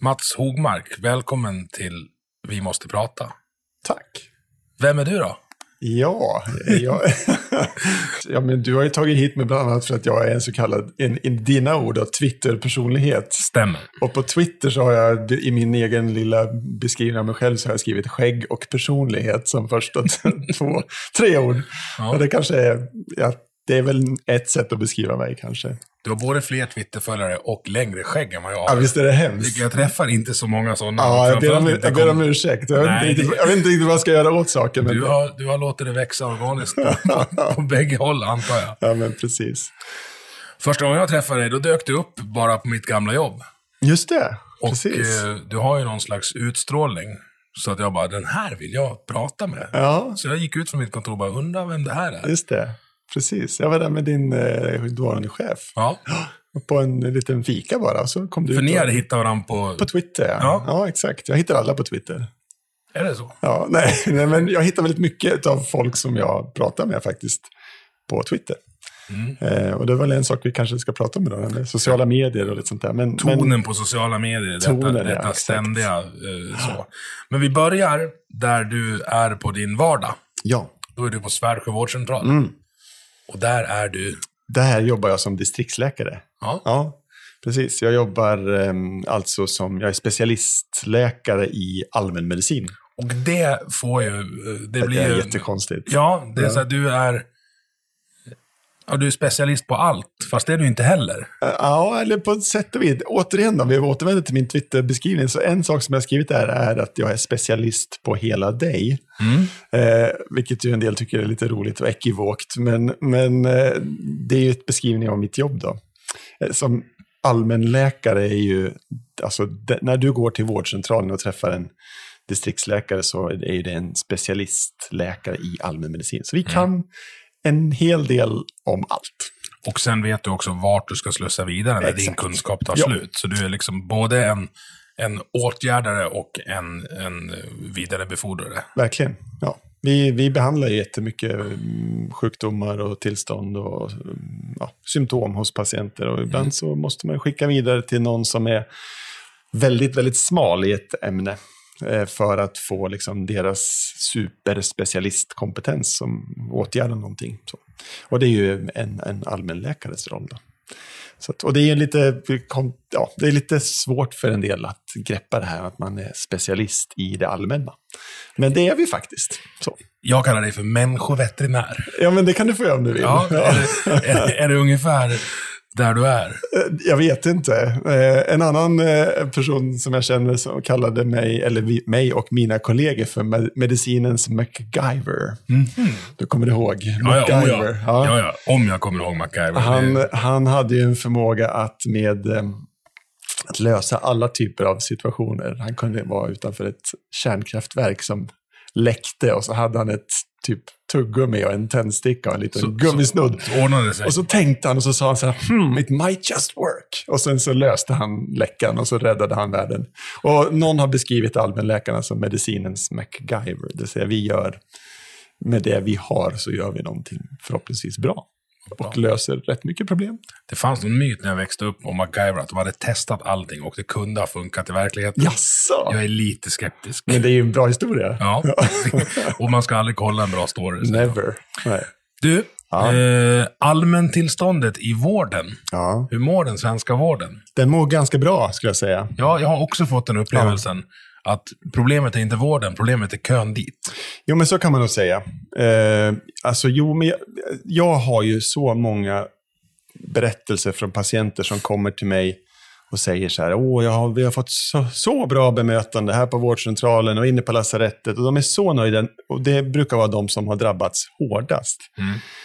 Mats Hogmark, välkommen till Vi måste prata. Tack. Vem är du då? Ja, jag, ja, men du har ju tagit hit mig bland annat för att jag är en så kallad, en, i dina ord, Twitter-personlighet. Stämmer. Och på Twitter så har jag i min egen lilla beskrivning av mig själv så har jag skrivit skägg och personlighet som första två, tre ord. Ja. Och det kanske är, ja, det är väl ett sätt att beskriva mig kanske. Du har både fler Twitterföljare och längre skägg än vad jag har. Ja, visst är det hemskt. Jag träffar inte så många sådana. Ja, jag ber om, jag ber om ursäkt. Jag vet, Nej, inte, jag vet inte riktigt vad jag ska göra åt saken. Du har, du har låtit det växa organiskt på, på, på bägge håll, antar jag. Ja, men precis. Första gången jag träffade dig, då dök du upp bara på mitt gamla jobb. Just det, Och precis. eh, du har ju någon slags utstrålning. Så att jag bara, den här vill jag prata med. Ja, Så jag gick ut från mitt kontor och bara, undrar vem det här är. just det. Precis. Jag var där med din eh, dåvarande chef. Ja, På en liten fika bara. Så kom du för ni hade hittat varandra på... På Twitter, ja. Ja. ja. exakt. Jag hittar alla på Twitter. Är det så? Ja, nej, nej, men jag hittar väldigt mycket av folk som jag pratar med faktiskt på Twitter. Mm. Eh, och det är väl en sak vi kanske ska prata om idag, med sociala medier och lite sånt där. Men, Tonen men, på sociala medier, Tonen, ja, detta exakt. ständiga eh, så. Men vi börjar där du är på din vardag. ja, Då är du på Svärdsjö vårdcentral. Mm. Och där är du... där jobbar jag som distriktsläkare. Ja. Ja, precis. Jag jobbar eh, alltså som, jag är specialistläkare i allmänmedicin. Och det får ju... eh, Det Det blir är ju... jättekonstigt. Ja, det är Ja. så att du är... Ja, du är specialist på allt, fast det är du inte heller. Ja, eller på ett sätt och vis. Återigen då, vi återvänder till min Twitter-beskrivning. Så en sak som jag har skrivit där är att jag är specialist på hela dig. Eh, vilket ju en del tycker är lite roligt och ekivokt. Men, men eh, det är ju ett beskrivning av mitt jobb då. Eh, som allmänläkare är ju, alltså de, när du går till vårdcentralen och träffar en distriktsläkare så är det en specialistläkare i allmänmedicin. Så vi kan en hel del om allt. Och sen vet du också vart du ska slussa vidare när din Exakt. kunskap tar Ja. slut. Så du är liksom både en, en åtgärdare och en, en vidarebefordrare. Verkligen. Ja. Vi, vi behandlar jättemycket mm, sjukdomar och tillstånd och mm, ja, symptom hos patienter. Och ibland så måste man skicka vidare till någon som är väldigt, väldigt smal i ett ämne. Eh, För att få liksom deras superspecialistkompetens som åtgärdar någonting. Så. Och det är ju en, en allmänläkares roll. Då. Så att, och det är, lite, ja, det är lite svårt för en del att greppa det här att man är specialist i det allmänna. Men det är vi faktiskt. Så. Jag kallar dig för människoveterinär. Ja, men det kan du få göra om du vill. Ja, är, det, är, är det ungefär där du är? Jag vet inte. Eh, En annan eh, person som jag känner som kallade mig, eller mig och mina kollegor för med- medicinens MacGyver. Du kommer ihåg? Ja, ja, oh, MacGyver. ja. Ja, om jag kommer ihåg MacGyver. Han, han hade ju en förmåga att med eh, att lösa alla typer av situationer. Han kunde vara utanför ett kärnkraftverk som läckte och så hade han ett typ tuggummi och en tändsticka och en liten Så- gummisnodd. så sig. Och så tänkte han och så sa han så här, hmm, it might just work. Och sen så löste han läckan och så räddade han världen. Och någon har beskrivit allmänläkarna som medicinens MacGyver. Det vill säga vi gör, med det vi har så gör vi någonting förhoppningsvis bra. Och löser rätt mycket problem. Det fanns någon myt när jag växte upp om MacGyver, att de hade testat allting och det kunde ha funkat i verkligheten. Jaså? Jag är lite skeptisk. Men det är ju en bra historia. Ja, och man ska aldrig kolla en bra story. Never. Nej. Du, Ja. Eh, allmäntillståndet i vården. Ja. Hur mår den svenska vården? Den mår ganska bra, skulle jag säga. Ja, jag har också fått den upplevelsen. Att problemet är inte vården, problemet är kön dit. Jo, men så kan man nog säga. Eh, alltså, jo, men jag, jag har ju så många berättelser från patienter som kommer till mig och säger så här, åh, jag har, vi har fått så, så bra bemötande här på vårdcentralen och inne på lasarettet. Och de är så nöjda. Och det brukar vara de som har drabbats hårdast.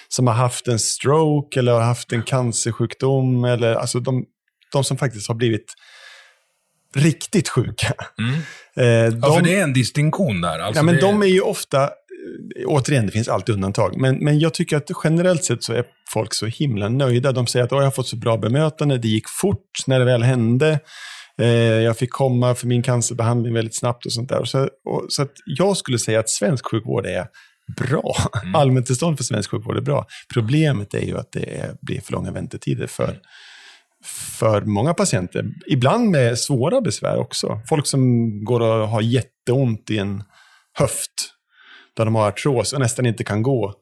Som har haft en stroke eller har haft en cancersjukdom. Eller, alltså de, de som faktiskt har blivit riktigt sjuka. Eh, Ja, de- för det är en distinktion där. Alltså ja, men det, de är ju ofta, eh, återigen, det finns alltid undantag, men, men jag tycker att generellt sett så är folk så himla nöjda. De säger att "Åh, jag har fått så bra bemötande, det gick fort när det väl hände. Eh, jag fick komma för min cancerbehandling väldigt snabbt och sånt där. Och så, och, så jag skulle säga att svensk sjukvård är bra. Allmäntillstånd för svensk sjukvård är bra. Problemet är ju att det är, blir för långa väntetider för, för många patienter. Ibland med svåra besvär också. Folk som går och har jätteont i en höft, där de har artros och nästan inte kan gå.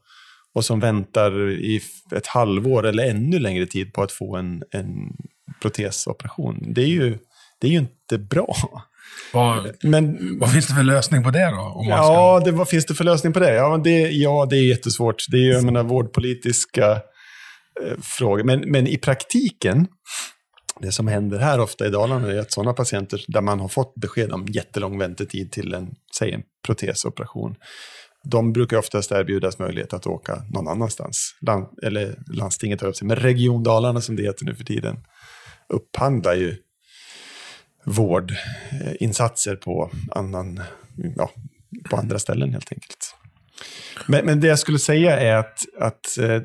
Och som väntar i ett halvår eller ännu längre tid på att få en, en protesoperation. Det är, ju, det är ju inte bra. vad, Men vad finns det för lösning på det då? Om man Ja, ska, det, vad finns det för lösning på det? Ja, det, ja, det är jättesvårt. Det är ju, jag menar, vårdpolitiska Eh, fråga. Men, men i praktiken, det som händer här ofta i Dalarna är att sådana patienter där man har fått besked om jättelång väntetid till en, säg en protesoperation, de brukar oftast erbjudas möjlighet att åka någon annanstans. Land, eller landstinget har upp sig, men Region Dalarna som det heter nu för tiden, upphandlar ju vårdinsatser på, annan, ja, på andra ställen helt enkelt. Men, men det jag skulle säga är att, att eh,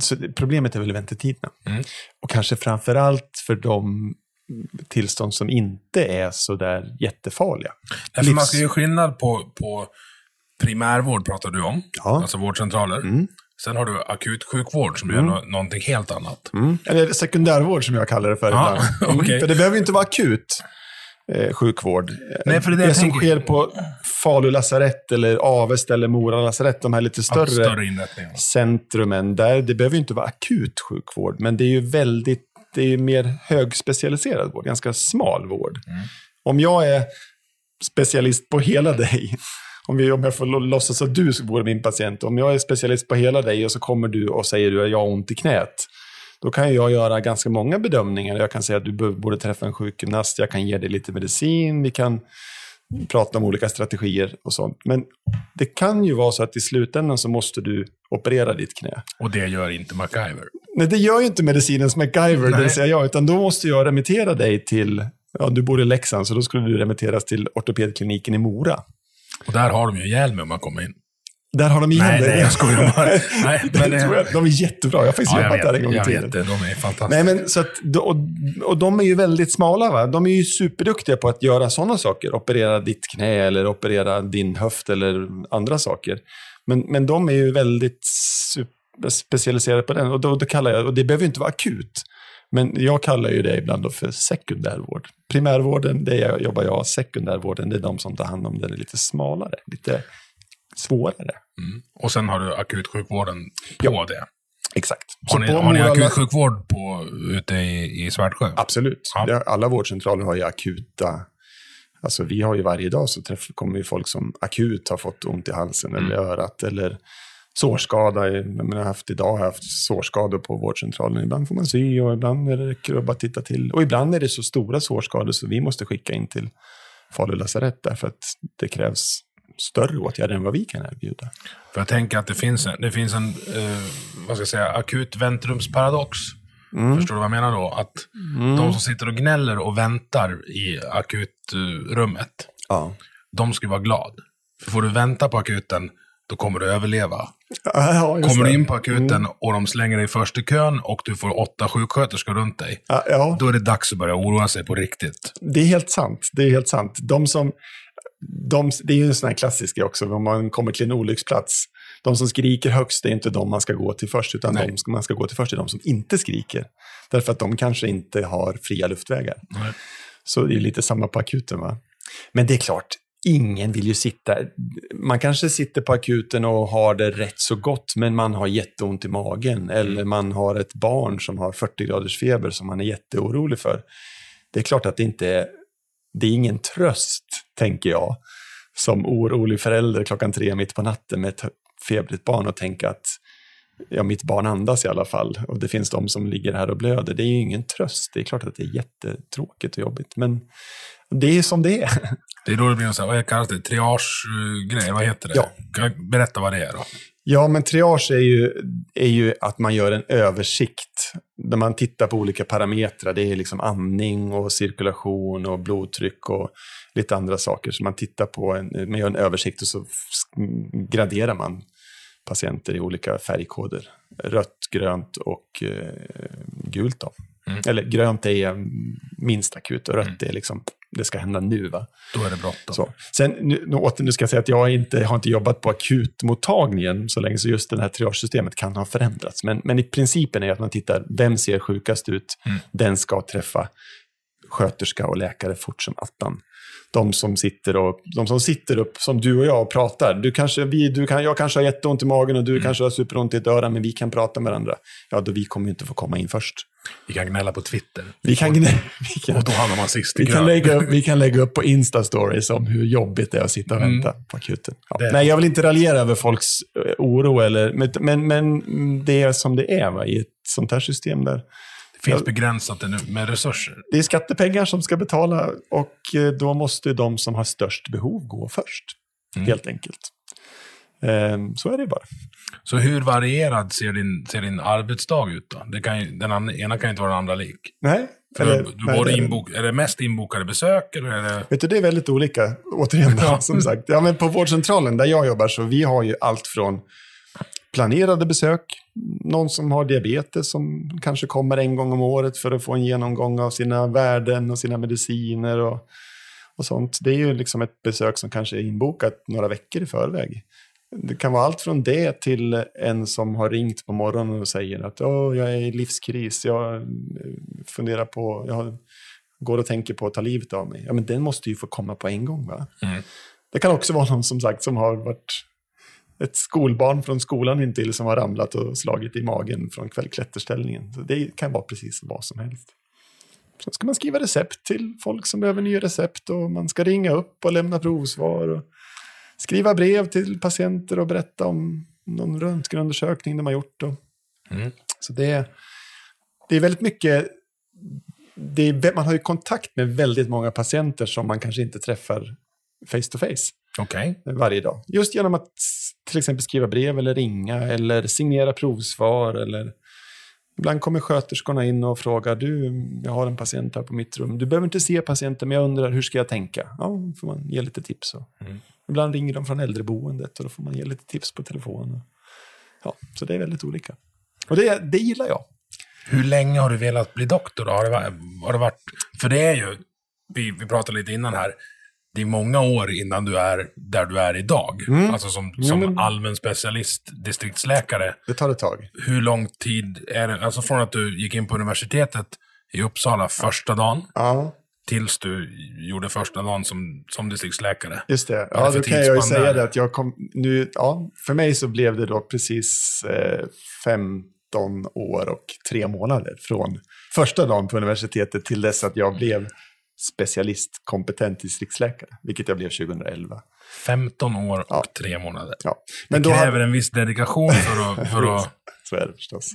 så problemet är väl väntetiderna. Mm. Och kanske framför allt för de tillstånd som inte är så där jättefarliga. Nej, för man livs- ska ju skillnad på, på primärvård, pratar du om. Ja. Alltså vårdcentraler. Sen har du akutsjukvård som är nå- någonting helt annat. Mm. Eller sekundärvård som jag kallar det för Ja, ibland. Mm. okej. För det behöver ju inte vara akut eh, sjukvård. Nej, för det det det som sker på Falu lasarett eller Avesta eller Mora lasarett, de här lite Större, större, centrumen, där det behöver ju inte vara akut sjukvård, men det är ju väldigt, det är ju mer högspecialiserad vård, ganska smal vård. Om jag är specialist på hela dig, om, vi, om jag får låtsas att du vore min patient, om jag är specialist på hela dig och så kommer du och säger du att jag har ont i knät, då kan jag göra ganska många bedömningar. Jag kan säga att du borde träffa en sjukgymnast, jag kan ge dig lite medicin, vi kan prata om olika strategier och sånt. Men det kan ju vara så att i slutändan så måste du operera ditt knä. Och det gör inte MacGyver. Nej, det gör ju inte medicinens MacGyver, det Nej. vill säga jag, utan då måste jag remittera dig till, ja du bor i Leksand, så då skulle du remitteras till ortopedkliniken i Mora. Och där har de ju ihjäl mig om man kommer in. Där har de igen Nej, dig. nej, jag skojar bara. Nej, Det men det- jag, de är jättebra, jag har faktiskt Ja, jobbat där en vet, gång i tiden. vet det. De är fantastiska. Nej, men så att, och, och de är ju väldigt smala. Va? De är ju superduktiga på att göra sådana saker. Operera ditt knä eller operera din höft eller andra saker. Men, men de är ju väldigt specialiserade på den. Och, då, då kallar jag, och det behöver ju inte vara akut. Men jag kallar ju det ibland för sekundärvård. Primärvården, det jobbar jag. Sekundärvården, det är de som tar hand om den lite smalare, lite svårare. Och sen har du akutsjukvården på det. Exakt. Har ni, på har ni akutsjukvård på, ute i, i Svärdsjö? Absolut. Ja. Alla vårdcentraler har ju akuta... Alltså vi har ju varje dag så träff, kommer ju folk som akut har fått ont i halsen eller Mm. örat eller sårskada. Jag menar, jag har haft, idag har jag haft sårskador på vårdcentralen. Ibland får man sy och ibland är räcker det att bara titta till. Och ibland är det så stora sårskador så vi måste skicka in till Falu lasarett därför att det krävs större åtgärder än vad vi kan erbjuda. För jag tänker att det finns en, det finns en eh, vad ska jag säga, akut väntrumsparadox. Mm. Förstår du vad jag menar då? Att de som sitter och gnäller och väntar i akutrummet, Ja. de ska vara glad. För får du vänta på akuten, då kommer du överleva. Ja, Kommer du in på akuten och de slänger dig först i kön och du får åtta sjuksköterskor runt dig, Ja, ja. då är det dags att börja oroa sig på riktigt. Det är helt sant. Det är helt sant. De som, de, det är ju en sån här klassisk grej också, om man kommer till en olycksplats. De som skriker högst är inte de man ska gå till först, utan Nej. de som man ska gå till först är de som inte skriker. Därför att de kanske inte har fria luftvägar. Nej. Så det är lite samma på akuten. Va? Men det är klart, ingen vill ju sitta... Man kanske sitter på akuten och har det rätt så gott, men man har jätteont i magen. Eller man har ett barn som har 40 graders feber som man är jätteorolig för. Det är klart att det inte är... Det är ingen tröst, tänker jag, som orolig förälder klockan tre mitt på natten med ett febrigt barn och tänka att ja, mitt barn andas i alla fall och det finns de som ligger här och blöder. Det är ju ingen tröst. Det är klart att det är jättetråkigt och jobbigt, men det är som det är. Det är då det blir en sån här, vad kallas det, triage-grej, vad heter det? Ja. Berätta vad det är då? Ja, men triage är ju, är ju att man gör en översikt där man tittar på olika parametrar. Det är liksom andning och cirkulation och blodtryck och lite andra saker. Så man tittar på, en, man gör en översikt och så graderar man patienter i olika färgkoder. Rött, grönt och eh, gult. Då. Mm. Eller grönt är minst akut och rött är liksom, det ska hända nu. Va? Då är det bråttom. Så. Sen, nu, nu, åter, nu ska jag säga att jag inte, har inte jobbat på akutmottagningen så länge, så just det här triagesystemet kan ha förändrats. Men, men i principen är att man tittar, vem ser sjukast ut? Mm. Den ska träffa sköterska och läkare fort som attan. De som sitter och, de som sitter upp, som du och jag, och pratar. Du kanske, vi, du kan, jag kanske har jätteont i magen och du Mm. kanske har superont i ett öra, men vi kan prata med varandra. Ja, då vi kommer ju inte få komma in först. Vi kan gnälla på Twitter. Vi kan, gnä- vi kan, Och då hamnar man sist i vi kan, lägga upp, vi kan lägga upp på Insta-stories om hur jobbigt det är att sitta och Mm. vänta på akuten. Ja. Nej, jag vill inte raljera över folks eh, oro, eller, men, men, men det är som det är va, i ett sånt här system där. Finns begränsat med resurser. Det är skattepengar som ska betala och eh, då måste de som har störst behov gå först. Mm. Helt enkelt. Ehm, Så är det bara. Så hur varierad ser din, ser din arbetsdag ut då? Det kan ju, den ena kan ju inte vara den andra lik. Nej. För eller- du, nej, både inbok, är det mest inbokade besök eller är det... Vet du, det är väldigt olika. Återigen, Ja. som sagt. Ja, men på vårdcentralen där jag jobbar så vi har ju allt från planerade besök, någon som har diabetes som kanske kommer en gång om året för att få en genomgång av sina värden och sina mediciner och, och sånt. Det är ju liksom ett besök som kanske är inbokat några veckor i förväg. Det kan vara allt från det till en som har ringt på morgonen och säger att Åh, jag är i livskris, jag eh, funderar på, jag går och tänker på att ta livet av mig. Ja, men den måste ju få komma på en gång. va? Mm. Det kan också vara någon som sagt som har varit ett skolbarn från skolan intill som har ramlat och slagit i magen från kvällklätterställningen. Så det kan vara precis vad som helst. Sen ska man skriva recept till folk som behöver nya recept och man ska ringa upp och lämna provsvar. Och skriva brev till patienter och berätta om någon röntgenundersökning de har gjort. Och, Mm. Så det det är väldigt mycket... Är, man har ju kontakt med väldigt många patienter som man kanske inte träffar face to face Okej. varje dag. Just genom att till exempel skriva brev eller ringa eller signera provsvar. Eller... Ibland kommer sköterskorna in och frågar, du, jag har en patient här på mitt rum. Du behöver inte se patienten, men jag undrar, hur ska jag tänka? Ja, då får man ge lite tips. Och... Mm. Ibland ringer de från äldreboendet och då får man ge lite tips på telefon. Ja, så det är väldigt olika. Och det, det gillar jag. Hur länge har du velat bli doktor? Då? Har, det har det varit... För det är ju, vi, vi pratade lite innan här, det är många år innan du är där du är idag. Alltså som, som men- allmän specialist, distriktsläkare. Det tar ett tag. Hur lång tid är det, alltså från att du gick in på universitetet i Uppsala första dagen, Ja, tills du gjorde första dagen som, som distriktsläkare? just det. Ja, då kan jag ju säga det att jag kom... Nu, ja, för mig så blev det då precis eh, 15 år och tre månader från första dagen på universitetet till dess att jag blev specialistkompetent distriktsläkare, vilket jag blev 2011. 15 år och Ja. tre månader. Ja. Det Men då kräver hade, en viss dedikation för att... För att så är det förstås.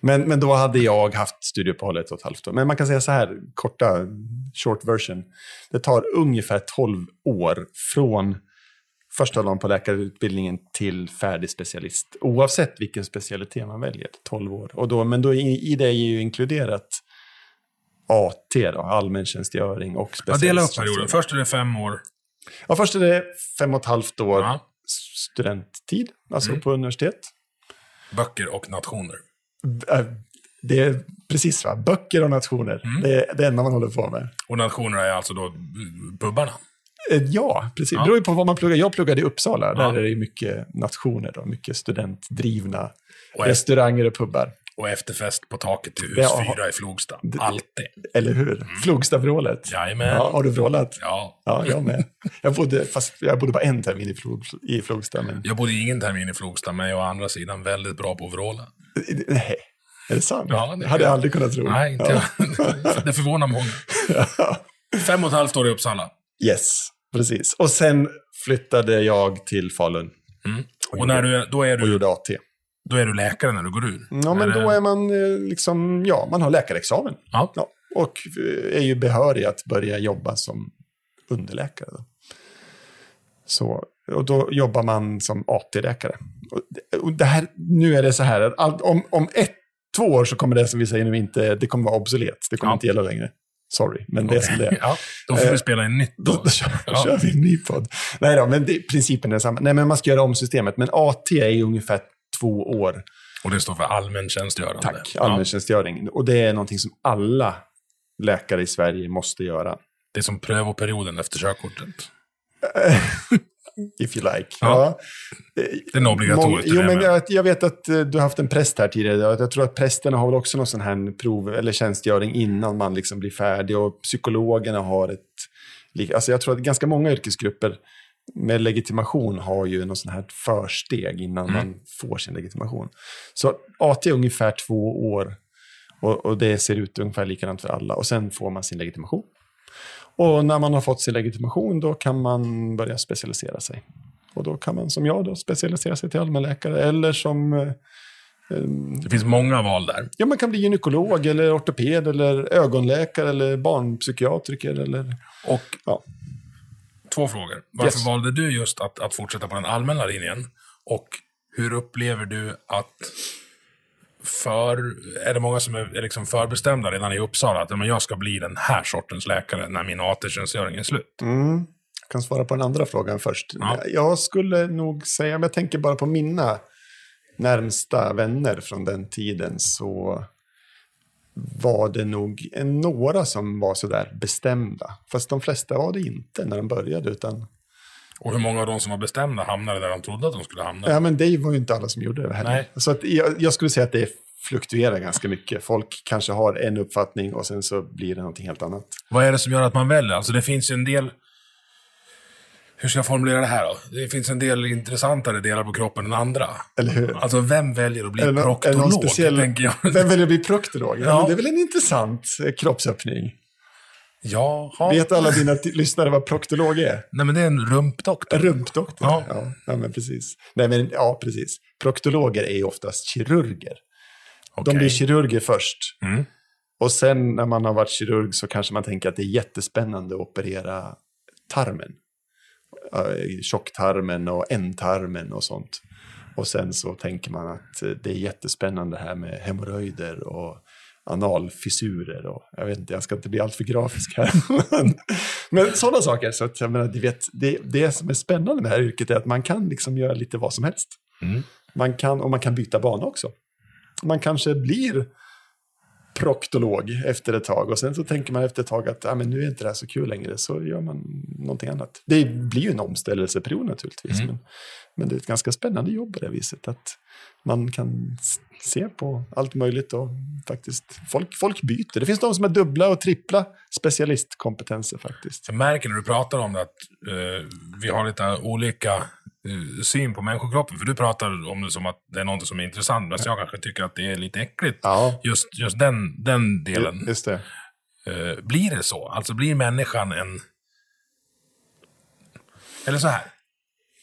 Men, men då hade jag haft studieuppehåll ett och ett halvt år. Men man kan säga så här, korta, short version. Det tar ungefär 12 år från första dagen på läkarutbildningen till färdig specialist. Oavsett vilken specialitet man väljer, 12 år. Och då, men då i, i det är ju inkluderat AT, då, allmäntjänstgöring och ja, dela upp perioden. Först är det fem år. Ja, först är det fem och ett halvt år Ja. studenttid, alltså Mm. på universitet. Böcker och nationer. Äh, Det är precis va, böcker och nationer. Mm. Det är det enda man håller på med. Och nationer är alltså då pubbarna. Eh, Ja, precis. Ja. Det beror på vad man pluggar. Jag pluggade i Uppsala. Ja. Där är det mycket nationer, då, mycket studentdrivna Och restauranger och pubbar. Och efterfest på taket till hus har- fyra i Flogsta. Alltid. Eller hur? Flogstavrålet. Jajamän. Ja, har du vrålat? Ja. Ja, jag med. Jag bodde, fast jag bodde bara en termin i, Flog, i Flogsta. Men... Jag bodde ingen termin i Flogsta, men jag är å andra sidan väldigt bra på att vråla. Nej, är det sant? Ja, det- hade jag aldrig kunnat tro. Nej, inte ja. jag. Det förvånar många. Fem och ett halvt år i Uppsala. Yes, precis. Och sen flyttade jag till Falun Och när du, då, är och du, gjorde AT. Då är du läkare när du går ur? Ja, men då är man eh, liksom, ja, man har läkarexamen. Ja. Ja, och eh, är ju behörig att börja jobba som underläkare. Då. Så, och då jobbar man som AT-läkare. Och det, här, nu är det så här, om, om ett, två år så kommer det som vi säger nu inte, det kommer vara obsolet. Det kommer Ja. inte gälla längre. Sorry, men det är som det är. Ja, då får Eh, vi spela in nytt Då, då. då, kör, Ja. kör vi en ny podd. Nej då, men det, principen är densamma. Nej, men man ska göra om systemet. Men AT är ju ungefär två år. Och det står för allmän tjänstgörande. Tack, Ja. allmäntjänstgöring. Och det är någonting som alla läkare i Sverige måste göra. Det är som prövoperioden efter körkortet. If you like. Ja. Ja. Den är obligatorisk. Jo, men jag, jag vet att eh, du har haft en präst här tidigare. Jag tror att prästerna har väl också någon sån här prov eller tjänstgöring innan man liksom blir färdig. Och psykologerna har ett... Alltså jag tror att ganska många yrkesgrupper med legitimation har ju någon sån här försteg innan man får sin legitimation. Så AT är ungefär två år och, och det ser ut ungefär likadant för alla. Och sen får man sin legitimation. Och när man har fått sin legitimation då kan man börja specialisera sig. Och då kan man som jag då specialisera sig till allmänläkare eller som eh, Det finns många val där. Ja, man kan bli gynekolog eller ortoped eller ögonläkare eller barnpsykiatriker eller... Och Ja. Två frågor. Varför Yes. valde du just att, att fortsätta på den allmänna linjen? Och hur upplever du att för, är det många som är, är liksom förbestämda redan i Uppsala att men jag ska bli den här sortens läkare när min AT-tjänstgöring är slut? Jag kan svara på den andra frågan först. Ja. Jag skulle nog säga, om jag tänker bara på mina närmsta vänner från den tiden så var det nog några som var sådär bestämda. Fast de flesta var det inte när de började, utan Och hur många av de som var bestämda hamnade där de trodde att de skulle hamna? Ja, men det var ju inte alla som gjorde det heller. Nej. Så att jag, jag skulle säga att det fluktuerar ganska mycket. Folk kanske har en uppfattning och sen så blir det någonting helt annat. Vad är det som gör att man väljer? Alltså det finns ju en del... Hur ska jag formulera det här då? Det finns en del intressantare delar på kroppen än andra. Eller hur? Alltså vem väljer att bli det proktolog? någon speciell-. Vem väljer att bli proktolog? Ja. Ja. det är väl en intressant eh, kroppsöppning. Jaha. Vet alla dina lyssnare vad proktolog är? Nej men det är en rumpdoktor. Rumpdoktor. Ja. Ja. Ja, men precis. Nej, men ja, precis. Proktologer är ju oftast kirurger. De Okej. blir kirurger först. Mm. Och sen när man har varit kirurg så kanske man tänker att det är jättespännande att operera tarmen. Eh, Tjocktarmen och ändtarmen och sånt. Och sen så tänker man att eh, det är jättespännande här med hemorrojder och analfissurer. Och, jag vet inte, jag ska inte bli alltför grafisk här. men, men sådana saker. Så att, jag menar, du vet, det, det som är spännande med det här yrket är att man kan liksom göra lite vad som helst. Mm. Man kan, och man kan byta bana också. Man kanske blir proktolog efter ett tag och sen så tänker man efter ett tag att ah, men nu är inte det här så kul längre så gör man någonting annat. Det blir ju en omställelseperiod naturligtvis men, men det är ett ganska spännande jobb på det viset att man kan se på allt möjligt och faktiskt folk, folk byter. Det finns de som har dubbla och trippla specialistkompetenser faktiskt. Jag märker när du pratar om det att eh, vi har lite olika syn på människokroppen. För du pratar om det som att det är något som är intressant, men jag kanske tycker att det är lite äckligt. Ja, Just, just den, den delen. just det. Eh, blir det så? Alltså blir människan en... Eller så här.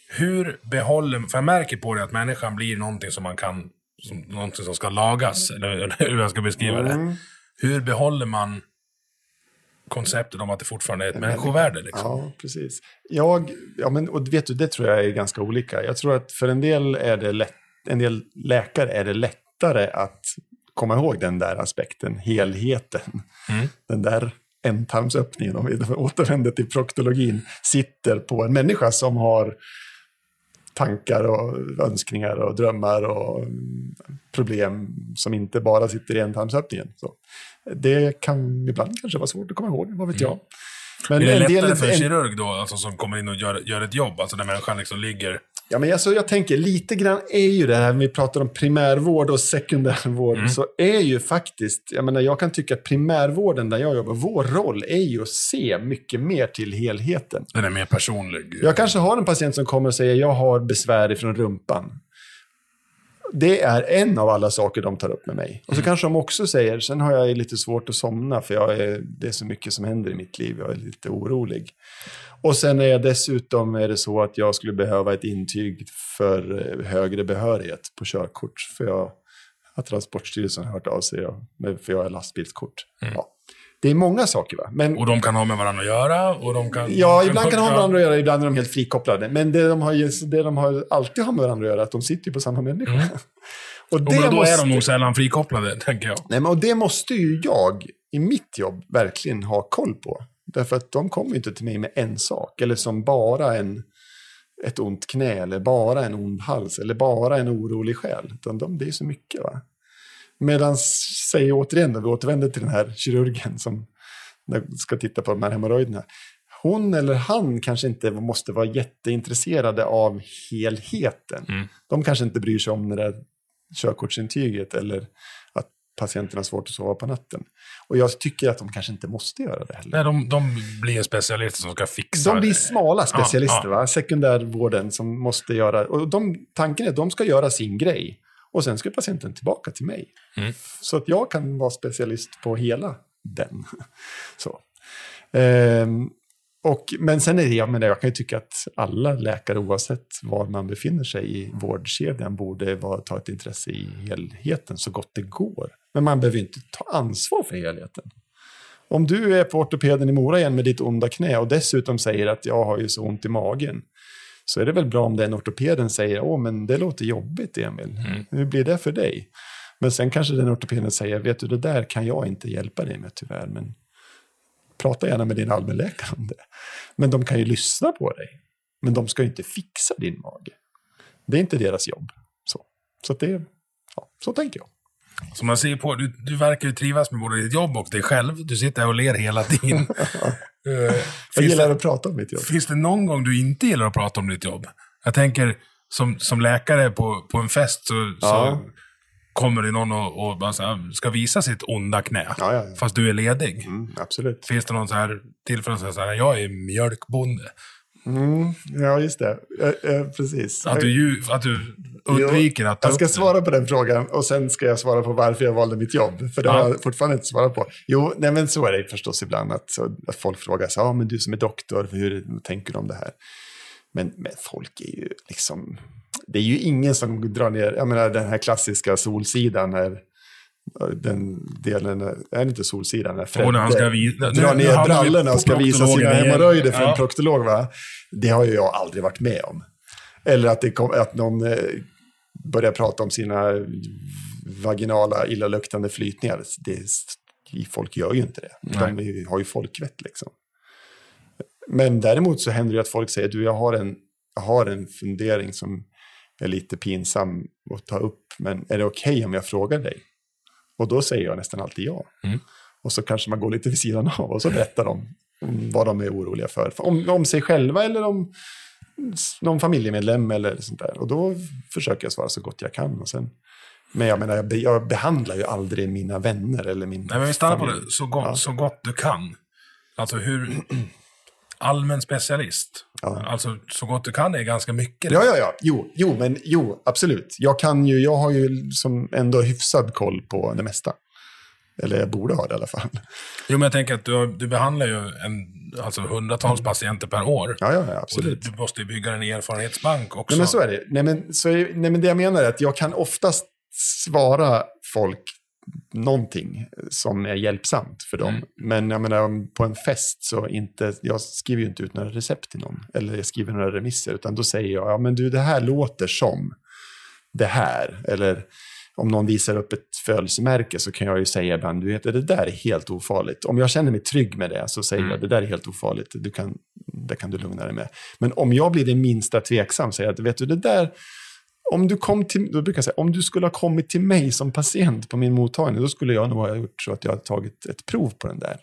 Hur behåller... För jag märker på det att människan blir någonting som man kan... Som, någonting som ska lagas, eller, hur jag ska beskriva det. Hur behåller man konceptet om att det fortfarande är ett människovärde? Liksom? Ja, precis. Jag, ja, men, och vet du, det tror jag är ganska olika. Jag tror att för en del, är det lätt, en del läkare är det lättare att komma ihåg den där aspekten, helheten. Mm. Den där ändtarmsöppningen, om vi återvänder till proktologin, sitter på en människa som har tankar och önskningar och drömmar och problem som inte bara sitter i ändtarmsöppningen. Så det kan ibland kanske vara svårt att komma ihåg, vad vet jag. Men Är det en del- lättare för en kirurg då, alltså, som kommer in och gör, gör ett jobb, alltså där människan liksom ligger Ja, men alltså, jag tänker lite grann är ju det här, när vi pratar om primärvård och sekundärvård, Mm. så är ju faktiskt, jag menar jag kan tycka att primärvården där jag jobbar, vår roll är ju att se mycket mer till helheten. Den är mer personlig. Jag kanske har en patient som kommer och säger jag har besvär ifrån rumpan. Det är en av alla saker de tar upp med mig. Och så kanske de också säger, sen har jag lite svårt att somna för jag är, det är så mycket som händer i mitt liv, jag är lite orolig. Och sen är jag dessutom är det så att jag skulle behöva ett intyg för eh, högre behörighet på körkort. För jag har Transportstyrelsen hört av sig, för jag har lastbilskort. Ja. Det är många saker va? Men Och de kan ha med varandra att göra. Och de kan, Ja, de ibland kan de ha med varandra att göra, ibland är de helt frikopplade. Men det de, har, det de har alltid har med varandra att göra är att de sitter ju på samma människa. Och Och då måste, är de nog sällan frikopplade, tänker jag. Nej, men, och det måste ju jag i mitt jobb verkligen ha koll på. Därför att de kommer ju inte till mig med en sak, eller som bara en, ett ont knä, eller bara en ond hals, eller bara en orolig själ. Utan de, det är så mycket. va. Medan, säg återigen, då, vi återvänder till den här kirurgen som ska titta på de här hemorrojderna. Hon eller han kanske inte måste vara jätteintresserade av helheten. Mm. De kanske inte bryr sig om det där körkortsintyget eller att patienten har svårt att sova på natten. Och jag tycker att de kanske inte måste göra det heller. Nej, de, de blir specialister som ska fixa De blir det. smala specialister, Ja, va? sekundärvården som måste göra... Och de, tanken är att de ska göra sin grej. Och sen ska patienten tillbaka till mig. Mm. Så att jag kan vara specialist på hela den. Så. Ehm, och, men sen är det, jag, menar, jag kan ju tycka att alla läkare oavsett var man befinner sig i vårdkedjan borde vara, ta ett intresse i helheten så gott det går. Men man behöver inte ta ansvar för helheten. Om du är på ortopeden i Mora igen med ditt onda knä och dessutom säger att jag har ju så ont i magen så är det väl bra om den ortopeden säger åh men det låter jobbigt Emil, hur blir det för dig? Men sen kanske den ortopeden säger vet du det där kan jag inte hjälpa dig med tyvärr men prata gärna med din allmänläkare om det. Men de kan ju lyssna på dig. Men de ska ju inte fixa din mage. Det är inte deras jobb. Så, så det, ja, så tänker jag. Som man ser på, du, du verkar ju trivas med både ditt jobb och dig själv. Du sitter här och ler hela tiden. Eh, Jag gillar det, att prata om mitt jobb. finns det någon gång du inte gillar att prata om ditt jobb? Jag tänker, som, som läkare på, på en fest så, Ja. så kommer det någon och, och bara här, ska visa sitt onda knä. Ja, ja. Fast du är ledig. Mm, absolut. Finns det någon så här tillfälle så här, jag är mjölkbonde? Mm, ja, just det. Eh, eh, precis. Att du, ju- att du undviker att ta Jag ska upp svara på den frågan och sen ska jag svara på varför jag valde mitt jobb. För det Ja. har jag fortfarande inte svarat på. Jo, nej, men så är det förstås ibland att, att folk frågar så, ja, men du som är doktor, hur tänker du om det här? Men, men folk är ju liksom, det är ju ingen som drar ner, jag menar den här klassiska solsidan när den delen, är inte solsidan, när när han ska vi- drar ner brallorna och ska visa sina hemorrojder för en Ja. proktolog. Va? Det har ju jag aldrig varit med om. Eller att, det kom, att någon eh, börjar prata om sina vaginala illaluktande flytningar. Det, folk gör ju inte det. De är, ju- har ju folkvett liksom. Men däremot så händer det att folk säger du jag har en, jag har en fundering som är lite pinsam att ta upp. Men är det okej om jag frågar dig? Och då säger jag nästan alltid ja. Mm. Och så kanske man går lite vid sidan av och så berättar de om vad de är oroliga för. Om, om sig själva eller om någon familjemedlem eller sånt där. Och då försöker jag svara så gott jag kan. Och sen, men jag menar, jag, be, jag behandlar ju aldrig mina vänner eller min Nej, men vi stannar på familj. det så gott, Ja. så gott du kan. Alltså hur... Allmän specialist. Ja. Alltså så gott du kan är ganska mycket. Ja, ja, ja. Jo, jo, men jo, absolut. Jag kan ju, jag har ju som ändå hyfsad koll på det mesta. Eller jag borde ha det i alla fall. Jo, men jag tänker att du, du behandlar ju en, alltså hundratals patienter per år. Ja, ja, ja Och du, absolut. du måste ju bygga en erfarenhetsbank också. Nej, men så är det. Nej, men, så är, nej, men det jag menar är att jag kan oftast svara folk någonting som är hjälpsamt för dem. Men jag menar, på en fest så inte, jag skriver ju inte ut några recept till någon. Eller jag skriver några remisser, utan då säger jag, ja men du, det här låter som det här. Eller om någon visar upp ett födelsemärke så kan jag ju säga ibland, du vet, det där är helt ofarligt. Om jag känner mig trygg med det så säger jag, det där är helt ofarligt, du kan, det kan du lugna dig med. Men om jag blir det minsta tveksam, säger jag vet du, det där, om du kom till, då brukar jag säga, om du skulle ha kommit till mig som patient på min mottagning, då skulle jag nog ha gjort så att jag har tagit ett prov på den där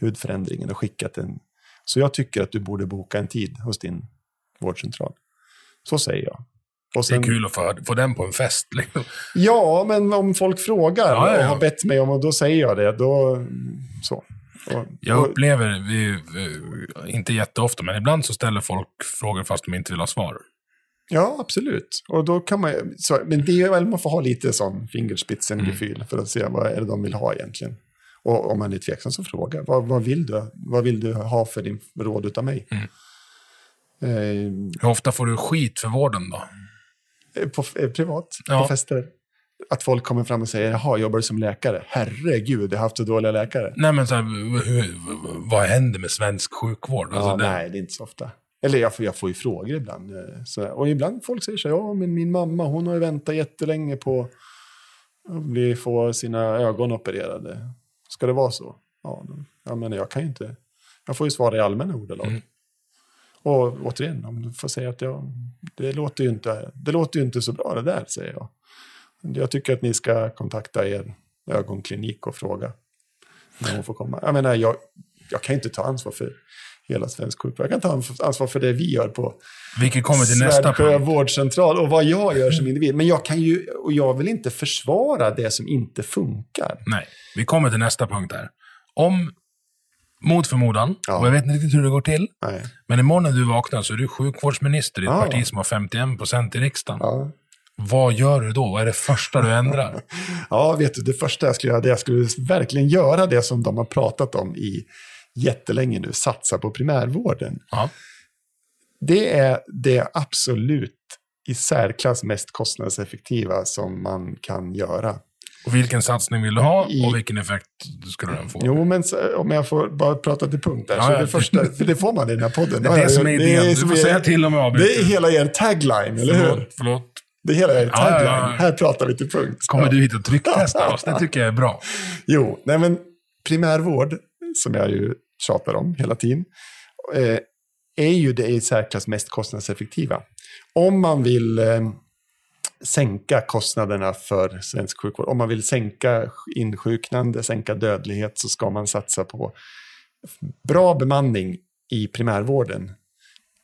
hudförändringen och skickat en. Så jag tycker att du borde boka en tid hos din vårdcentral. Så säger jag. Och Det är sen, kul att få, få den på en fest. Liksom. Ja, men om folk frågar Ja, ja, ja. och har bett mig om och då säger jag det, då så. Och, Jag upplever, vi, vi, inte jätteofta, men ibland så ställer folk frågor fast de inte vill ha svar. Ja, absolut. Och då kan man, så, men det är väl man får ha lite sån fingerspitzengefühl Mm. för att se vad är det de vill ha egentligen. Och om man är tveksam så fråga, vad, vad, vill du? vad vill du ha för din råd utav mig? Mm. Eh, Hur ofta får du skit för vården då? på, eh, privat, Ja. på fester. Att folk kommer fram och säger, jaha, jobbar du som läkare? Herregud, jag har haft så dåliga läkare. Nej, men så här, hur, vad händer med svensk sjukvård? Alltså, ja, det, nej, det är inte så ofta. Eller jag får, jag får ju frågor ibland. eh, Så, och ibland folk säger så här, ja, men min mamma, hon har ju väntat jättelänge på att bli, få sina ögon opererade. Ska det vara så? Ja, jag menar, jag kan ju inte. Jag får ju svara i allmänna ordalag. Mm. Och återigen, om du får säga att jag, det, låter ju inte, det låter ju inte så bra det där, säger jag. Jag tycker att ni ska kontakta er ögonklinik och fråga när hon får komma. Jag menar, jag, jag kan inte ta ansvar för hela svensk sjukvård. Jag kan ta ans- ansvar för det vi gör på Vilket kommer till nästa punkt. vårdcentral och vad jag gör som individ. Men jag kan ju, och jag vill inte försvara det som inte funkar. Nej, vi kommer till nästa punkt här. Om, mot förmodan, Ja. och jag vet inte riktigt hur det går till, Nej. men imorgon när du vaknar så är du sjukvårdsminister i ett Ja. parti som har 51 procent i riksdagen. Ja. Vad gör du då? Vad är det första du ändrar? ja, vet du, det första jag skulle göra, det jag skulle verkligen göra det som de har pratat om i jättelänge nu, satsa på primärvården. Ja. Det är det absolut i särklass mest kostnadseffektiva som man kan göra. Och vilken satsning vill du ha I- och vilken effekt skulle den få? Jo, men så, om jag får bara prata till punkt där. Ja, så ja. det första, för det får man i den här podden. Det är det som är idén. Du får säga till om jag avbryter. Det är hela er tagline, eller hur? Förlåt. Det är hela er tagline. ja. Här pratar vi till punkt. Kommer du hit och trycktestar oss? Det tycker jag är bra. Jo, nej men primärvård, som jag ju tjatar om hela tiden, eh, är ju det i särklass mest kostnadseffektiva. Om man vill eh, sänka kostnaderna för svensk sjukvård, om man vill sänka insjuknande, sänka dödlighet, så ska man satsa på bra bemanning i primärvården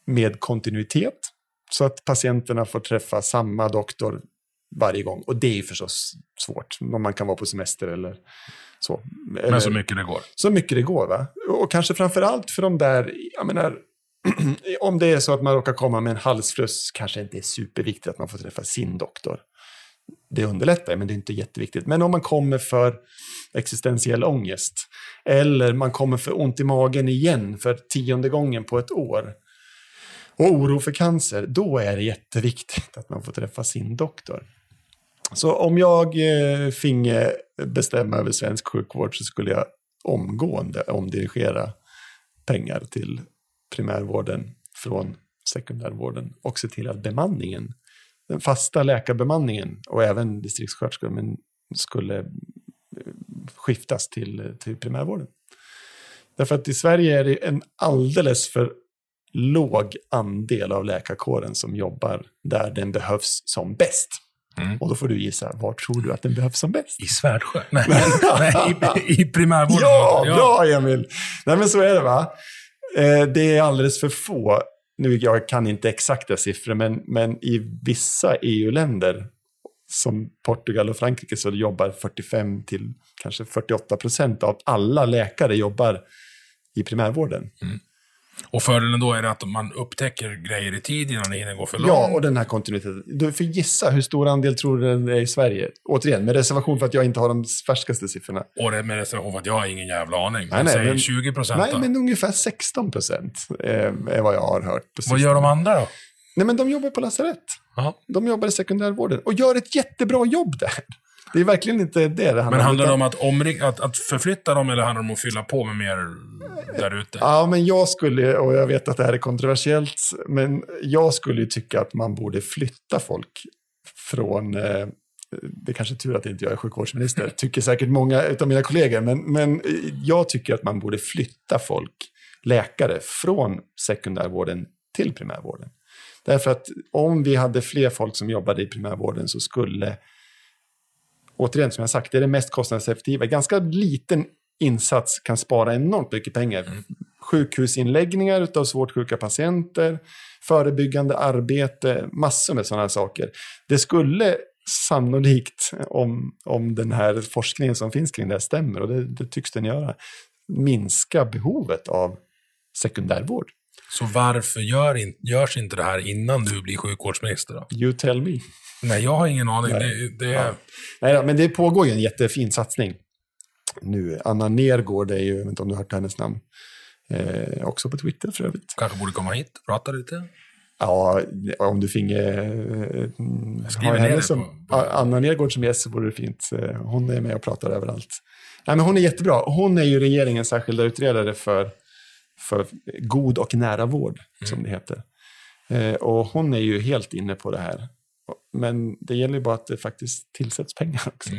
med kontinuitet, så att patienterna får träffa samma doktor varje gång. Och det är ju förstås svårt, om man kan vara på semester eller så. Eller, Men så mycket det går. så mycket det går. Va? Och kanske framför allt för de där, jag menar, om det är så att man råkar komma med en halsfluss, kanske inte är superviktigt att man får träffa sin doktor. Det underlättar, men det är inte jätteviktigt. Men om man kommer för existentiell ångest, eller man kommer för ont i magen igen för tionde gången på ett år, och oro för cancer, då är det jätteviktigt att man får träffa sin doktor. Så om jag eh, finge bestämma över svensk sjukvård så skulle jag omgående omdirigera pengar till primärvården från sekundärvården och se till att bemanningen, den fasta läkarbemanningen och även distriktssköterskor, men skulle eh, skiftas till, till primärvården. Därför att i Sverige är det en alldeles för låg andel av läkarkåren som jobbar där den behövs som bäst. Mm. Och då får du gissa, var tror du att den behövs som bäst? I Svärdsjö? Nej, nej i, i primärvården. Ja, bra Emil! Nej men så är det va. Eh, det är alldeles för få, nu jag kan inte exakta siffror, men, men i vissa EU-länder som Portugal och Frankrike så jobbar 45 till kanske 48 procent av alla läkare jobbar i primärvården. Och fördelen då är det att man upptäcker grejer i tid innan det hinner gå för långt. Ja, och den här kontinuiteten. Du får gissa hur stor andel tror du den är i Sverige? Återigen, med reservation för att jag inte har de färskaste siffrorna. Och med reservation för att jag har ingen jävla aning. Nej, nej, men- 20 procent Nej, då. men ungefär 16 procent är vad jag har hört. Vad gör de andra då? Nej, men de jobbar på lasarett. Ja. De jobbar i sekundärvården och gör ett jättebra jobb där. Det är verkligen inte det det handlar Men handlar det om att, omring- att, att förflytta dem eller handlar det om att fylla på med mer där ute? Ja, men jag skulle, och jag vet att det här är kontroversiellt, men jag skulle ju tycka att man borde flytta folk från, eh, det är kanske tur att inte jag är sjukvårdsminister, tycker säkert många av mina kollegor, men, men jag tycker att man borde flytta folk, läkare, från sekundärvården till primärvården. Därför att om vi hade fler folk som jobbade i primärvården så skulle, återigen som jag sagt, det är det mest kostnadseffektiva. Ganska liten insats kan spara enormt mycket pengar. Sjukhusinläggningar av svårt sjuka patienter, förebyggande arbete, massor med sådana saker. Det skulle sannolikt, om, om den här forskningen som finns kring det här stämmer, och det, det tycks den göra, minska behovet av sekundärvård. Så varför gör in, görs inte det här innan du blir sjukvårdsminister då? You tell me. Nej, jag har ingen aning. Nej. Det, det, Ja. Nej, men det pågår ju en jättefin satsning nu. Anna Nergård är ju, jag vet inte om du har hört hennes namn, eh, också på Twitter för övrigt. kanske borde komma hit och prata lite. Ja, om du finge eh, skriver ha henne som, på- på- Anna Nergård som gäst så vore det fint. Eh, Hon är med och pratar överallt. Nej, men hon är jättebra. Hon är ju regeringens särskilda utredare för, för god och nära vård, Mm. som det heter. Eh, och hon är ju helt inne på det här. Men det gäller ju bara att det faktiskt tillsätts pengar också.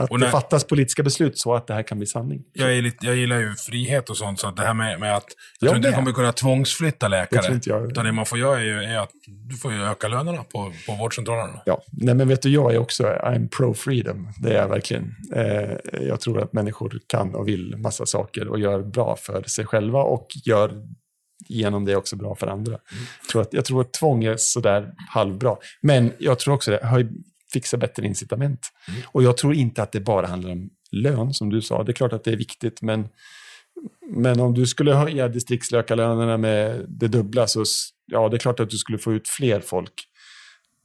Att Mm. Och det när- fattas politiska beslut så att det här kan bli sanning. Jag, är lite, jag gillar ju frihet och sånt, så att det här med, med att... Jag Jag tror inte du kommer kunna tvångsflytta Det läkare. tror inte jag. Utan det man får göra är, ju, är att du får ju öka lönerna på, på vårdcentralerna. Ja, nej men vet du, jag är också, I'm pro-freedom. Det är jag verkligen. Eh, jag tror att människor kan och vill massa saker och gör bra för sig själva och gör genom det också bra för andra. Jag, tror att, jag tror att tvång är sådär halvbra. Men jag tror också det, höj, fixa bättre incitament. Och jag tror inte att det bara handlar om lön, som du sa. Det är klart att det är viktigt, men, men om du skulle höja distriktsläkarlönerna med det dubbla så, ja, det är klart att du skulle få ut fler folk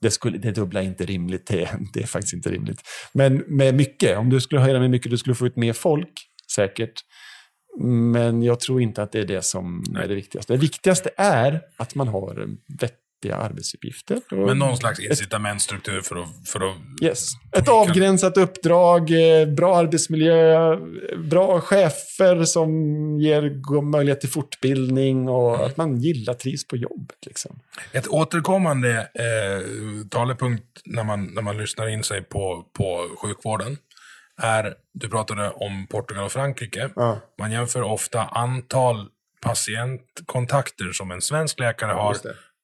det, skulle, det dubbla är inte rimligt, det, det är faktiskt inte rimligt. Men med mycket, om du skulle höja med mycket, du skulle få ut mer folk, säkert. Men jag tror inte att det är det som är det viktigaste. Det viktigaste är att man har eh, vettiga arbetsuppgifter. och Men någon slags ett, incitamentstruktur för att... För att yes, ett avgränsat uppdrag, eh, bra arbetsmiljö, eh, bra chefer som ger möjlighet till fortbildning och att man gillar trivs på jobbet. Liksom. Ett återkommande eh, talepunkt när man, när man lyssnar in sig på, på sjukvården är, du pratade om Portugal och Frankrike. Ja. Man jämför ofta antal patientkontakter som en svensk läkare har.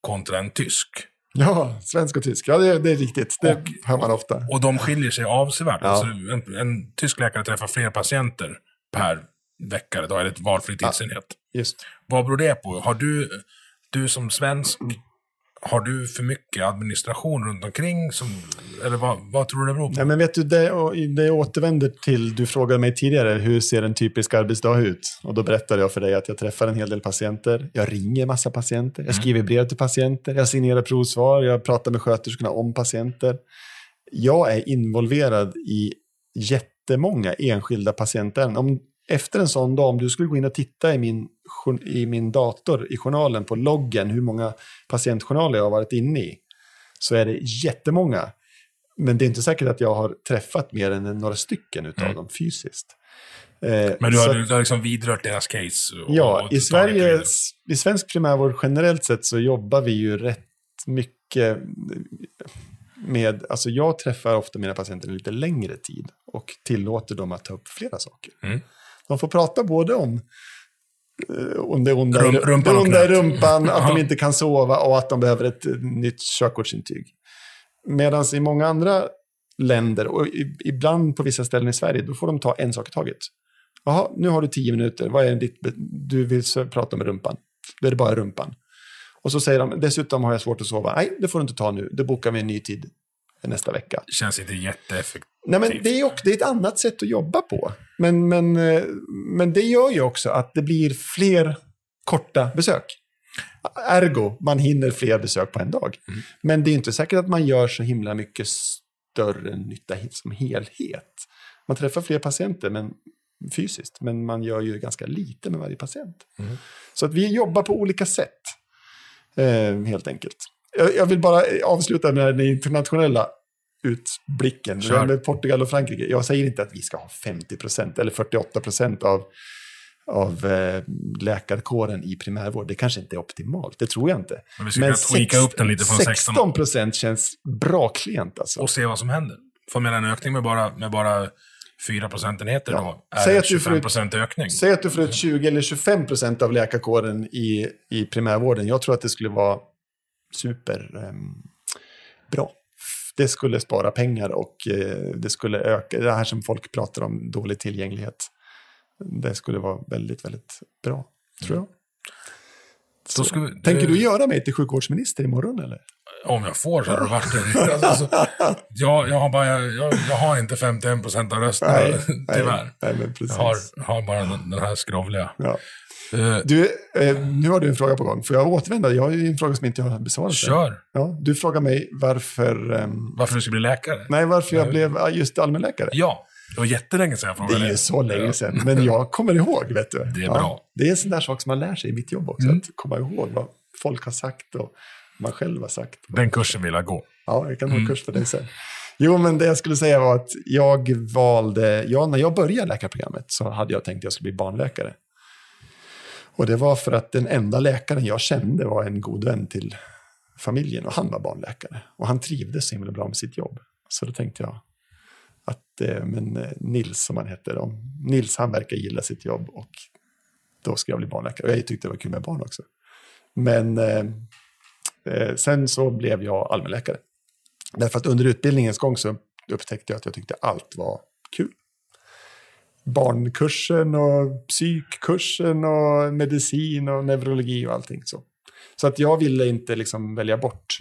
Kontra en tysk. Ja, svensk och tysk. Ja, det, det är riktigt. Det Och- hör man ofta. Och de skiljer sig avsevärt. Ja. Alltså, en, en tysk läkare träffar fler patienter per vecka, eller ett valfri tidsenhet. Just. Vad beror det på? Har du, du som svensk, har du för mycket administration runt omkring? Som, eller vad, vad tror du det beror på? Ja, men vet du, det, det återvänder till, du frågade mig tidigare, hur ser en typisk arbetsdag ut? Och då berättade jag för dig att jag träffar en hel del patienter, jag ringer massa patienter, jag skriver brev till patienter, jag signerar provsvar, jag pratar med sköterskorna om patienter. Jag är involverad i jättemånga enskilda patienter. Om, efter en sån dag, om du skulle gå in och titta i min, i min dator, i journalen, på loggen, hur många patientjournaler jag har varit inne i, så är det jättemånga. Men det är inte säkert att jag har träffat mer än några stycken utav dem fysiskt. Eh, Men du så har, att- du har liksom vidrört deras case? Och, Ja, och i Sverige, i svensk primärvård generellt sett så jobbar vi ju rätt mycket med, alltså jag träffar ofta mina patienter en lite längre tid och tillåter dem att ta upp flera saker. Mm. De får prata både om eh, om det onda, Rum- rumpan det och onda i rumpan, att de inte kan sova och att de behöver ett nytt körkortsintyg. Medan i många andra länder, och ibland på vissa ställen i Sverige, då får de ta en sak i taget. Jaha, nu har du tio minuter. Vad är ditt, du vill prata om rumpan. Då är det bara rumpan. Och så säger de, dessutom har jag svårt att sova. Nej, det får du inte ta nu. Det bokar vi en ny tid nästa vecka. känns inte jätteeffektivt. Nej, men det är, också, det är ett annat sätt att jobba på. Men, men, eh, men det gör ju också att det blir fler korta besök. Ergo, man hinner fler besök på en dag. Men det är inte säkert att man gör så himla mycket större nytta som helhet. Man träffar fler patienter men, fysiskt, men man gör ju ganska lite med varje patient. Så att vi jobbar på olika sätt, eh, helt enkelt. Jag, jag vill bara avsluta med den internationella utblicken. Kör. Med Portugal och Frankrike. Jag säger inte att vi ska ha 50% eller 48% av, av eh, läkarkåren i primärvård. Det kanske inte är optimalt, det tror jag inte. Men vi ska kunna tweaka upp den lite från 16 16% känns bra klent alltså. och se vad som händer. Får man en ökning med bara, med bara 4 procentenheter Ja. då, är Säg att du får 25 ut- procent ökning. Säg att du får ut 20 eller 25 procent av läkarkåren i, i primärvården. Jag tror att det skulle vara super ehm, bra. Det skulle spara pengar och eh, det skulle öka, det här som folk pratar om, dålig tillgänglighet. Det skulle vara väldigt, väldigt bra, tror jag. Då ska vi, Tänker eh, du göra mig till sjukvårdsminister imorgon eller? Om jag får så hade det varit det. Alltså, jag, jag, har bara, jag, jag har inte 51 procent av rösterna, tyvärr. Nej, nej men precis. Jag har, har bara den, den här skrovliga. Ja. Eh, Du, eh, nu har du en fråga på gång. Får jag återvända? Jag har ju en fråga som inte jag har besvarat. kör! Ja, du frågar mig varför, ehm, Varför du ska bli läkare? nej, varför jag blev ah, just allmänläkare. Ja, det var jättelänge sedan jag Det frågade är ju så länge sedan, men jag kommer ihåg, vet du. Det är bra. Det är en sån där sak som man lär sig i mitt jobb också, Mm. att komma ihåg vad folk har sagt och man själv har sagt. Den kursen vill jag gå. Ja, jag kan Mm. ha en kurs för dig sen. Jo, men det jag skulle säga var att jag valde, ja, när jag började läkarprogrammet så hade jag tänkt att jag skulle bli barnläkare. Och det var för att den enda läkaren jag kände var en god vän till familjen och han var barnläkare. Och han trivdes så himla bra med sitt jobb. Så då tänkte jag att eh, men, eh, Nils, som han hette, då, Nils han verkar gilla sitt jobb och då ska jag bli barnläkare. Och jag tyckte det var kul med barn också. Men eh, eh sen så blev jag allmänläkare. Därför att under utbildningens gång så upptäckte jag att jag tyckte allt var kul. Barnkursen och psykkursen och medicin och neurologi och allting. Så, så att jag ville inte liksom välja bort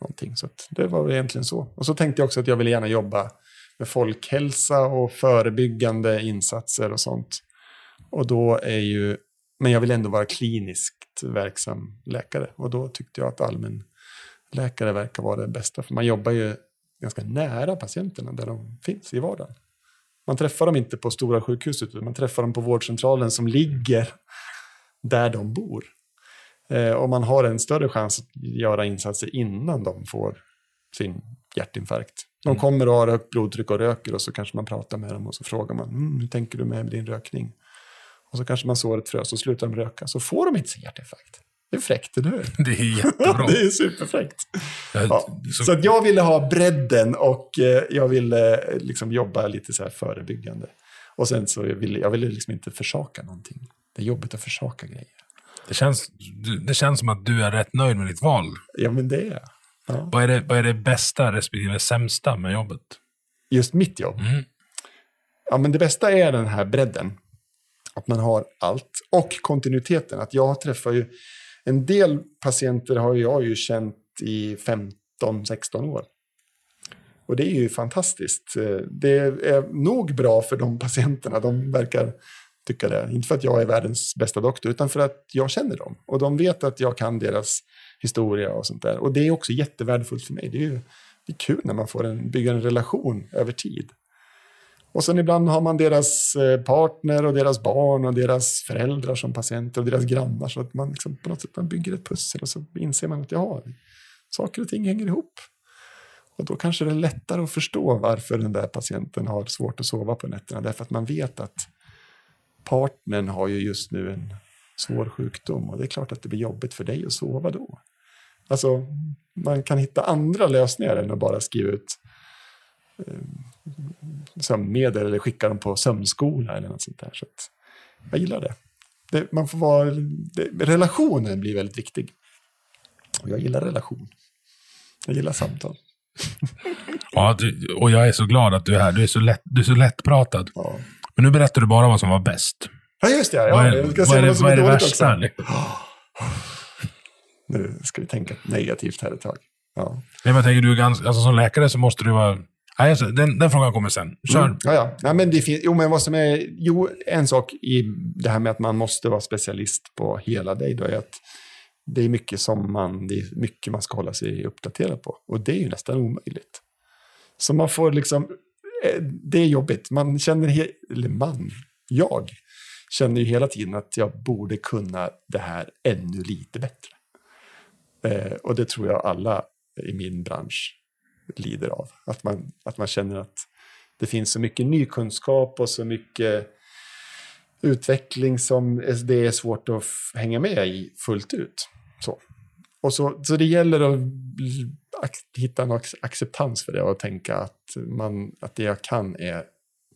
någonting. Så att det var egentligen så. Och så tänkte jag också att jag ville gärna jobba med folkhälsa och förebyggande insatser och sånt. Och då är ju, men jag vill ändå vara kliniskt verksam läkare. Och då tyckte jag att allmän läkare verkar vara det bästa. För man jobbar ju ganska nära patienterna där de finns i vardagen. Man träffar dem inte på stora sjukhuset, man träffar dem på vårdcentralen som ligger där de bor. Eh, och man har en större chans att göra insatser innan de får sin hjärtinfarkt. De kommer och har högt blodtryck och röker och så kanske man pratar med dem och så frågar man mm, hur tänker du med din rökning? Och så kanske man sår ett frö så slutar de röka så får de inte sin hjärtinfarkt. Det är fräckt, eller hur? Det är jättebra. det är superfräckt. Ja. så- Så att jag ville ha bredden och eh, jag ville eh, liksom jobba lite så här förebyggande. Och sen så ville jag ville liksom inte försaka någonting. Det är jobbigt att försaka grejer. det, känns, det känns som att du är rätt nöjd med ditt val. Ja, men det är jag. Ja. Vad är det, vad är det bästa respektive sämsta med jobbet? Just mitt jobb. Mm. Ja, men det bästa är den här bredden. Att man har allt. Och kontinuiteten. Att jag träffar ju... En del patienter har jag ju känt i 15-16 år. Och det är ju fantastiskt. Eh, det är nog bra för de patienterna. De verkar tycka det. Inte för att jag är världens bästa doktor, utan för att jag känner dem. Och de vet att jag kan deras historia och sånt där. Och det är också jättevärdefullt för mig. Det är ju det är kul när man får en, bygga en relation över tid. Och sen ibland har man deras eh, partner och deras barn och deras föräldrar som patienter och deras grannar. Så att man liksom på något sätt man bygger ett pussel och så inser man att ja, saker och ting hänger ihop. Och då kanske det är lättare att förstå varför den där patienten har svårt att sova på nätterna. Därför att man vet att partnern har ju just nu en svår sjukdom och det är klart att det blir jobbigt för dig att sova då. Alltså, man kan hitta andra lösningar än att bara skriva ut eh, sömnmedel eller skicka dem på sömnskola eller något sånt där. Så jag gillar det. det man får vara, det, relationen blir väldigt viktig. Och jag gillar relation. Jag gillar samtal. Ja, du, och jag är så glad att du är här. Du är så, lätt, du är så lättpratad. Ja, Men nu berättar du bara vad som var bäst. ja just det. Ja, vad är, jag ska vad är, det, vad är det värsta? Nu ska vi tänka negativt här ett tag. Ja. Nej, men jag tänker, du är ganska, alltså, som läkare så måste du vara... Nej, alltså, den, den frågan kommer sen. Kör. Mm. Ja, ja. Nej, men det finns, jo, men vad som är, jo, en sak i det här med att man måste vara specialist på hela dig då är att det är mycket som man, det är mycket man ska hålla sig uppdaterad på. Och det är ju nästan omöjligt. Så man får liksom, eh, det är jobbigt. Man känner, eller man, jag känner ju hela tiden att jag borde kunna det här ännu lite bättre. Eh, och det tror jag alla i min bransch lider av. Att man, att man känner att det finns så mycket ny kunskap och så mycket utveckling som det är svårt att hänga med i fullt ut. Så, och så, så det gäller att hitta en ac- acceptans för det och tänka att, man, att det jag kan är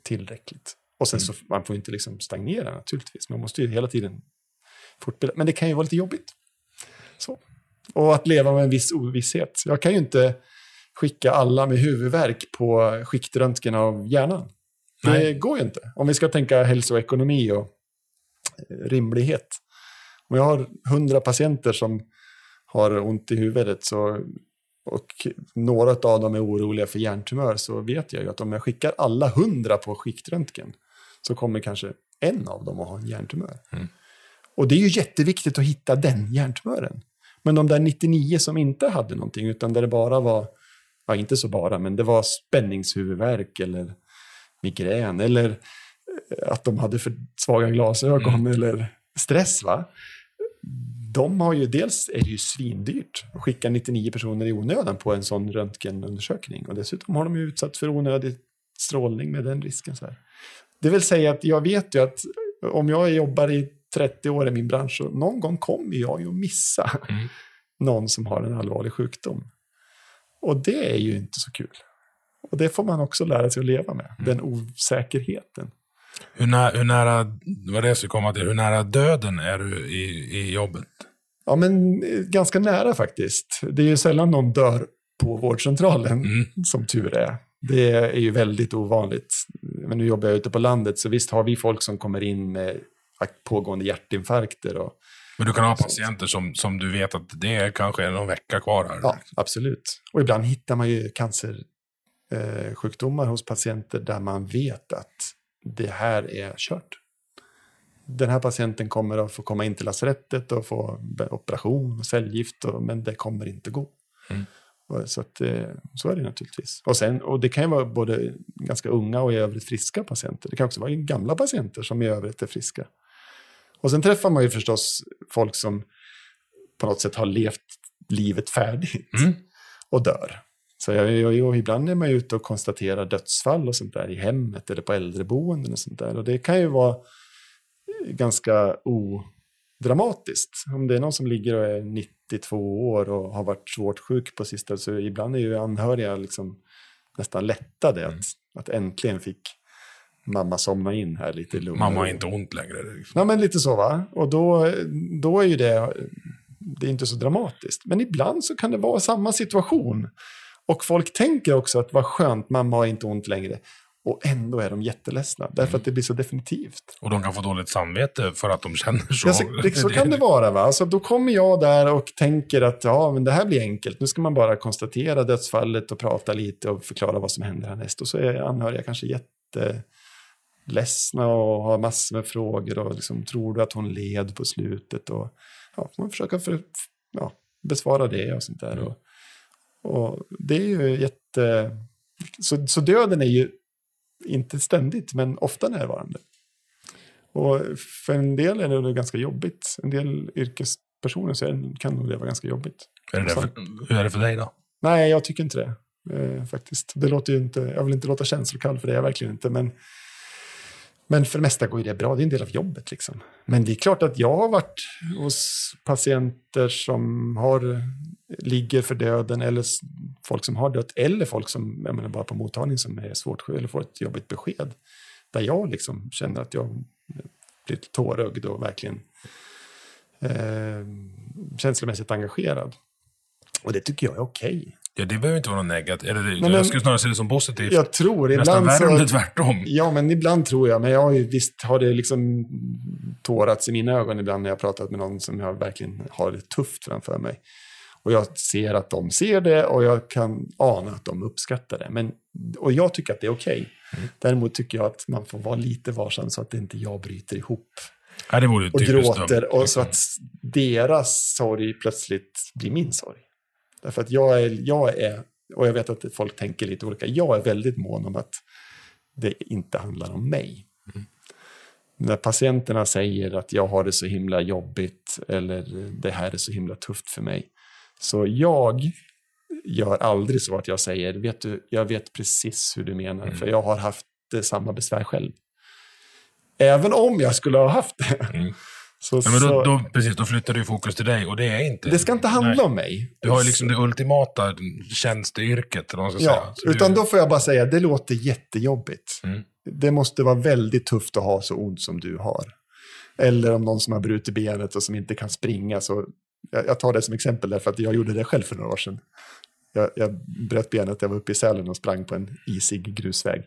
tillräckligt. Och sen så man får inte liksom stagnera naturligtvis. Man måste ju hela tiden fortbilda. Men det kan ju vara lite jobbigt. Så. Och att leva med en viss ovisshet. Jag kan ju inte skicka alla med huvudvärk på skiktröntgen av hjärnan. Det Nej. går ju inte. Om vi ska tänka hälsoekonomi och eh, rimlighet. Om jag har hundra patienter som har ont i huvudet så, och några av dem är oroliga för hjärntumör så vet jag ju att om jag skickar alla hundra på skiktröntgen så kommer kanske en av dem att ha en hjärntumör. Mm. Och det är ju jätteviktigt att hitta den hjärntumören. Men de där 99 som inte hade någonting, utan där det bara var, ja inte så bara, men det var spänningshuvudvärk eller migrän eller eh, att de hade för svaga glasögon Mm. eller stress. va? De har ju dels är det ju svindyrt att skicka 99 personer i onödan på en sån röntgenundersökning. Och dessutom har de ju utsatt för onödig strålning med den risken. Så här. Det vill säga att jag vet ju att om jag jobbar i 30 år i min bransch så någon gång kommer jag ju att missa Mm. någon som har en allvarlig sjukdom. Och det är ju inte så kul. Och det får man också lära sig att leva med, den osäkerheten. Hur, nä, hur nära, vad det skulle komma till, hur nära döden är du i, i jobbet? Ja, men eh, ganska nära faktiskt. Det är ju sällan någon dör på vårdcentralen, Mm. som tur är. Det är ju väldigt ovanligt. Men nu jobbar jag ute på landet, så visst har vi folk som kommer in med pågående hjärtinfarkter. Och, Men du kan ha patienter som, som du vet att det är kanske är någon vecka kvar här. ja, absolut. Och ibland hittar man ju cancersjukdomar eh, sjukdomar hos patienter där man vet att det här är kört. Den här patienten kommer att få komma in till lasarettet och få operation och cellgift, och, men det kommer inte gå. Mm. Så, att, eh, så är det naturligtvis. Och, sen, och det kan ju vara både ganska unga och i övrigt friska patienter. Det kan också vara gamla patienter som i övrigt är friska. Och sen träffar man ju förstås folk som på något sätt har levt livet färdigt Mm. och dör. Så jag, jag, jag, ibland är man ute och konstaterar dödsfall och sånt där i hemmet eller på äldreboenden och sånt där. Och det kan ju vara ganska odramatiskt. Om det är någon som ligger och är 92 år och har varit svårt sjuk på sista, så ibland är ju anhöriga liksom nästan lättade att, att äntligen fick mamma somna in här lite lugnare. Mamma har inte ont längre. Liksom. Ja, men lite så va. Och då, då är ju det, det är inte så dramatiskt. Men ibland så kan det vara samma situation. Och folk tänker också att vad skönt, mamma har inte ont längre. Och ändå är de jätteledsna, därför att det blir så definitivt. Och de kan få dåligt samvete för att de känner så. Ja, så, det, så kan det vara. Va? Alltså, då kommer jag där och tänker att ja, men det här blir enkelt. Nu ska man bara konstatera dödsfallet och prata lite och förklara vad som händer härnäst. Och så är anhöriga kanske jätteledsna och har massor med frågor. Och liksom, tror du att hon led på slutet? Och, ja, man försöker för, ja, besvara det och sånt där. Och, och det är ju jätte... Så, så döden är ju inte ständigt, men ofta närvarande. Och för en del är det ganska jobbigt. En del yrkespersoner så det, kan nog det vara ganska jobbigt. Är det för, hur är det för dig då? Nej, jag tycker inte det. Eh, faktiskt. Det låter inte, jag vill inte låta känslokall för det jag verkligen inte. Men, men för det mesta går ju det bra. Det är en del av jobbet. Liksom. Men det är klart att jag har varit hos patienter som har, ligger för döden eller folk som har dött eller folk som jag menar, bara på mottagning som är svårt sjuka eller får ett jobbigt besked. Där jag liksom känner att jag blir tårögd och verkligen eh, känslomässigt engagerad. Och det tycker jag är okej. Ja, det behöver inte vara något negativt. Eller, det- men- jag skulle snarare se det som positivt. Jag tror Nästan ibland värre om det är tvärtom. Ja, men ibland tror jag. Men jag har ju, visst har det liksom tårats i mina ögon ibland när jag pratat med någon som jag verkligen har det tufft framför mig. Och jag ser att de ser det och jag kan ana att de uppskattar det. Men, och jag tycker att det är okej. Mm. Däremot tycker jag att man får vara lite varsam så att inte jag bryter ihop Ja, det vore ju och gråter. Och så att deras sorg plötsligt blir min sorg. Därför att jag är, jag är, och jag vet att folk tänker lite olika, jag är väldigt mån om att det inte handlar om mig. När patienterna säger att jag har det så himla jobbigt eller det här är så himla tufft för mig. Så jag gör aldrig så att jag säger, vet du, jag vet precis hur du menar, för jag har haft samma besvär själv. Även om jag skulle ha haft det. Mm. Så, Ja, men då, då, precis, då flyttar du fokus till dig och det är inte... det ska inte handla Nej. om mig. Du har ju liksom det ultimata tjänsteyrket, eller ska Ja, säga. Utan du, då får jag bara säga, det låter jättejobbigt. Mm. Det måste vara väldigt tufft att ha så ont som du har. Eller om någon som har brutit benet och som inte kan springa. Så jag, jag tar det som exempel därför att jag gjorde det själv för några år sedan. Jag, jag bröt benet, jag var uppe i Sälen och sprang på en isig grusväg.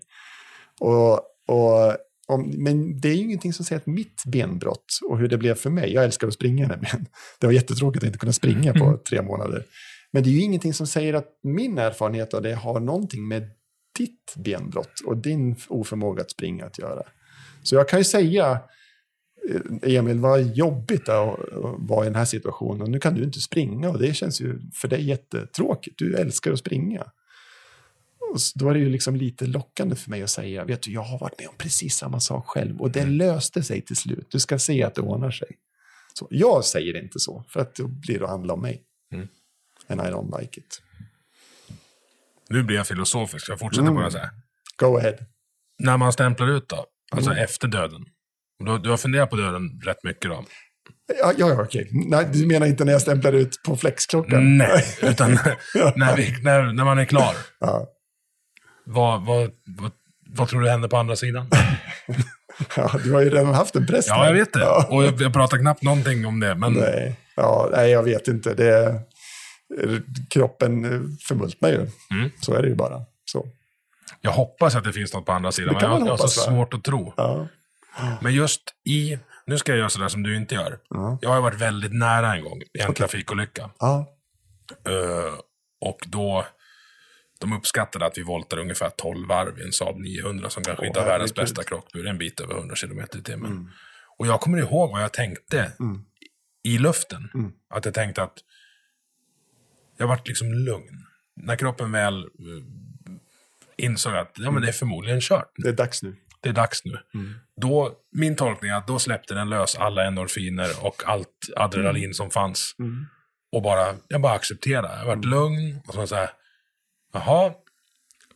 Och, och Om, men det är ju ingenting som säger att mitt benbrott och hur det blev för mig, jag älskar att springa nämligen. Det var jättetråkigt att inte kunna springa på Mm. tre månader. Men det är ju ingenting som säger att min erfarenhet av det har någonting med ditt benbrott och din oförmåga att springa att göra. Så jag kan ju säga, eh, Emil, vad jobbigt att att vara i den här situationen. Nu kan du inte springa och det känns ju för dig jättetråkigt. Du älskar att springa. Så- då är det ju liksom lite lockande för mig att säga, vet du, jag har varit med om precis samma sak själv och det löste sig till slut. Du ska se att det ordnar sig. Så jag säger inte så, för att då blir det att handla om mig. Mm. And I don't like it. Nu blir jag filosofisk, jag fortsätter bara så här. Go ahead. När man stämplar ut då, alltså Mm. efter döden. Du, du har funderat på döden rätt mycket då? Ja, ja, ja, okej. Nej, du menar inte när jag stämplar ut på flexklockan? Nej, utan när, vi, när, när man är klar. Ja. Vad, vad, vad, vad tror du händer på andra sidan? Ja, du har ju redan haft en präst. Ja, jag vet det. Ja. Och jag, jag pratar knappt någonting om det. Men Nej. Ja, nej, jag vet inte. Det, kroppen förmultnar ju. Mm. Så är det ju bara. Så. jag hoppas att det finns något på andra sidan. Det Men jag, man jag har så hoppas, va? svårt att tro. Ja. Men just i... Nu ska jag göra sådär som du inte gör. Ja. Jag har varit väldigt nära en gång i en trafikolycka. Ja. Eh, och då... De uppskattade att vi voltade ungefär 12 varv i en Saab 900 som kanske Åh, inte har världens bästa krockbur, en bit över 100 km i timmen. Mm. Och jag kommer ihåg vad jag tänkte i luften. Mm. Att jag tänkte att jag vart liksom lugn. När kroppen väl eh, insåg att ja, men det är förmodligen kört. Det är dags nu. Det är dags nu. Mm. Då, min tolkning är att då släppte den lös alla endorfiner och allt adrenalin Mm. som fanns. Och bara, jag bara accepterade. Jag vart lugn och så så här, jaha,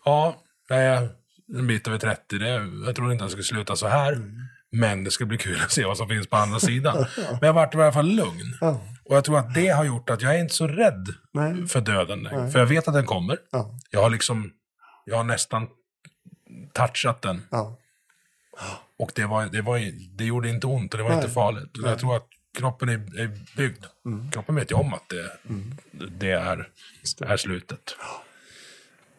ja, är en bit över 30. Det, jag trodde inte att det skulle sluta så här. Mm. Men det ska bli kul att se vad som finns på andra sidan. Men jag vart i alla fall lugn. Ja. Och jag tror att det har gjort att jag är inte så rädd Nej. för döden längre. För jag vet att den kommer. Ja. Jag har liksom, jag har nästan touchat den. Ja. Och det, var, det, var, det gjorde inte ont och det var inte farligt. Jag tror att kroppen är, är byggd. Kroppen vet ju om att det, det, är, det. är slutet.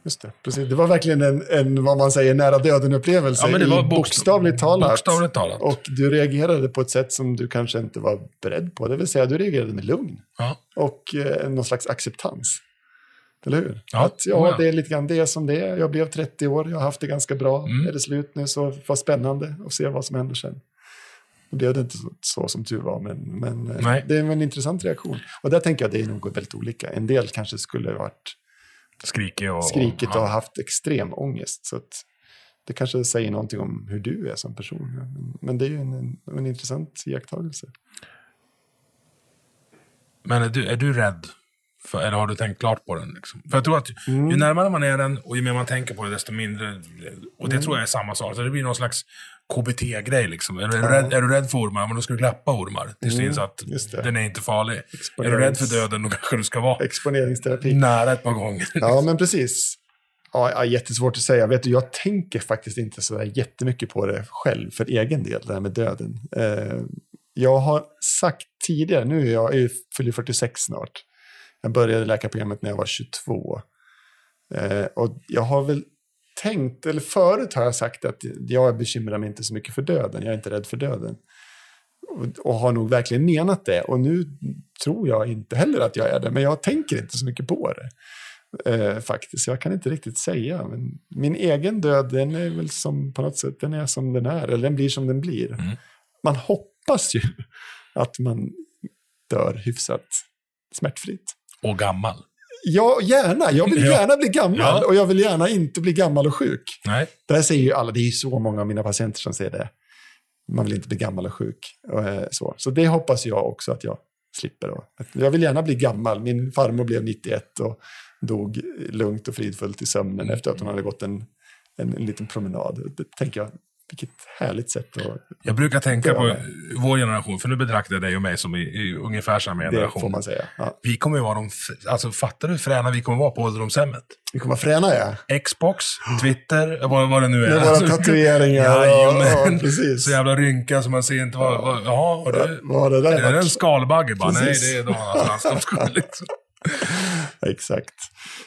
Just det. Precis. Det var verkligen en, en vad man säger, nära döden-upplevelse. Ja, men det var i bokst- bokstavligt talat. bokstavligt talat. Och du reagerade på ett sätt som du kanske inte var beredd på. Det vill säga, du reagerade med lugn. Ja. och eh, någon slags acceptans. Eller hur? Ja, att ja, det är lite grann det som det är. Jag blev 30 år, jag har haft det ganska bra. Mm. Är det slut nu så var spännande att se vad som händer sen. Och det är inte så, så som tur var, men, men eh, Nej. det är en intressant reaktion. Och där tänker jag att det är nog väldigt olika. En del kanske skulle ha varit Skrikig och... skrikigt och ja. haft extrem ångest. Så det kanske säger någonting om hur du är som person. Men, men det är ju en, en, en intressant iakttagelse. Men är du, är du rädd? För, eller har du tänkt klart på den? Liksom? För jag tror att Mm. ju närmare man är den och ju mer man tänker på det, desto mindre... Och Mm. det tror jag är samma sak. Så det blir någon slags KBT-grej. Liksom. Är, du rädd, är du rädd för ormar, men då ska du klappa ormar. Tills det inser att Mm. det. den är inte farlig. Är du rädd för döden, då kanske du ska vara Exponeringsterapi. nära ett par gånger. Ja, men precis. Ja, ja, jättesvårt att säga. Vet du, jag tänker faktiskt inte så där jättemycket på det själv för egen del, det här med döden. Eh, jag har sagt tidigare, nu är jag, jag fyller 46 snart. Jag började läkarprogrammet när jag var 22. Eh, och jag har väl tänkt, eller förut har jag sagt att jag bekymrar mig inte så mycket för döden, jag är inte rädd för döden. Och, och har nog verkligen menat det. Och nu tror jag inte heller att jag är det, men jag tänker inte så mycket på det. Eh, faktiskt, jag kan inte riktigt säga. Men min egen död, den är väl som på något sätt, den är som den är, eller den blir som den blir. Mm. Man hoppas ju att man dör hyfsat smärtfritt. Och gammal. Ja, gärna. Jag vill gärna bli gammal Ja. och jag vill gärna inte bli gammal och sjuk. Nej. Där säger ju alla, det är ju så många av mina patienter som säger det. Man vill inte bli gammal och sjuk. Och, eh, så. så det hoppas jag också att jag slipper. Då. Jag vill gärna bli gammal. Min farmor blev 91 och dog lugnt och fridfullt i sömnen efter att hon hade gått en, en, en liten promenad. Det tänker jag, vilket härligt sätt att... Jag brukar tänka Det på vår generation, för nu betraktar jag dig och mig som i, i ungefär samma Det generation. får man säga. Ja. Vi kommer ju vara de... Alltså fattar du hur fräna vi kommer vara på ålderdomshemmet? Vi kommer vara fräna, ja. Xbox, Twitter, vad, vad det nu är. Med våra Alltså, tatueringar. Ja, precis. Så jävla rynka som man ser inte vad... vad jaha, har du... Vad det där Är det en skalbagge? Bara, nej, det är någon annanstans. De ska liksom. Exakt.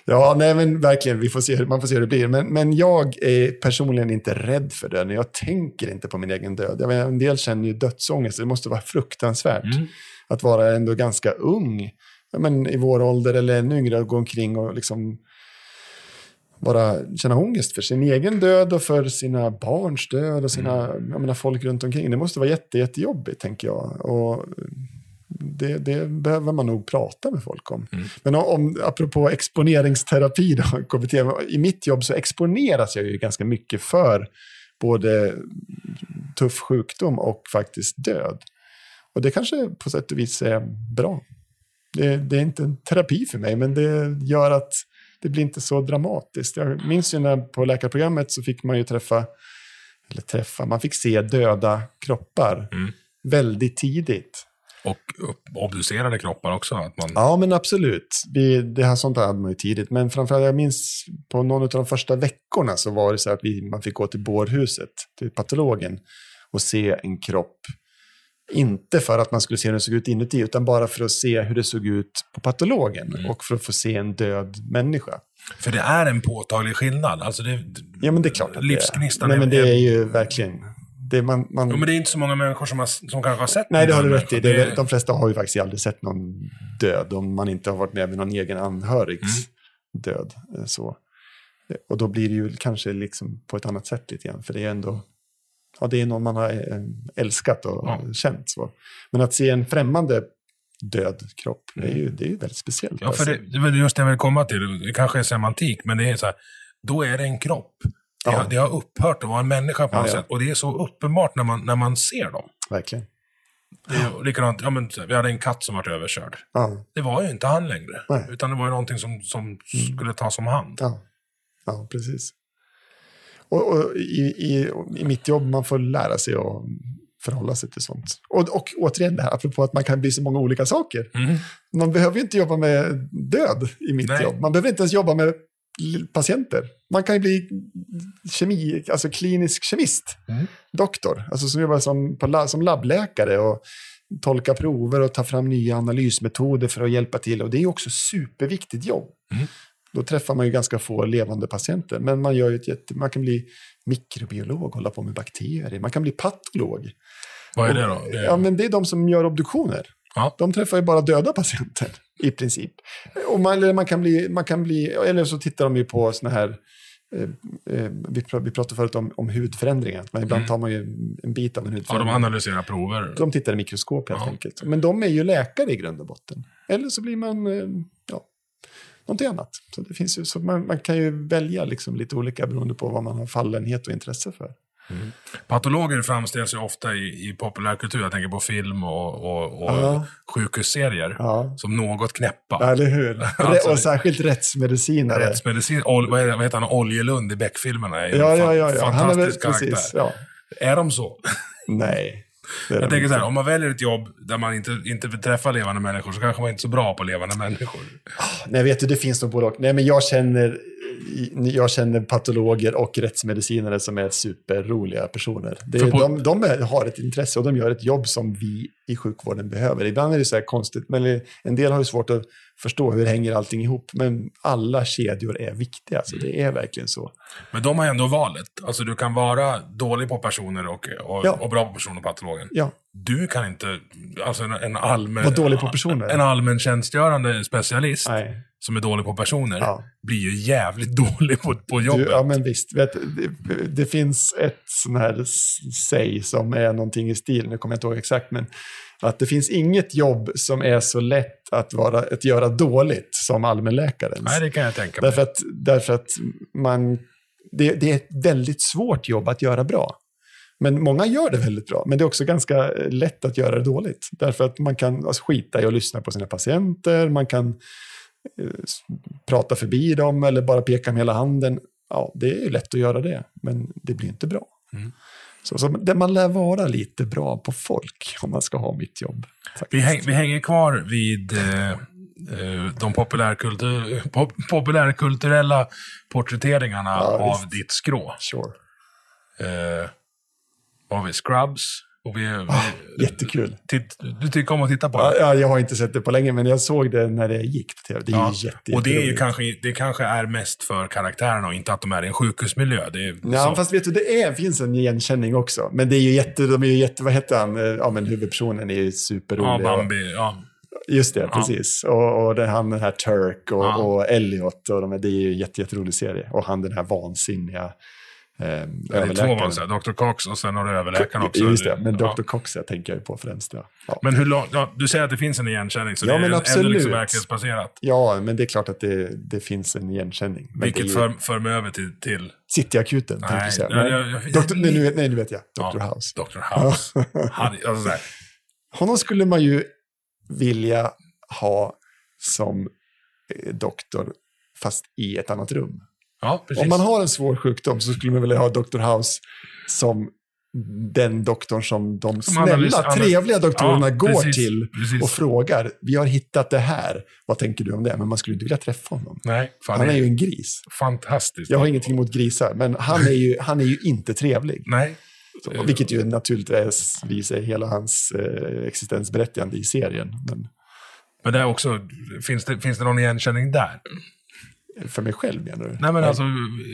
Ja, nej men verkligen, vi får se, man får se hur det blir. Men, men jag är personligen inte rädd för döden. Jag tänker inte på min egen död. Jag menar, en del känner ju dödsångest. Det måste vara fruktansvärt Mm. att vara ändå ganska ung, men i vår ålder eller ännu yngre, och gå omkring och liksom bara känna ångest för sin egen död och för sina barns död och sina, jag menar, folk runt omkring. Det måste vara jätte, jättejobbigt, tänker jag. Och det, det behöver man nog prata med folk om. Men om, apropå exponeringsterapi, då, KBT, i mitt jobb så exponeras jag ju ganska mycket för både tuff sjukdom och faktiskt död. Och det kanske på sätt och vis är bra. Det, det är inte en terapi för mig, men det gör att det blir inte så dramatiskt. Jag minns ju när på läkarprogrammet så fick man ju träffa, eller träffa, man fick se döda kroppar väldigt tidigt. Och obducerade kroppar också. Att man, Ja, men absolut. Vi, det här sånt hade man ju tidigt. Men framförallt, jag minns på någon av de första veckorna så var det så att vi, man fick gå till bårhuset, till patologen, och se en kropp. Inte för att man skulle se hur den såg ut inuti, utan bara för att se hur det såg ut på patologen. Och för att få se en död människa. För det är en påtaglig skillnad. Alltså det, Ja, men det är klart att Livsgnistan det är. Nej, men det är ju verkligen... Det, man, man, Jo, men det är inte så många människor som, har, som kanske har sett Nej, det har du rätt i. Det, Det är- är- de flesta har ju faktiskt aldrig sett någon död om man inte har varit med vid någon egen anhörigs död. eh, Så. Eh, Och då blir det ju kanske liksom på ett annat sätt lite grann. För det är ändå ja, det är någon man har eh, älskat och Ja. känt. Så. Men att se en främmande död kropp, det är ju, det är ju väldigt speciellt. Ja, för det, det var just det jag vill komma till. Det kanske är semantik, men det är så här, då är det en kropp. Det, Ja. har, det har upphört att vara en människa på något ja. sätt. Och det är så uppenbart när man, när man ser dem. Verkligen. Det är likadant, ja, men, vi hade en katt som var överkörd. Det var ju inte han längre. Nej. Mm. Utan det var ju någonting som, som skulle tas om hand. ja, precis. Och, och i, i, i mitt jobb, man får lära sig att förhålla sig till sånt. Och, och återigen det här, apropå att man kan bli så många olika saker. Mm. Man behöver ju inte jobba med död i mitt Nej. jobb. Man behöver inte ens jobba med patienter. Man kan ju bli kemi, alltså klinisk kemist, Mm. doktor, alltså som jobbar som, på, som labbläkare och tolka prover och ta fram nya analysmetoder för att hjälpa till. Och det är också superviktigt jobb. Mm. Då träffar man ju ganska få levande patienter, men man, gör ett jätte, man kan bli mikrobiolog, hålla på med bakterier, man kan bli patolog. Vad är det då? Det, Ja, men det är de som gör obduktioner. Ja. De träffar ju bara döda patienter i princip. Och man, eller, man kan bli, man kan bli, eller så tittar de ju på såna här, eh, eh, vi, pr- vi pratade förut om, om hudförändringar, men ibland tar man ju en, bit av en ja, de hudförändring. analyserar prover. de tittar i mikroskop helt Ja. enkelt. Men de är ju läkare i grund och botten. Eller så blir man, eh, ja, någonting annat. Så det finns ju, så man, man kan ju välja liksom lite olika beroende på vad man har fallenhet och intresse för. Patologer framställs ju ofta i, i populärkultur. Jag tänker på film och, och, och Ja. sjukhusserier. Ja. Som något knäppa. Eller hur? Alltså, och särskilt rättsmedicinare. Rättsmedicin, ol, vad, heter, vad heter han, Oljelund i Beck-filmerna. är Ja, ja, ja, ja. Han är väl karaktär. precis, ja. Är de så? Nej. är Jag tänker så inte. här, om man väljer ett jobb där man inte, inte träffa levande människor så kanske man inte är så bra på levande människor. Nej, vet du, det finns nog och. Nej, men jag känner, jag känner patologer och rättsmedicinare som är superroliga personer. Det, på- de, de har ett intresse och de gör ett jobb som vi i sjukvården behöver. Ibland är det så här konstigt, men en del har ju svårt att förstå hur hänger allting ihop. Men alla kedjor är viktiga, så det är verkligen så. Men de har ändå valet. Alltså du kan vara dålig på personer och, och, Ja. och bra på personer, patologen. Ja, Du kan inte, alltså en, en allmän... Vara dålig på personer? En allmän tjänstgörande specialist nej. som är dålig på personer Ja. blir ju jävligt dålig på, på jobbet. Du, ja, men visst. Vet, det, det finns ett sån här säg som är någonting i stil, nu kommer jag inte ihåg exakt, men att det finns inget jobb som är så lätt att, vara, att göra dåligt som allmänläkarens. Nej, det kan jag tänka mig. Därför att, därför att man, det, det är ett väldigt svårt jobb att göra bra. Men många gör det väldigt bra, men det är också ganska eh, lätt att göra det dåligt. Därför att man kan alltså, skita i att lyssna på sina patienter, man kan eh, prata förbi dem eller bara peka med hela handen. Ja, det är ju lätt att göra det, men det blir inte bra. Mm. Så, så det, man lär vara lite bra på folk om man ska ha mitt jobb. Vi, häng, vi hänger kvar vid eh, eh, de populärkultur, pop, populärkulturella porträtteringarna Ja, av visst. ditt skrå. Sure. Eh, vad har vi? Scrubs, Och vi, Ah, vi, jättekul. titt, du tycker om att titta på Ja, det? ja, jag har inte sett det på länge, men jag såg det när det gick på tv. Det är Ja. ju jätte, och det är ju kanske, det kanske är mest för karaktärerna och inte att de är i en sjukhusmiljö. Det är Ja, så. fast vet du, det är, finns en igenkänning också. Men det är ju jätte, de är ju jätte, vad heter han, ja men huvudpersonen är ju superrolig. Ja, Bambi. Ja. Just det, precis. Och, och det, han den här Turk och, Ja. och Elliot, och de, det är ju en jätte, jätterolig serie. Och han den här vansinniga eh, två vansiga. Dr. Cox och sen har du överläkaren också. Just det, men Dr. Ja. Cox jag tänker jag ju på främst. Ja. Ja. Men hur långt, ja, du säger att det finns en igenkänning, så Ja, det är ändå absolut. liksom verklighetsbaserat. ja, men det är klart att det, det finns en igenkänning. Är Vilket för, för mig över till, till Cityakuten, tänkte du säga. Nej, ja, ja. Doktor, nej, nu, nej, nu vet jag. ja, Dr. House. Dr. House. Han, alltså, Honom skulle man ju vilja ha som eh, doktor, fast i ett annat rum. Ja. Om man har en svår sjukdom så skulle man vilja ha Dr. House som den doktorn som de Som snälla, analys- ana- trevliga doktorerna Ja, går precis, till precis. och frågar. Vi har hittat det här. Vad tänker du om det? Men man skulle inte vilja träffa honom. Nej, Han det är ju en gris. fantastiskt. Jag har ingenting emot grisar, men han är ju, han är ju inte trevlig. Nej. Så, vilket ju naturligtvis är hela hans eh, existensberättigande i serien. Men Men det är också, finns det, finns det någon igenkänning där? För mig själv menar du? Nej men alltså,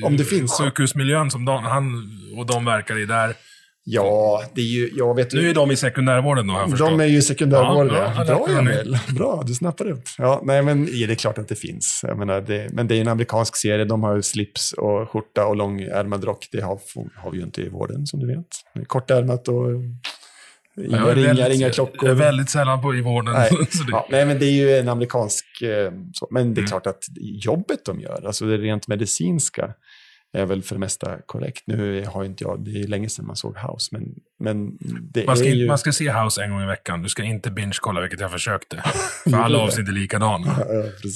Om det finns sjukhusmiljön som de, han och de verkar i där. Ja, det är ju, jag vet Nu är de i sekundärvården då, har jag förstått. De är ju sekundärvårdare. Ja, ja, Bra ni. Emil, bra, du snappar upp. Ja, nej men ja, det är klart att det finns. Menar, det, men det är en amerikansk serie, de har ju slips och skjorta och långärmad rock. Det har, har vi ju inte i vården som du vet. Kortärmat och inga Jag ringar, väldigt- inga Jag är klockor. väldigt sällan på i vården. Nej. Ja, nej, men det är ju en amerikansk... Eh, så, men Mm. det är klart att jobbet de gör, alltså det rent medicinska, är väl för det mesta korrekt. Nu har inte jag, det är länge sedan man såg House, men, men det man, ska, är ju... man ska se House en gång i veckan. Du ska inte binge-kolla, vilket jag försökte. För alla avsnitt är likadana. Ja.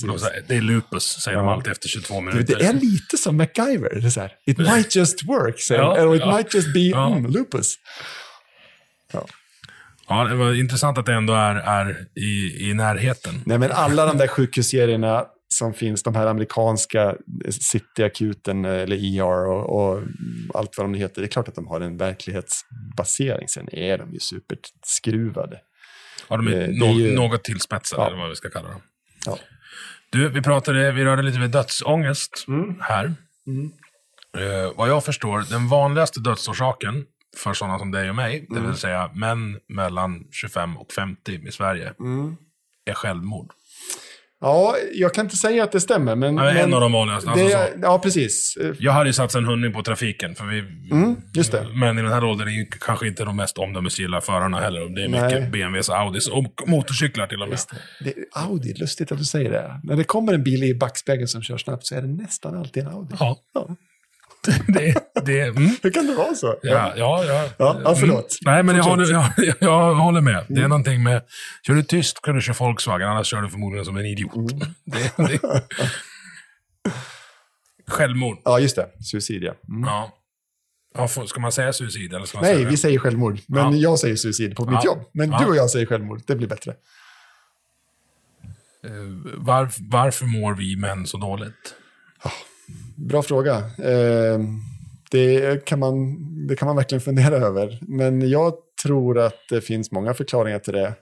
De Det är lupus, säger de Ja. alltid efter 22 Du, minuter. det är lite som MacGyver. Det är så här, It might just work, säger Ja, de. Eller it might just be Ja. mm, lupus. Ja. Det var intressant att det ändå är, är i, i närheten. Nej, men alla de där sjukhusserierna som finns, de här amerikanska Cityakuten eller ER och, och allt vad de heter, det är klart att de har en verklighetsbasering. Sen är de ju superskruvade. Ja, de är, är nå- ju- något tillspetsade, Ja. eller vad vi ska kalla dem. Ja. Du, vi pratade, vi rörde lite vid dödsångest Mm. här. Eh, vad jag förstår, den vanligaste dödsorsaken för sådana som dig och mig, det Mm. vill säga män mellan 25 och 50 i Sverige, Mm. är självmord. Ja, jag kan inte säga att det stämmer, men... Ja, en men av de vanligaste. Alltså det, ja, precis. Jag hade ju satt en hundring på trafiken, för vi... Mm, just det. Men i den här åldern är ju kanske inte de mest omdömesgilla förarna heller. Det är mycket Nej. BMWs, Audis och motorcyklar till och med. Det är Audi, lustigt att du säger det. När det kommer en bil i backspegeln som kör snabbt så är det nästan alltid en Audi. Ja, Ja. det, det, mm. Hur kan det vara så? Ja, ja, ja. Ja, ja, förlåt. Mm. Nej, men jag håller, jag, jag håller med. Det är någonting med... Kör du tyst kan du köra Volkswagen, annars kör du förmodligen som en idiot. Mm. Det, det. Självmord. Ja, just det. Suicid, ja. Mm. Ja. Ja, ska man säga suicid eller ska man Nej, säga vi säger självmord. Men Ja. jag säger suicid på mitt Ja. jobb. Men du och jag säger självmord. Det blir bättre. Eh, Varf, varför mår vi män så dåligt? Bra fråga. Eh, det, kan man, det kan man verkligen fundera över. Men jag tror att det finns många förklaringar till det.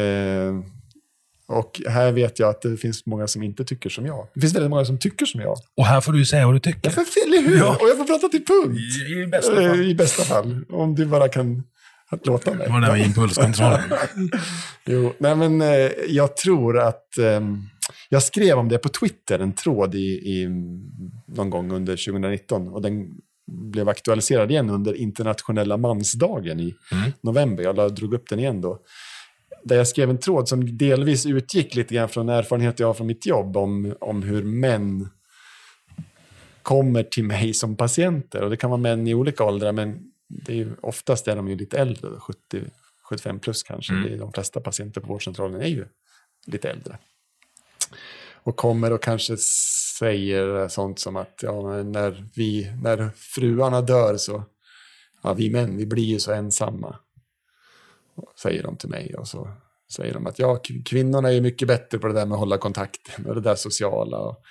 Eh, och här vet jag att det finns många som inte tycker som jag. Det finns väldigt många som tycker som jag. Och här får du säga vad du tycker. Jag får eller hur? Ja. Och jag får prata till punkt. I, i bästa fall. Eh, I bästa fall. Om du bara kan låta mig. Det var det där med impulskontrollen. Jo, nej men eh, jag tror att... ehm, jag skrev om det på Twitter, en tråd i, i någon gång under 2019. Och den blev aktualiserad igen under internationella mansdagen i Mm. november. Jag drog upp den igen då. Där jag skrev en tråd som delvis utgick lite grann från erfarenheter jag har från mitt jobb om, om hur män kommer till mig som patienter. Och det kan vara män i olika åldrar, men det är ju, oftast är de ju lite äldre, 70, 75 plus kanske. Mm. De flesta patienter på vårdcentralen är ju lite äldre. Och kommer och kanske säger sånt som att ja, när, vi, när fruarna dör så, ja, vi män, vi blir ju så ensamma. Säger de till mig och så säger de att ja, kvinnorna är mycket bättre på det där med att hålla kontakten och det där sociala. Och,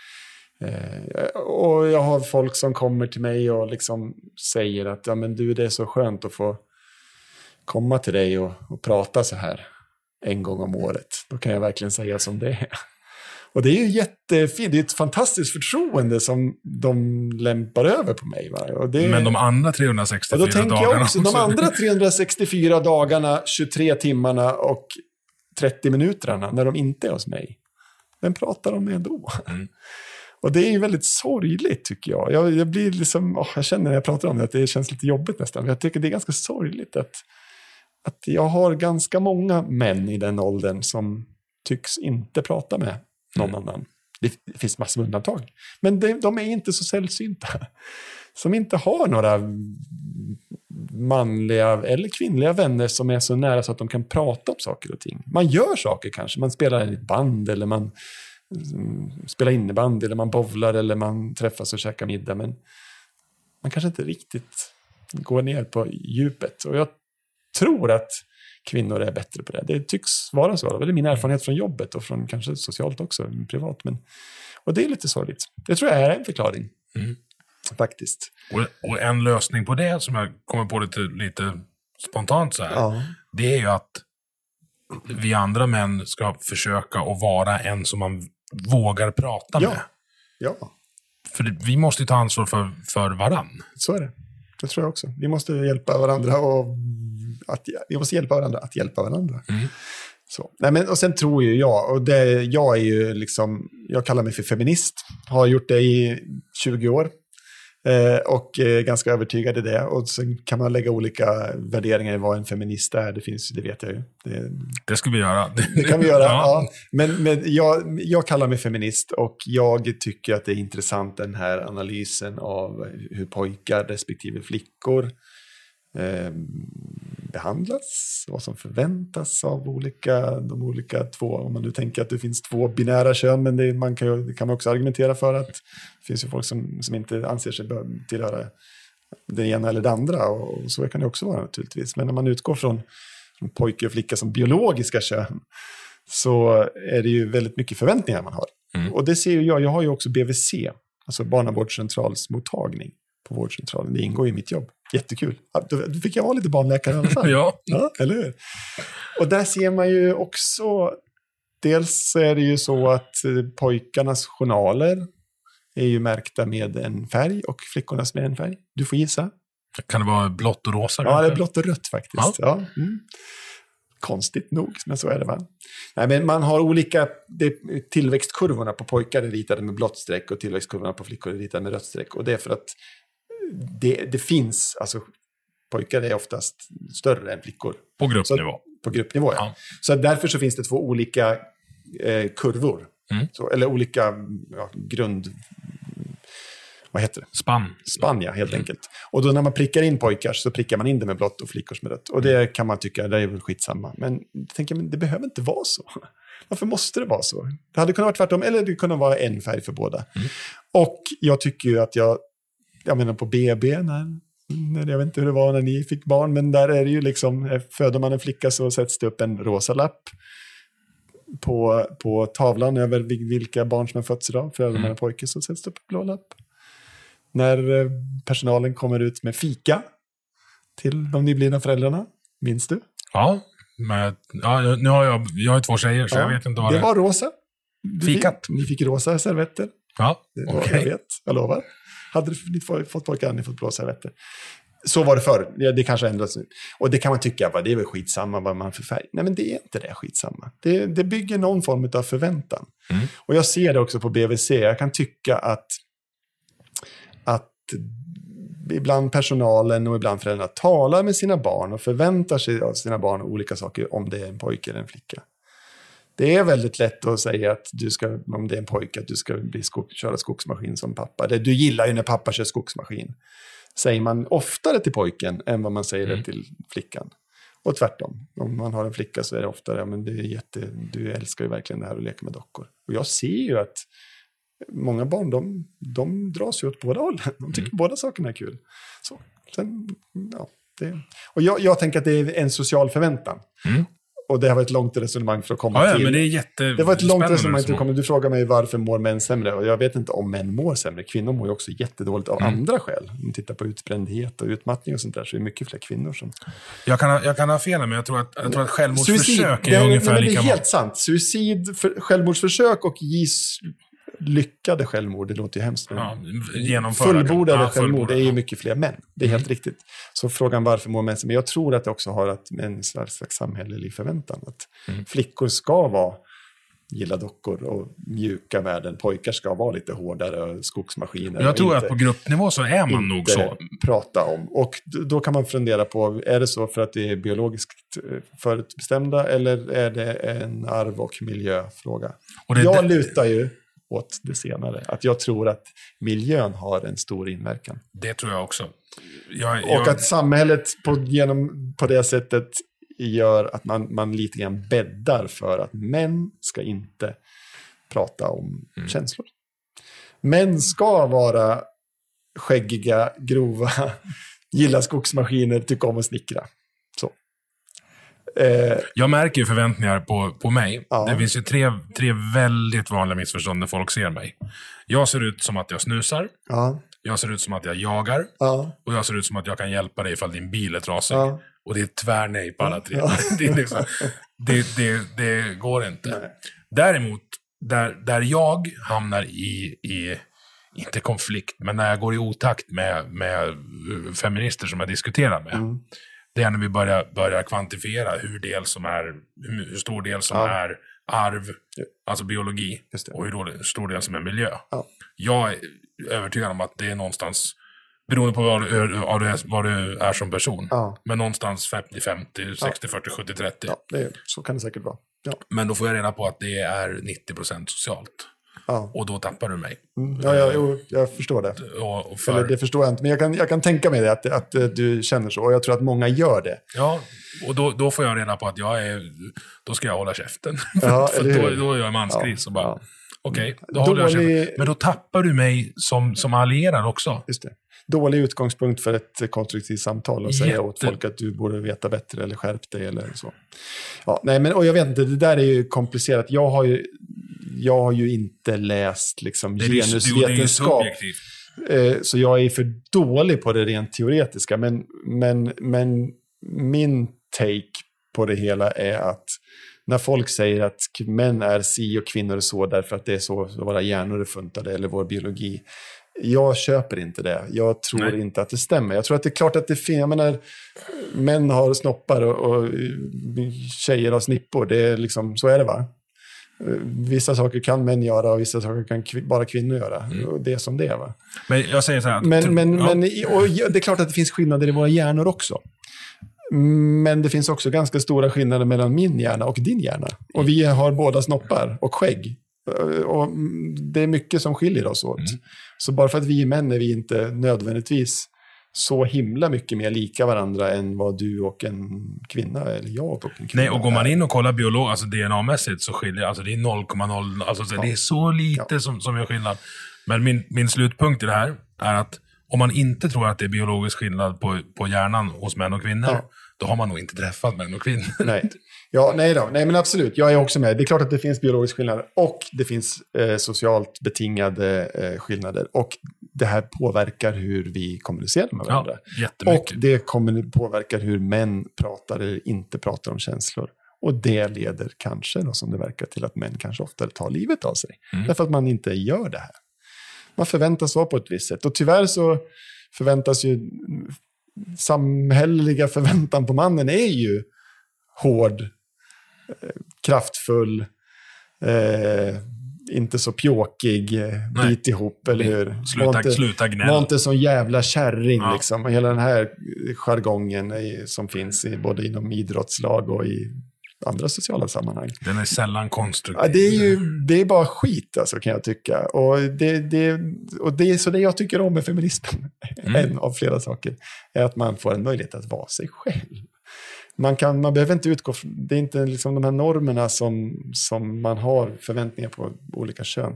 eh, och jag har folk som kommer till mig och liksom säger att ja, men du, det är så skönt att få komma till dig och, och prata så här en gång om året. Då kan jag verkligen säga som det är. Och det är ju jättefint, det är ett fantastiskt förtroende som de lämpar över på mig. Det... Men de andra 364 och då tänker dagarna jag också, de andra 364 dagarna, 23 timmarna och 30 minuterna när de inte är hos mig. Vem pratar de med då? Mm. Och det är ju väldigt sorgligt tycker jag. Jag, jag blir liksom, åh, jag känner när jag pratar om det att det känns lite jobbigt nästan. Jag tycker det är ganska sorgligt att, att jag har ganska många män i den åldern som tycks inte prata med någon annan. Det, finns massor med undantag. Men det, de är inte så sällsynta. Som inte har några manliga eller kvinnliga vänner som är så nära så att de kan prata om saker och ting. Man gör saker kanske, man spelar i ett band eller man mm, spelar innebandy eller man bowlar eller man träffas och käkar middag. Men man kanske inte riktigt går ner på djupet. Och jag tror att kvinnor är bättre på det. Det tycks vara så. Det är min erfarenhet från jobbet och från kanske socialt också, privat. Men, och det är lite sorgligt. Det tror jag är en förklaring. Mm. Faktiskt. Och, och en lösning på det som jag kommer på lite, lite spontant så här. Ja. Det är ju att vi andra män ska försöka att vara en som man vågar prata Ja. med. ja, För vi måste ju ta ansvar för, för varann. så är det. Det tror jag också. Vi måste hjälpa varandra och att, vi måste hjälpa varandra att hjälpa varandra. Mm. Så. Nej, men, och sen tror ju jag, och det, jag är ju liksom, jag kallar mig för feminist, har gjort det i 20 år. Eh, och är ganska övertygad i det. Och sen kan man lägga olika värderingar i vad en feminist är, det finns det vet jag ju. Det, Det ska vi göra. det kan vi göra. ja. Men, men jag, jag kallar mig feminist och jag tycker att det är intressant den här analysen av hur pojkar respektive flickor eh, behandlas, vad som förväntas av olika, de olika två, om man nu tänker att det finns två binära kön, men det, man kan ju, det kan man också argumentera för att det finns ju folk som, som inte anser sig tillhöra det ena eller det andra, och så kan det också vara naturligtvis. Men när man utgår från, från pojke och flicka som biologiska kön, så är det ju väldigt mycket förväntningar man har. Mm. Och det ser ju jag, jag har ju också BVC, alltså barnavårdscentralsmottagning på vårdcentralen. Det ingår i mitt jobb. Jättekul. Ja, Då fick jag vara lite barnläkare i alla fall. Ja. Ja, eller hur? Och där ser man ju också, dels är det ju så att eh, pojkarnas journaler är ju märkta med en färg och flickornas med en färg. Du får gissa. Kan det vara blått och rosa? Ja, det är blått och rött faktiskt. Ja. Mm. Konstigt nog, men så är det va? Nej, men man har olika, det, tillväxtkurvorna på pojkar är ritade med blått streck och tillväxtkurvorna på flickor är ritade med rött streck. Och det är för att det, det finns, alltså pojkar är oftast större än flickor På gruppnivå. på gruppnivå. Ja. Ja. Så därför så finns det två olika eh, kurvor. Mm. Så, eller olika ja, grund... Vad heter det? Spann. Spann, ja, helt enkelt. Och då när man prickar in pojkar så prickar man in det med blått och flickors med rött. Och det kan man tycka, det är väl skitsamma. Men jag tänker, men det behöver inte vara så. Varför måste det vara så? Det hade kunnat vara tvärtom, eller det kunde vara en färg för båda. Och jag tycker ju att jag, jag menar på BB, när, när, jag vet inte hur det var när ni fick barn, men där är det ju liksom, eh, föder man en flicka så sätts det upp en rosa lapp på, på tavlan över vil- vilka barn som har fötts idag. Föder man en pojke så sätts det upp en blå lapp. När eh, personalen kommer ut med fika till de nyblivna föräldrarna, minns du? Ja, men ja, nu har jag, jag har två tjejer så jag vet inte vad det det var rosa. Du Fikat. Fick, ni fick rosa servetter. Ja, okej. Jag vet, jag lovar. Hade ni fått pojkar hade ni fått blå servetter. Så var det förr. Ja, det kanske ändras nu. Och det kan man tycka, va, det är väl skitsamma vad man för färg. Nej, men det är inte det skitsamma. Det, det bygger någon form av förväntan. Mm. Och jag ser det också på BVC. Jag kan tycka att, att ibland personalen och ibland föräldrarna talar med sina barn och förväntar sig av sina barn olika saker om det är en pojke eller en flicka. Det är väldigt lätt att säga att du ska, om det är en pojke, att du ska bli skog, köra skogsmaskin som pappa. Det, du gillar ju när pappa kör skogsmaskin. Säger man oftare till pojken än vad man säger det till flickan. Och tvärtom. Om man har en flicka så är det oftare, men det är jätte, du älskar ju verkligen det här att leka med dockor. Och jag ser ju att många barn, de, de dras ju åt båda hållen. De tycker båda sakerna är kul. Så, sen, ja, det, och jag, jag tänker att det är en social förväntan. Mm. Och det här var ett långt resonemang för att komma Ja, till. men det är jätte... Det var ett långt resonemang. Du, små- kommer, du frågar mig varför mår män sämre. Och jag vet inte om män mår sämre. Kvinnor mår ju också jättedåligt av Mm. andra skäl. Om vi tittar på utbrändhet och utmattning och sånt där så är det mycket fler kvinnor som... Jag kan, ha, jag kan ha fel, men jag tror att, jag tror att självmordsförsök det är är, ungefär nej, men det lika är helt sant. Suicid, för, självmordsförsök och gis, lyckade självmord, det låter ju hemskt. Ja. Fullbordade Ja, självmord, det är ju mycket fler män. Det är helt riktigt. Så frågan varför mår män sämre? Men jag tror att det också har att med en slags samhällelig förväntan. Att Mm. flickor ska vara gilla dockor och mjuka värden. Pojkar ska vara lite hårdare och skogsmaskiner. Jag tror inte- att på gruppnivå så är man nog så. prata om. Och då kan man fundera på, är det så för att det är biologiskt eh, förutbestämda eller är det en arv och miljöfråga? Och det, jag lutar ju åt det senare, att jag tror att miljön har en stor inverkan. det tror jag också. Jag, Och jag, att samhället på, genom, på det sättet gör att man, man lite grann bäddar för att män ska inte prata om Mm. känslor. Män ska vara skäggiga, grova, gilla skogsmaskiner, tycka om att snickra. Eh, jag märker ju förväntningar på, på mig. Ja. Det finns ju tre, tre väldigt vanliga missförstånd när folk ser mig. Jag ser ut som att jag snusar. ja, Jag ser ut som att jag jagar. ja, Och jag ser ut som att jag kan hjälpa dig ifall din bil är trasig. Och det är tvärnej på alla tre. Det, är liksom, det, det, det går inte. Nej. Däremot, där, där jag hamnar i, i, inte konflikt, men när jag går i otakt med, med uh, feminister som jag diskuterar med. Mm. Det är när vi börjar, börjar kvantifiera hur, del som är, hur, stor del som Ja. är arv, alltså biologi, och hur stor del som är miljö. Ja. Jag är övertygad om att det är någonstans, beroende på vad du, vad du, är, vad du är som person, ja, men någonstans 50-50, 60-40, 70-30. ja det, är- så kan det säkert vara. Men då får jag reda på att det är 90% socialt. Ja. Och då tappar du mig. Mm, ja, ja jo, jag förstår det. Och, för, Eller det förstår jag inte, men jag kan, jag kan tänka mig det, att, att eh, du känner så. Och jag tror att många gör det. Ja, och då, då får jag reda på att jag är... Då ska jag hålla käften. Ja, för då, då är jag mansgris och bara... ja. Okej, då håller jag käften. Men då tappar du mig som, som allierad också. Just det. Dålig utgångspunkt för ett konstruktivt samtal och säga åt folk att du borde veta bättre eller skärp dig eller så. Ja, nej, men och jag vet inte, det där är ju komplicerat. Jag har ju, jag har ju inte läst liksom, Det är ju- det är ju genusvetenskap. Eh, Så jag är för dålig på det rent teoretiska. Men, men, men min take på det hela är att när folk säger att män är si och kvinnor är så därför att det är så våra hjärnor är funtade eller vår biologi. Jag köper inte det. Jag tror Nej. inte att det stämmer. Jag tror att det är klart att det finns, jag menar, män har snoppar och, och tjejer har snippor. Det är liksom, så är det va? Eh, Vissa saker kan män göra och vissa saker kan kvi- bara kvinnor göra. Och det är som det är va? Men jag säger så här. Men, men, ja, men och det är klart att det finns skillnader i våra hjärnor också. Men det finns också ganska stora skillnader mellan min hjärna och din hjärna. Och vi har båda snoppar och skägg. Och mm, det är mycket som skiljer oss åt. Mm. Så bara för att vi är män är vi inte nödvändigtvis så himla mycket mer lika varandra än vad du och en kvinna, eller jag och en kvinna Nej, och går man in och kollar biolog, alltså DNA-mässigt så skiljer alltså det är 0,0, alltså så det är så lite som, som gör skillnad. Men min, min slutpunkt i det här är att om man inte tror att det är biologisk skillnad på, på hjärnan hos män och kvinnor, Ja. då har man nog inte träffat män och kvinnor. Nej. Ja, nej då. Nej, men absolut. Jag är också med. Det är klart att det finns biologisk skillnad och det finns eh, socialt betingade eh, skillnader. Och det här påverkar hur vi kommunicerar med varandra. Ja, och det kommer påverkar hur män pratar eller inte pratar om känslor. Och det leder kanske, då, som det verkar, till att män kanske oftare tar livet av sig. Mm. Därför att man inte gör det här. Man förväntas vara på ett visst sätt. Och tyvärr så förväntas ju samhälleliga förväntan på mannen är ju hård, eh, kraftfull, eh, inte så pjåkig, eh, Nej. bit ihop, eller hur? Var Sluta, inte, sluta var gnälla. inte sån jävla kärring, Ja. liksom. Hela den här jargongen i, som finns i, både inom idrottslag och i andra sociala sammanhang. Den är sällan konstruktiv. Ja, det är ju det är bara skit, alltså, kan jag tycka. Och det, det, och det är så det jag tycker om med feminismen, Mm. en av flera saker, är att man får en möjlighet att vara sig själv. Man, kan, man behöver inte utgå från, det är inte liksom de här normerna som, som man har förväntningar på olika kön.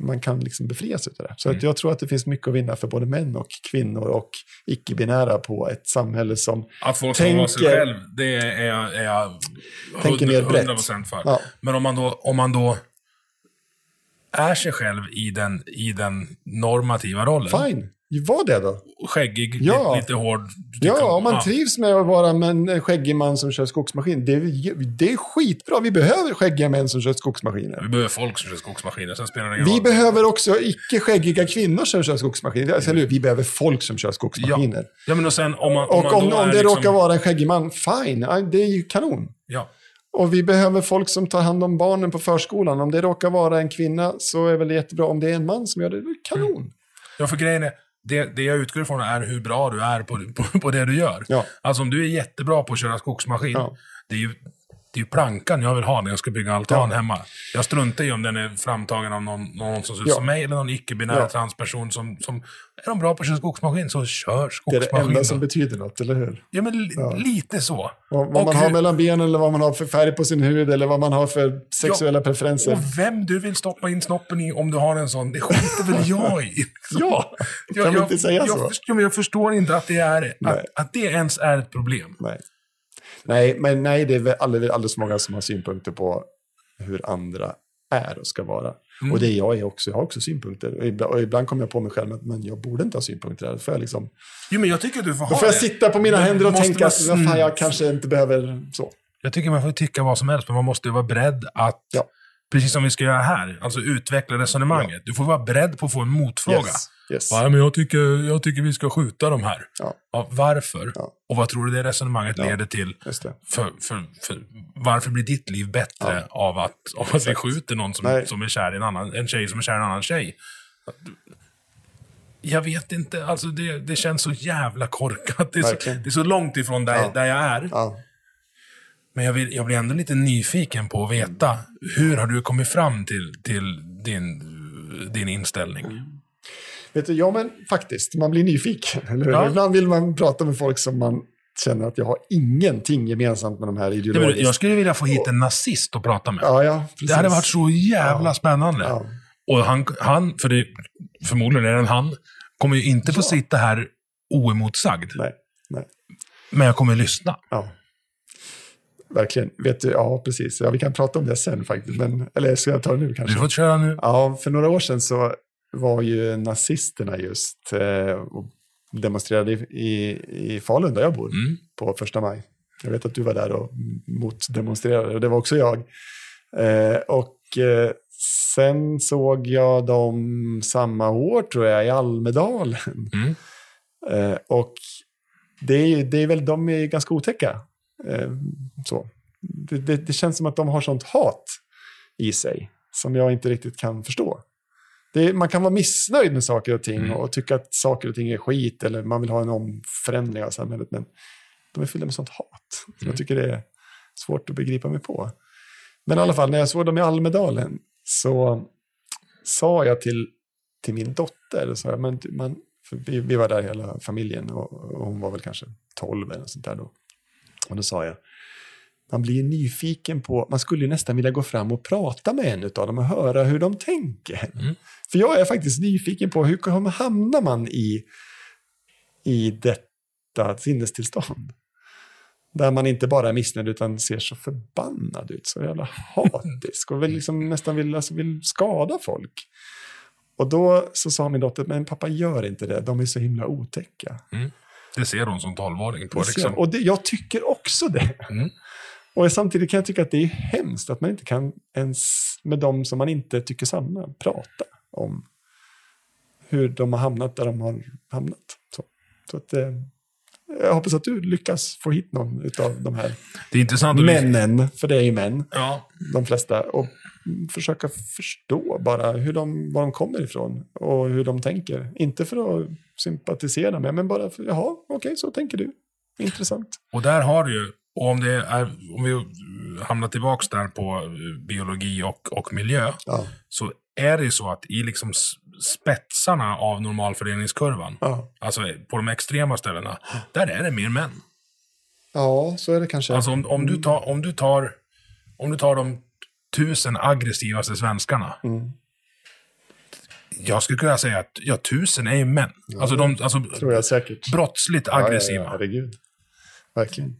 man kan liksom befrias av det. Så Mm. att jag tror att det finns mycket att vinna för både män och kvinnor och icke-binära på ett samhälle som Att få som vara sig Tänker- själv, det är jag, är jag Tänker mer brett. 100% för. Ja. Men om man, då, om man då är sig själv i den, i den normativa rollen. Fine, var det då. Skäggig, Ja. lite, lite hård. Ja, om man ja. trivs med att vara en skäggig man som kör skogsmaskin, det är, det är skitbra. Vi behöver skäggiga män som kör skogsmaskiner. Vi behöver folk som kör skogsmaskiner, sen spelar det ingen Vi roll. behöver också icke-skäggiga kvinnor som kör skogsmaskiner. Alltså, hur? Vi behöver folk som kör skogsmaskiner. Ja, men och sen om man, Och man om, om det liksom, råkar vara en skäggig man, fine, ja, det är ju kanon. Ja. Och vi behöver folk som tar hand om barnen på förskolan. Om det råkar vara en kvinna så är väl det jättebra. Om det är en man som gör det, det är kanon. ja, för grejen är, det, det jag utgår ifrån är hur bra du är på, på, på det du gör. Ja. Alltså om du är jättebra på att köra skogsmaskin, Ja. det är ju det är ju plankan jag vill ha när jag ska bygga altan hemma. Jag struntar i om den är framtagen av någon, någon som ser ut Ja. som mig eller någon icke-binär Ja. transperson som, som... Är de bra på att köra skogsmaskin så kör Det är det skogsmaskin. enda som då. betyder något, eller hur? Ja, men li, lite så. Vad, vad Och man har hur- mellan benen eller vad man har för färg på sin hud eller vad man har för sexuella preferenser. Och vem du vill stoppa in snoppen i om du har en sån, det skiter väl jag i. Ja, kan vi inte säga jag, så? Jag, jag förstår inte att det, är, att, att det ens är ett problem. Nej. Nej, men nej, det är alldeles, alldeles många som har synpunkter på hur andra är och ska vara. Mm. Och det är jag är också. Jag har också synpunkter. Och ibland, och ibland kommer jag på mig själv att men jag borde inte ha synpunkter. Där. Får jag liksom, Jo, men jag tycker att du får då ha får jag det. sitta på mina Men händer och tänka att vad fan, jag kanske inte behöver så. Jag tycker man får tycka vad som helst, men man måste ju vara beredd att, Ja. precis som vi ska göra här, alltså utveckla resonemanget. Du får vara beredd på att få en motfråga. Yes. Yes. Ja, men jag tycker, jag tycker vi ska skjuta de här. Ja. varför? Ja. Och vad tror du det resonemanget Ja. leder till? Just det. För, för, för, varför blir ditt liv bättre av att, av att vi skjuter någon som, Nej. som är kär i en annan, en tjej som är kär i en annan tjej? Jag vet inte, alltså det, det känns så jävla korkat. Det är, så, det är så långt ifrån där, Ja. där jag är. Ja. Men jag, vill, jag blir ändå lite nyfiken på att veta, hur har du kommit fram till, till din, din inställning? Vet du, ja men faktiskt, man blir nyfiken. Eller? Ja. Ibland vill man prata med folk som man känner att jag har ingenting gemensamt med de här ideologiskt. jag skulle vilja få hit en nazist att prata med. Ja, ja, precis. Det hade varit så jävla spännande. Ja. Och han, han, för det, förmodligen är det en han, kommer ju inte få sitta här oemotsagd. Nej, nej. Men jag kommer lyssna. Ja. Verkligen. Vet du, ja precis. Ja, vi kan prata om det sen faktiskt. Men, eller ska jag ta det nu kanske? Du får köra nu. Ja, för några år sedan så var ju nazisterna just eh, och demonstrerade i, i, Falun där jag bor Mm. på första maj. Jag vet att du var där och motdemonstrerade och det var också jag. Eh, och eh, sen såg jag dem samma år tror jag i Almedalen. Mm. Och det är, det är väl, de är ganska otäcka. Så. Det, det, det känns som att de har sånt hat i sig som jag inte riktigt kan förstå. Det man kan vara missnöjd med saker och ting Mm. och tycka att saker och ting är skit eller man vill ha en omförändring av samhället. Men de är fyllda med sånt hat. Mm. Jag tycker det är svårt att begripa mig på. Men i alla fall, när jag såg dem i Almedalen så sa jag till, till min dotter, så jag, men man, vi, vi var där hela familjen och, och hon var väl kanske 12 eller sånt där då. Och då sa jag, man blir nyfiken på, man skulle nästan vilja gå fram och prata med en av dem och höra hur de tänker. Mm. För jag är faktiskt nyfiken på hur hamnar man i, i detta sinnestillstånd? Där man inte bara är missnöjd utan ser så förbannad ut, så jävla hatisk och vill liksom nästan vill, alltså vill skada folk. Och då så sa min dotter, men pappa gör inte det, de är så himla otäcka. Det ser hon som tolvåring på. Liksom. Och det, jag tycker också det. Mm. Och samtidigt kan jag tycka att det är hemskt att man inte kan ens med dem som man inte tycker samma prata om hur de har hamnat där de har hamnat. Så, så att, eh, jag hoppas att du lyckas få hit någon av de här Det är intressant männen, för det är ju män, Ja, de flesta, och försöka förstå bara hur de, var de kommer ifrån och hur de tänker. Inte för att sympatisera med, men bara för, jaha, okej, så tänker du. Intressant. och där har du ju, och om, det är, om vi hamnar tillbaks där på eh, biologi och, och miljö, Ja, så är det ju så att i liksom spetsarna av normalfördelningskurvan, ja. alltså på de extrema ställena, där är det mer män. ja så är det kanske. Alltså om, om, du, tar, om, du, tar, om du tar de tusen aggressivaste svenskarna, Mm. Jag skulle kunna säga att ja, tusen är ju män. alltså de alltså, tror jag säkert. brottsligt aggressiva. Ja, ja, herregud. Verkligen.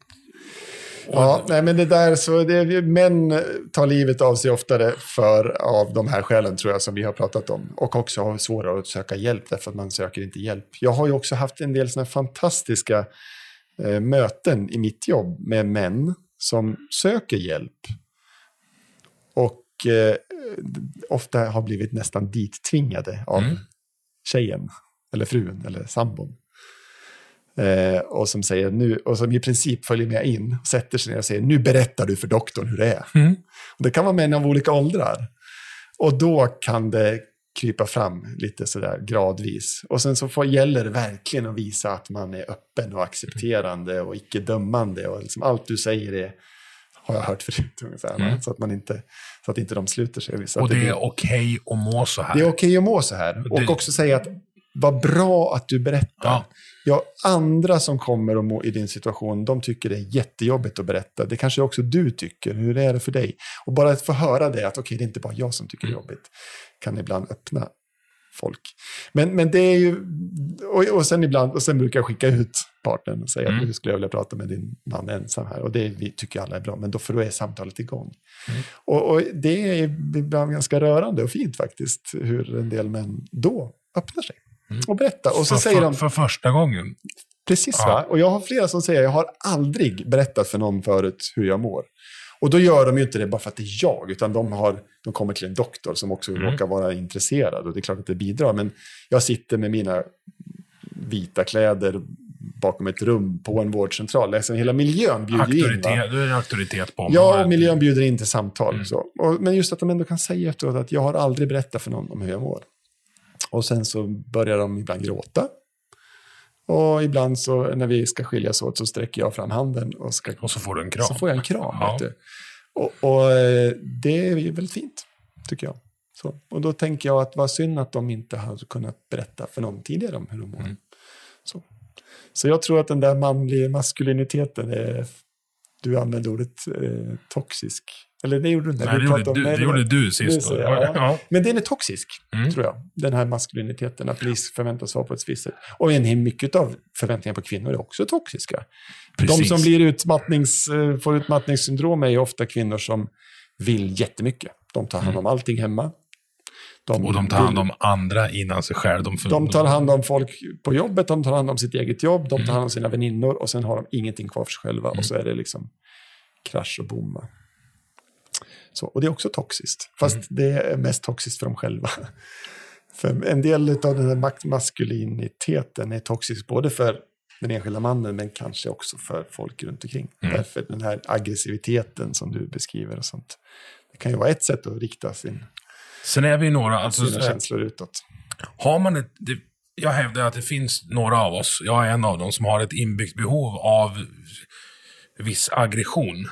Ja, nej, men det där så det, män tar livet av sig oftare för av de här skälen tror jag som vi har pratat om. Och också har svårare att söka hjälp därför att man söker inte hjälp. Jag har ju också haft en del sådana fantastiska eh, möten i mitt jobb med män som söker hjälp. Och eh, ofta har blivit nästan dittvingade av Mm. tjejen, eller frun, eller sambon. Eh, och som säger nu, och som i princip följer med in, sätter sig ner och säger nu berättar du för doktorn hur det är. Mm. Och det kan vara män av olika åldrar. Och då kan det krypa fram lite sådär gradvis. Och sen så får, gäller det verkligen att visa att man är öppen och accepterande och icke dömande. Och liksom allt du säger är, har jag hört förut ungefär. va? Så, att man inte, så att inte de sluter sig. Så Och det blir- är okej att må så här. det är okej att må så här. Och Det- också säga att vad bra att du berättar. Ja. Ja. andra som kommer och må i din situation, de tycker det är jättejobbigt att berätta. Det kanske också du tycker. Hur är det för dig? Och bara att få höra det, att okej, det är inte bara jag som tycker det är jobbigt, kan ibland öppna folk. Men, men det är ju, och, och sen ibland, och sen brukar jag skicka ut partnern och säga Mm. att nu skulle jag vilja prata med din man ensam här. Och det vi tycker alla är bra, men då för då är samtalet igång. Och, och det är ibland ganska rörande och fint faktiskt, hur en del män då öppnar sig. Och berättar. Och så för, säger de, för första gången. Precis, Ja. va? Och jag har flera som säger jag har aldrig berättat för någon förut hur jag mår. Och då gör de ju inte det bara för att det är jag, utan de, har, de kommer till en doktor som också Mm. råkar vara intresserad. Och det är klart att det bidrar, men jag sitter med mina vita kläder bakom ett rum på en vårdcentral. Alltså hela miljön bjuder in. Va? Auktoritet, du är en auktoritet på Ja, området. och miljön bjuder in till samtal. Mm. Så. Och, men just att de ändå kan säga efteråt att jag har aldrig berättat för någon om hur jag mår. Och sen så börjar de ibland gråta. Och ibland så när vi ska skiljas åt så sträcker jag fram handen och ska, Och så får du en kram. så får jag en kram. Ja. Och, och eh, det är ju väldigt fint, tycker jag. Så. Och då tänker jag att vad synd att de inte har kunnat berätta för någon tidigare om hur de mår. Mm. Så. så jag tror att den där manliga maskuliniteten är, du använde ordet eh, toxisk. Eller det gjorde du inte. Nej, det gjorde du, det var- gjorde du sist. då. ja. Ja. Men den är toxisk, Mm. tror jag. Den här maskuliniteten, att vi förväntas vara på ett visst sätt. Och en mycket av förväntningar på kvinnor är också toxiska. De Precis. som blir utmattnings, eh, får utmattningssyndrom är ofta kvinnor som vill jättemycket. De tar hand om allting hemma. De, Mm. Och de tar hand om andra innan sig själv. De, de tar hand om folk på jobbet, de tar hand om sitt eget jobb, de tar hand om sina väninnor och sen har de ingenting kvar för sig själva. Och så är det liksom krasch och bomma. Så, och det är också toxiskt, fast det är mest toxiskt för dem själva. För en del av den här maskuliniteten är toxisk både för den enskilda mannen men kanske också för folk runt omkring. Därför den här aggressiviteten som du beskriver och sånt. Det kan ju vara ett sätt att rikta sin, Sen är vi några, alltså, sina känslor utåt. har man ett, det, jag hävdar att det finns några av oss, jag är en av dem, som har ett inbyggt behov av viss aggression.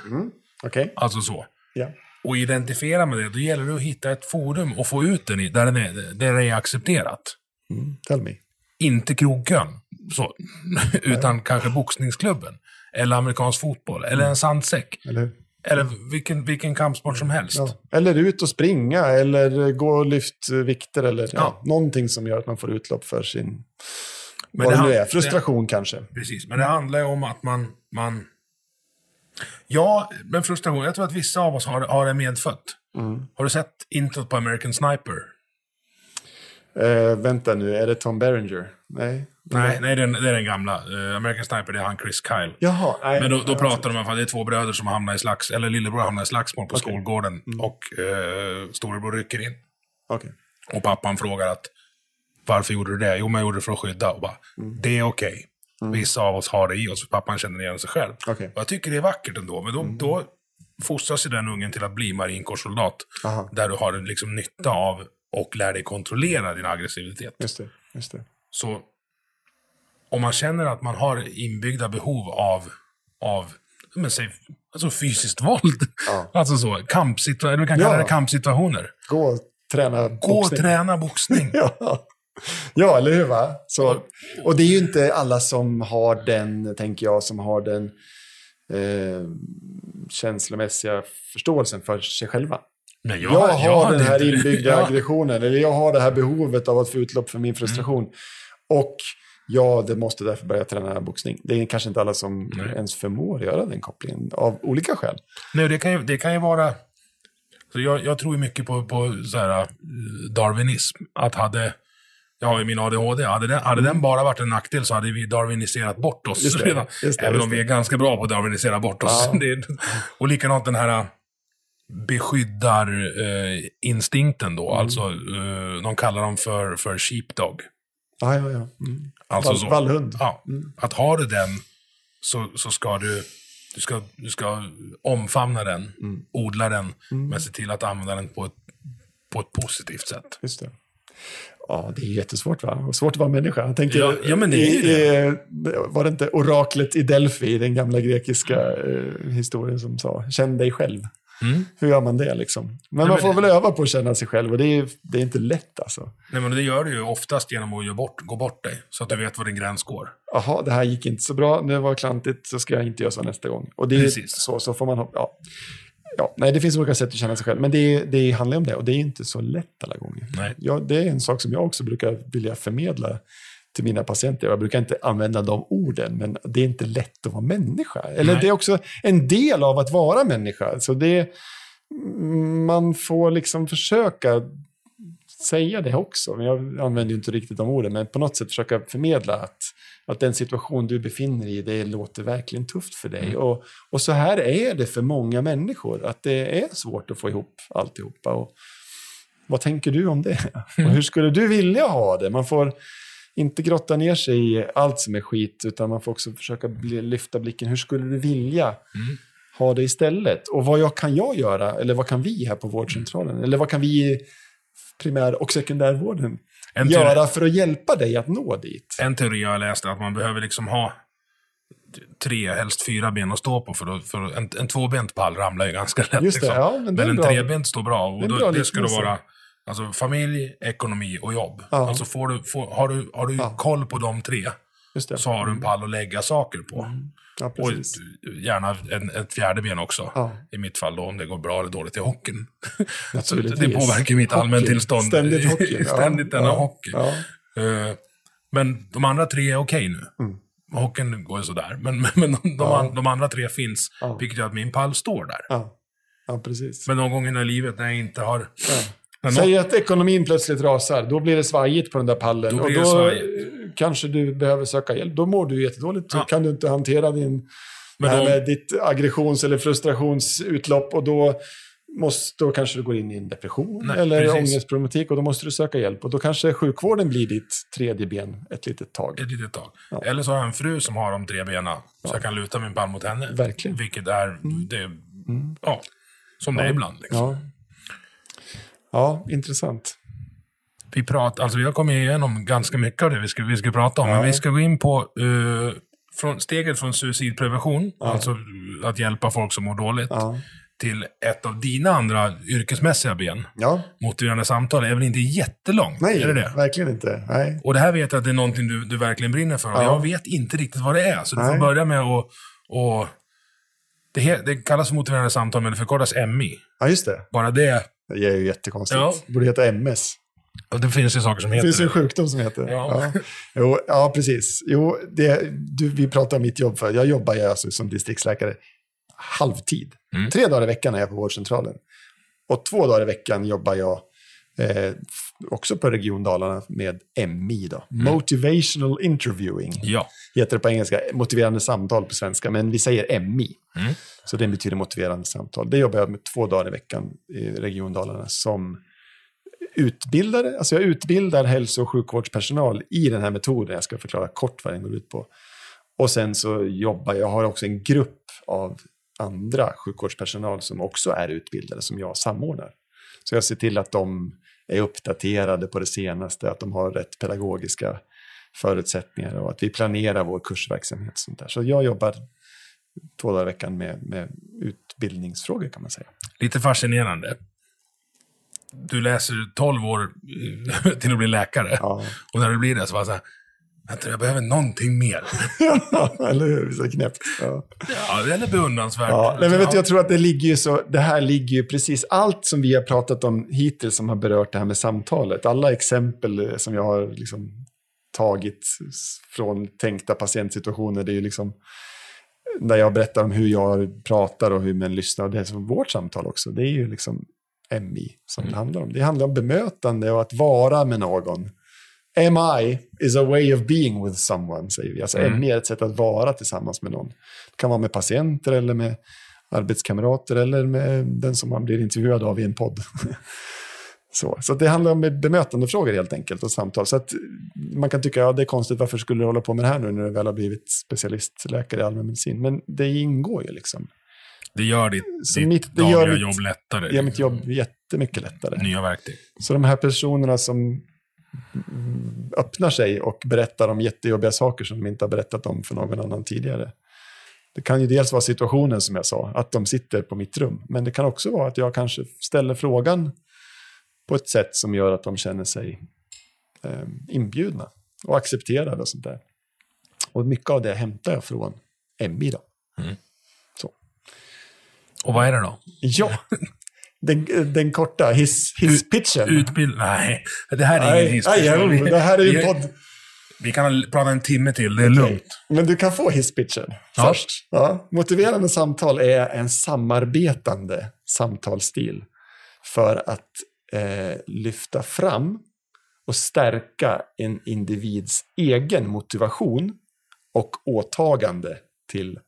Okej? Alltså så. Ja. Och identifiera med det, då gäller det att hitta ett forum och få ut den i, där, den är, där det är accepterat. Mm, tell me. Inte krogkön, så, utan kanske boxningsklubben. Eller amerikansk fotboll, eller en sandsäck. Eller? Eller vilken, vilken kampsport som helst. Ja. Eller ut och springa, eller gå och lyft vikter, eller ja. Ja. någonting som gör att man får utlopp för sin, Men vad det det nu är, frustration kanske. Precis, men det handlar ju om att man... man ja, men frustration. Jag tror att vissa av oss har, har det medfött. Mm. Har du sett introt på American Sniper? Eh, vänta nu, är det Tom Berenger? Nej. Nej, nej det, är, det är den gamla. Eh, American Sniper, det är han Chris Kyle. Jaha, nej. Men då, då pratar de om att det är två bröder som hamnar i slags... Eller lillebror hamnar i slagsmål på. Mm. skolgården. Och eh, storebror rycker in. Okej. Och pappan frågar att varför gjorde du det? Jo, men jag gjorde det för att skydda. Och bara, Mm. det är okej. Vissa av oss har det i oss, för pappan känner igen sig själv. Okej. Och jag tycker det är vackert ändå, men då, Mm. då fostras ju den ungen till att bli marinkårssoldat. Där du har liksom nytta av och lär dig kontrollera din aggressivitet. Just det, just det. Så om man känner att man har inbyggda behov av, av men säg, alltså fysiskt våld. Ja. Alltså så, kampsituationer, du kan kalla Ja. det kampsituationer. Gå och träna Gå och boxning. träna boxning. Ja. Ja, eller hur? Va? Så, och det är ju inte alla som har den, tänker jag, som har den eh, känslomässiga förståelsen för sig själva. Men Jag, har hade den här inte- inbyggda Ja. aggressionen, eller jag har det här behovet av att få utlopp för min frustration. Mm. Och ja, det måste därför börja träna boxning. Det är kanske inte alla som Nej. ens förmår göra den kopplingen, av olika skäl. Nej, det kan ju, det kan ju vara... Så jag, jag tror mycket på, på så här, eh, darwinism. Att hade... Jag har ju min ADHD. Hade den, hade den bara varit en nackdel så hade vi darwiniserat bort oss Mm. Just det, redan. just det, Även just om vi är ganska bra på att darwinisera bort oss. Ja. Det och likadant den här beskyddar-instinkten eh, instinkten då. Mm. Alltså, eh, de kallar dem för, för sheepdog. Ja, ja, ja. Mm. Alltså Vall, så. vallhund. Ja, att har du den så, så ska du, du ska, du ska omfamna den, Mm. odla den, men se till att använda den på ett, på ett positivt sätt. Just det. Ja, det är jättesvårt va? Svårt att vara människa. Jag tänker, Ja, ja, men det är i, Var det inte oraklet i Delphi, den gamla grekiska eh, historien som sa, känn dig själv. Mm. Hur gör man det liksom? Men man men- får väl öva på att känna sig själv och det är, det är inte lätt alltså. Nej, men det gör du ju oftast genom att bort, gå bort dig, så att du vet var din gräns går. Jaha, det här gick inte så bra, det var klantigt, så ska jag inte göra så nästa gång. Och det är Precis. så, så får man ja. Ja, nej, det finns olika sätt att känna sig själv, men det, det handlar om det och det är inte så lätt alla gånger. Nej. Ja, det är en sak som jag också brukar vilja förmedla till mina patienter. Jag brukar inte använda de orden, men det är inte lätt att vara människa. Eller Nej. det är också en del av att vara människa. Så det, man får liksom försöka säga det också. Men jag använder ju inte riktigt de orden, men på något sätt försöka förmedla att, att den situation du befinner dig i, det låter verkligen tufft för dig. Och, och så här är det för många människor, att det är svårt att få ihop alltihopa. Och vad tänker du om det? Och hur skulle du vilja ha det? Man får inte grotta ner sig i allt som är skit, utan man får också försöka bli, lyfta blicken. Hur skulle du vilja ha det istället? Och vad jag, kan jag göra, eller vad kan vi här på vårdcentralen, eller vad kan vi primär och sekundärvården En teori- göra för att hjälpa dig att nå dit? En teori jag läste är att man behöver liksom ha tre, helst fyra ben att stå på. För, då, för en, en tvåbent pall ramlar ju ganska lätt. Just det, liksom. ja, men det är en bra. trebent står bra. Det Och en då, bra det ska då vara alltså, familj, ekonomi och jobb. Ja. Alltså får du, får, har du, har du Ja. koll på de tre det. Så har du en pall att lägga saker på. Ja, Och gärna en, ett fjärde ben också. Ja. I mitt fall då, om det går bra eller dåligt i hockeyn. Så Naturligtvis. det påverkar mitt allmäntillstånd. Ständigt hockey. Ständigt denna ja, hockey. Eh, Men de andra tre är okej nu. Mm. Hockeyn går ju sådär. Men, men, men de, de, an, de andra tre finns, vilket gör att min pall står där. Men de gångerna i livet när jag inte har... Ja. när Säg att ekonomin plötsligt rasar, då blir det svajigt på den där pallen. Då och då kanske du behöver söka hjälp. Då mår du jättedåligt. Ja. kan du inte hantera din, Men de- med ditt aggressions eller frustrationsutlopp. Och då, måste, då kanske du går in i en depression Nej, eller precis. ångestproblematik. Och då måste du söka hjälp. Och då kanske sjukvården blir ditt tredje ben ett litet tag. Ett litet tag. Ja. Eller så har jag en fru som har de tre benen, så jag kan luta min pall mot henne. Verkligen. Mm. Vilket är, det, ja, som det är ibland. Liksom. Ja. ja, intressant. Vi, prat, alltså vi har kommit igenom ganska mycket av det vi ska, vi ska prata om, Ja. men vi ska gå in på eh, från, steget från suicidprevention, alltså att hjälpa folk som mår dåligt, Ja. till ett av dina andra yrkesmässiga ben. ja. Motiverande samtal är väl inte jättelångt? Nej, är det det? verkligen inte. Nej. Och det här vet jag att det är någonting du, du verkligen brinner för. Och Ja. jag vet inte riktigt vad det är, så du får börja med att... Och, det, det kallas för motiverande samtal, men det förkortas MI. Ja, just det. Bara det. Det är ju jättekonstigt. Ja. Det borde heta MS. Och det finns ju saker som Det heter finns ju en det. sjukdom som heter Ja. ja. Jo, ja, precis. Jo, det, du, vi pratar om mitt jobb för. Jag jobbar ju alltså som distriktsläkare halvtid. Mm. Tre dagar i veckan är jag på vårdcentralen. Och två dagar i veckan jobbar jag eh, också på Region Dalarna med MI. Då. Motivational Interviewing Ja. heter det på engelska. Motiverande samtal på svenska, men vi säger MI. Mm. Så det betyder motiverande samtal. Det jobbar jag med två dagar i veckan i Region Dalarna som utbildare. Alltså jag utbildar hälso och sjukvårdspersonal i den här metoden. Jag ska förklara kort vad den går ut på. Och sen så jobbar jag, har också en grupp av andra sjukvårdspersonal som också är utbildade som jag samordnar. Så jag ser till att de är uppdaterade på det senaste, att de har rätt pedagogiska förutsättningar och att vi planerar vår kursverksamhet. Och sånt där. Så jag jobbar två dagar i veckan med, med utbildningsfrågor kan man säga. Lite fascinerande. Du läser 12 år till att bli läkare. Ja. Och när du blir det så var det så här, Jag tror jag behöver någonting mer. eller hur? Så knäppt. Ja. Ja, är beundransvärt. Ja, nej, men vet du, jag tror att det ligger ju så, det här ligger ju precis, allt som vi har pratat om hittills som har berört det här med samtalet, alla exempel som jag har liksom tagit från tänkta patientsituationer, det är ju liksom, när jag berättar om hur jag pratar och hur man lyssnar, det är som vårt samtal också, det är ju liksom MI som det handlar om. Det handlar om bemötande och att vara med någon. MI is a way of being with someone, säger vi. Alltså Mm. MI är ett sätt att vara tillsammans med någon. Det kan vara med patienter eller med arbetskamrater eller med den som man blir intervjuad av i en podd. Så, så det handlar om bemötandefrågor helt enkelt och samtal. Så att man kan tycka att ja, det är konstigt, varför skulle du hålla på med det här nu när du väl har blivit specialistläkare i allmänmedicin? Men det ingår ju liksom. Det gör ditt, Så ditt mitt- det dagliga gör mitt- jobb lättare. Det gör mitt jobb jättemycket lättare. Nya verktyg. Så de här personerna som öppnar sig och berättar om jättejobbiga saker som de inte har berättat om för någon annan tidigare. Det kan ju dels vara situationen som jag sa, att de sitter på mitt rum. Men det kan också vara att jag kanske ställer frågan på ett sätt som gör att de känner sig eh, inbjudna och accepterade och sånt där. Och mycket av det hämtar jag från MI då. Så. Och vad är det då? Ja, den, den korta hiss, hisspitchen. Utbild... Nej, det här är ingen Nej, hiss. nej, ja, det här är ju podd. Vi kan prata en timme till, det är lugnt. Men du kan få hisspitchen Ja. först. Ja. Motiverande samtal är en samarbetande samtalsstil för att eh, lyfta fram och stärka en individs egen motivation och åtagande till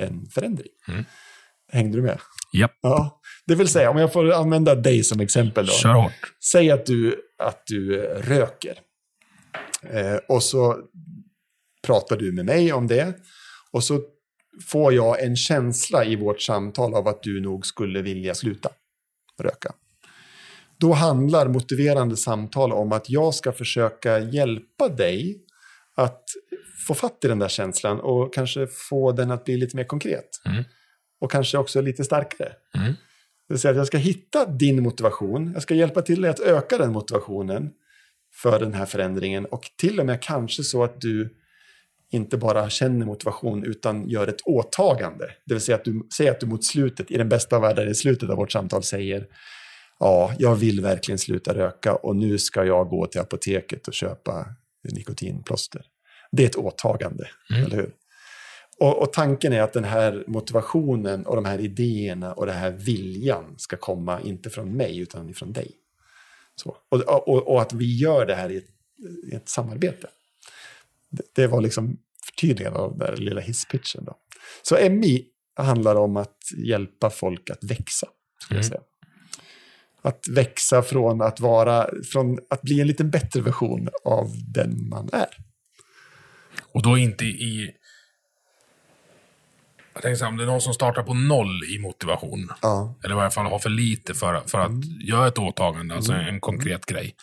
en förändring. Mm. Hängde du med? Japp, Ja. Det vill säga, om jag får använda dig som exempel då. kör hårt. Säg att du, att du eh, röker. Eh, och så pratar du med mig om det. Och så får jag en känsla i vårt samtal av att du nog skulle vilja sluta röka. Då handlar motiverande samtal om att jag ska försöka hjälpa dig att få fatt i den där känslan och kanske få den att bli lite mer konkret. Mm. Och kanske också lite starkare. Mm. Det vill säga att jag ska hitta din motivation, jag ska hjälpa till dig att öka den motivationen för den här förändringen och till och med kanske så att du inte bara känner motivation utan gör ett åtagande. Det vill säga att du säger att du mot slutet, i den bästa av världar, i slutet av vårt samtal säger ja, jag vill verkligen sluta röka och nu ska jag gå till apoteket och köpa nikotinplåster. Det är ett åtagande, eller hur? Och, och tanken är att den här motivationen och de här idéerna och den här viljan ska komma inte från mig utan ifrån dig. Så. Och, och, och att vi gör det här i ett, i ett samarbete. Det, det var liksom förtydligande av den där lilla hisspitchen. Då. Så MI handlar om att hjälpa folk att växa. Skulle jag säga. Att växa från att, vara, från att bli en lite bättre version av den man är. Och då inte i... Jag tänker så här, om det är någon som startar på noll i motivation. Ja. Eller i varje fall har för lite för, för att göra ett åtagande, alltså en konkret grej.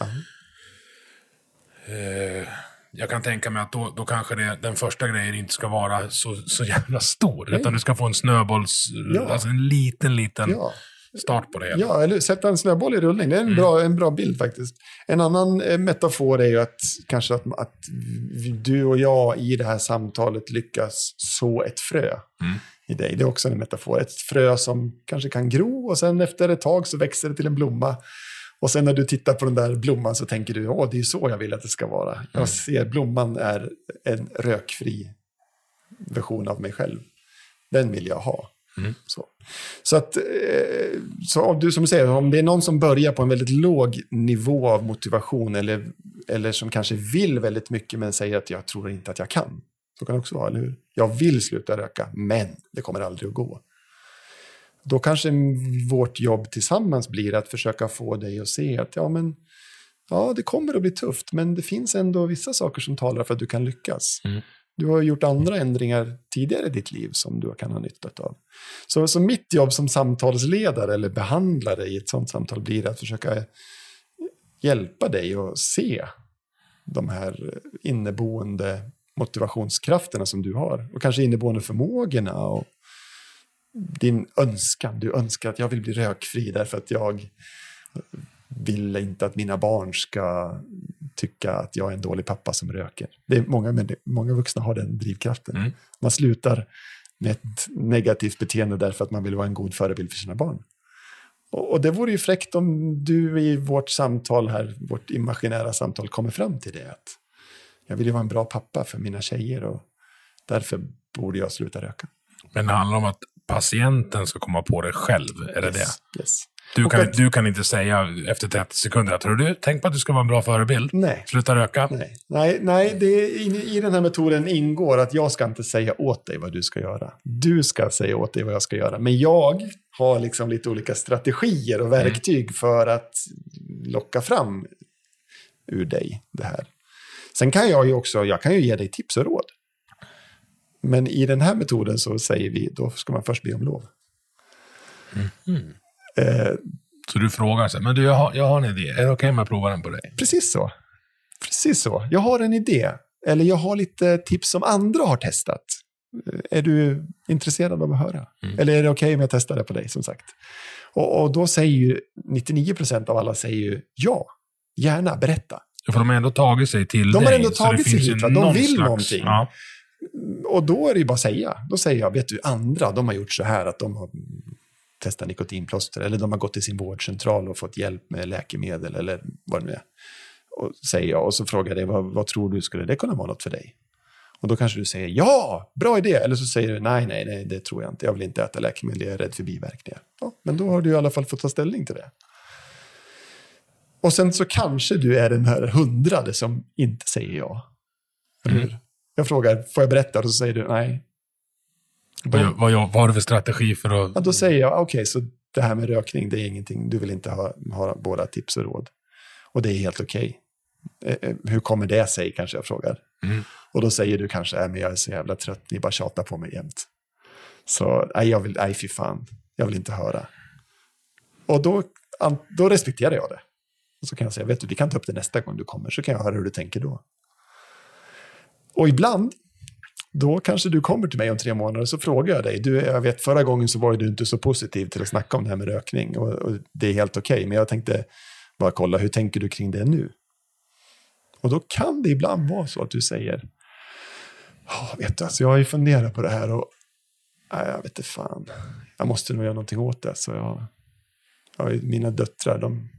Eh, jag kan tänka mig att då, då kanske det, den första grejen inte ska vara så, så jävla stor. Utan du ska få en snöbolls... Ja. Alltså en liten, liten Ja. Start på det hela. Ja, eller sätta en snöboll i rullning. Det är en, bra, en bra bild faktiskt. En annan eh, metafor är ju att kanske att, att du och jag i det här samtalet lyckas så ett frö i dig. Det är också en metafor. Ett frö som kanske kan gro och sen efter ett tag så växer det till en blomma. Och sen när du tittar på den där blomman så tänker du, åh, det är så jag vill att det ska vara. Jag ser blomman är en rökfri version av mig själv. Den vill jag ha. Så, så att, eh, så du som säger, om det är någon som börjar på en väldigt låg nivå av motivation eller, eller som kanske vill väldigt mycket men säger att jag tror inte att jag kan. Så kan det också vara, eller hur? Jag vill sluta röka, men det kommer aldrig att gå. Då kanske vårt jobb tillsammans blir att försöka få dig att se att ja, men, ja, det kommer att bli tufft, men det finns ändå vissa saker som talar för att du kan lyckas. Du har gjort andra ändringar tidigare i ditt liv som du kan ha nytta av. Så, så mitt jobb som samtalsledare eller behandlare i ett sånt samtal blir att försöka hjälpa dig att se de här inneboende motivationskrafterna som du har. Och kanske inneboende förmågorna och din önskan. Du önskar att jag vill bli rökfri därför att jag vill inte att mina barn ska tycka att jag är en dålig pappa som röker. Det är många, många vuxna har den drivkraften. Mm. Man slutar med ett negativt beteende därför att man vill vara en god förebild för sina barn. Och, och det vore ju fräckt om du i vårt samtal här, vårt imaginära samtal, kommer fram till det. Att jag vill ju vara en bra pappa för mina tjejer och därför borde jag sluta röka. Men det handlar om att patienten ska komma på det själv. Är det det? Yes. Du kan, att- du kan inte säga efter 30 sekunder att "Hör du, tänk på att du ska vara en bra förebild. Nej. Sluta röka. Nej, nej, nej det, i, i den här metoden ingår att jag ska inte säga åt dig vad du ska göra. Du ska säga åt dig vad jag ska göra. Men jag har liksom lite olika strategier och verktyg för att locka fram ur dig det här. Sen kan jag ju också, jag kan ju ge dig tips och råd. Men i den här metoden så säger vi, då ska man först be om lov. Eh, Så du frågar så men du, jag har, jag har en idé. Är det okej om jag provar den på dig? Precis så. Precis så. Jag har en idé. Eller jag har lite tips som andra har testat. Eh, Är du intresserad av att höra? Eller är det okej om jag testar det på dig, som sagt? Och, och då säger ju 99 procent av alla säger ju ja, gärna, berätta. För de har ändå tagit sig till De har dig. ändå så det tagit sig hit, va? De vill slags- någonting. Ja. Och då är det ju bara att säga. Då säger jag, vet du, andra, de har gjort så här att de har testat nikotinplåster eller de har gått till sin vårdcentral och fått hjälp med läkemedel eller vad det nu är. Och säger jag och så frågar jag vad, vad tror du, skulle det kunna vara något för dig? Och då kanske du säger ja, bra idé. Eller så säger du nej, nej, nej, det tror jag inte. Jag vill inte äta läkemedel, jag är rädd för biverkningar. Ja, men då har du i alla fall fått ta ställning till det. Och sen så kanske du är den här hundrade som inte säger ja. Hur? Jag frågar, får jag berätta? Och så säger du nej. Vad, vad, vad, har du för strategi för att... Ja, då säger jag, okej, så det här med rökning, det är ingenting, du vill inte ha, ha båda tips och råd. Och det är helt okej. Eh, eh, hur kommer det sig, kanske jag frågar. Mm. Och då säger du kanske, äh, men jag är så jävla trött, ni bara tjatar på mig jämt. Så, nej, jag vill, nej, fy fan, jag vill inte höra. Och då, då respekterar jag det. Och så kan jag säga, vet du, vi kan ta upp det nästa gång du kommer, så kan jag höra hur du tänker då. Och ibland, då kanske du kommer till mig om tre månader så frågar jag dig. Du, jag vet förra gången så var du inte så positiv till att snacka om det här med rökning och, och det är helt okej. men jag tänkte bara kolla, hur tänker du kring det nu? Och då kan det ibland vara så att du säger, oh, vet du, alltså jag har ju funderat på det här och nej, jag vet inte fan, jag måste nog göra någonting åt det. Så jag, jag, mina döttrar, de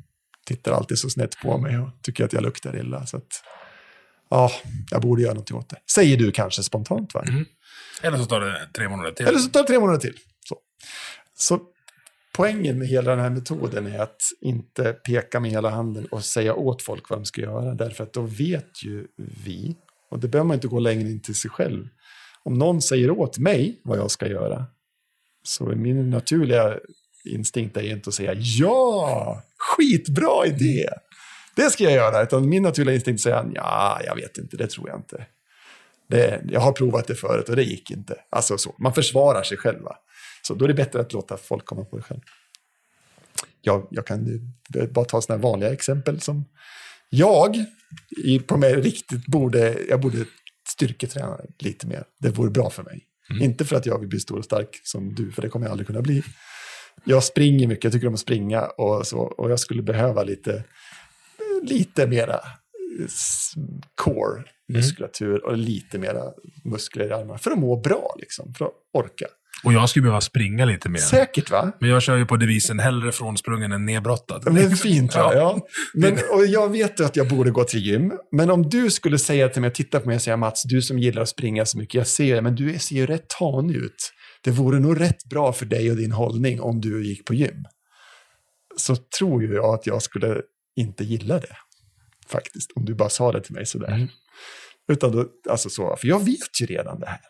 tittar alltid så snett på mig och tycker att jag luktar illa. Så att, ja, jag borde göra någonting åt det. Säger du kanske spontant, va? Eller så tar det tre månader till. Eller så tar det tre månader till. Så. så poängen med hela den här metoden är att inte peka med hela handen och säga åt folk vad de ska göra. Därför att då vet ju vi, och det behöver man inte gå längre in till sig själv. Om någon säger åt mig vad jag ska göra, så är min naturliga instinkt är inte att säga ja, skitbra idé. Det ska jag göra, utan min naturliga instinkt säger ja, jag vet inte, det tror jag inte. Det, jag har provat det förut och det gick inte. Alltså så, man försvarar sig själva. Så då är det bättre att låta folk komma på det själv. Jag, jag kan bara ta sådana vanliga exempel som jag i, på mig riktigt borde, jag borde styrketräna lite mer. Det vore bra för mig. Inte för att jag vill bli stor och stark som du, för det kommer jag aldrig kunna bli. Jag springer mycket, jag tycker om att springa och så, och jag skulle behöva lite, lite mera s- core muskulatur och lite mera muskler i armarna för att må bra, liksom, för att orka. Och jag skulle behöva springa lite mer. Säkert va? Men jag kör ju på devisen hellre frånsprungen än nedbrottad. Men det är fint va? Ja. Men, och jag vet ju att jag borde gå till gym, men om du skulle säga till mig, titta på mig och säga Mats, du som gillar att springa så mycket, jag ser det, men du ser ju rätt tanig ut. Det vore nog rätt bra för dig och din hållning om du gick på gym. Så tror ju jag att jag skulle inte gilla det, faktiskt, om du bara sa det till mig sådär. Mm. Utan då, alltså så, för jag vet ju redan det här.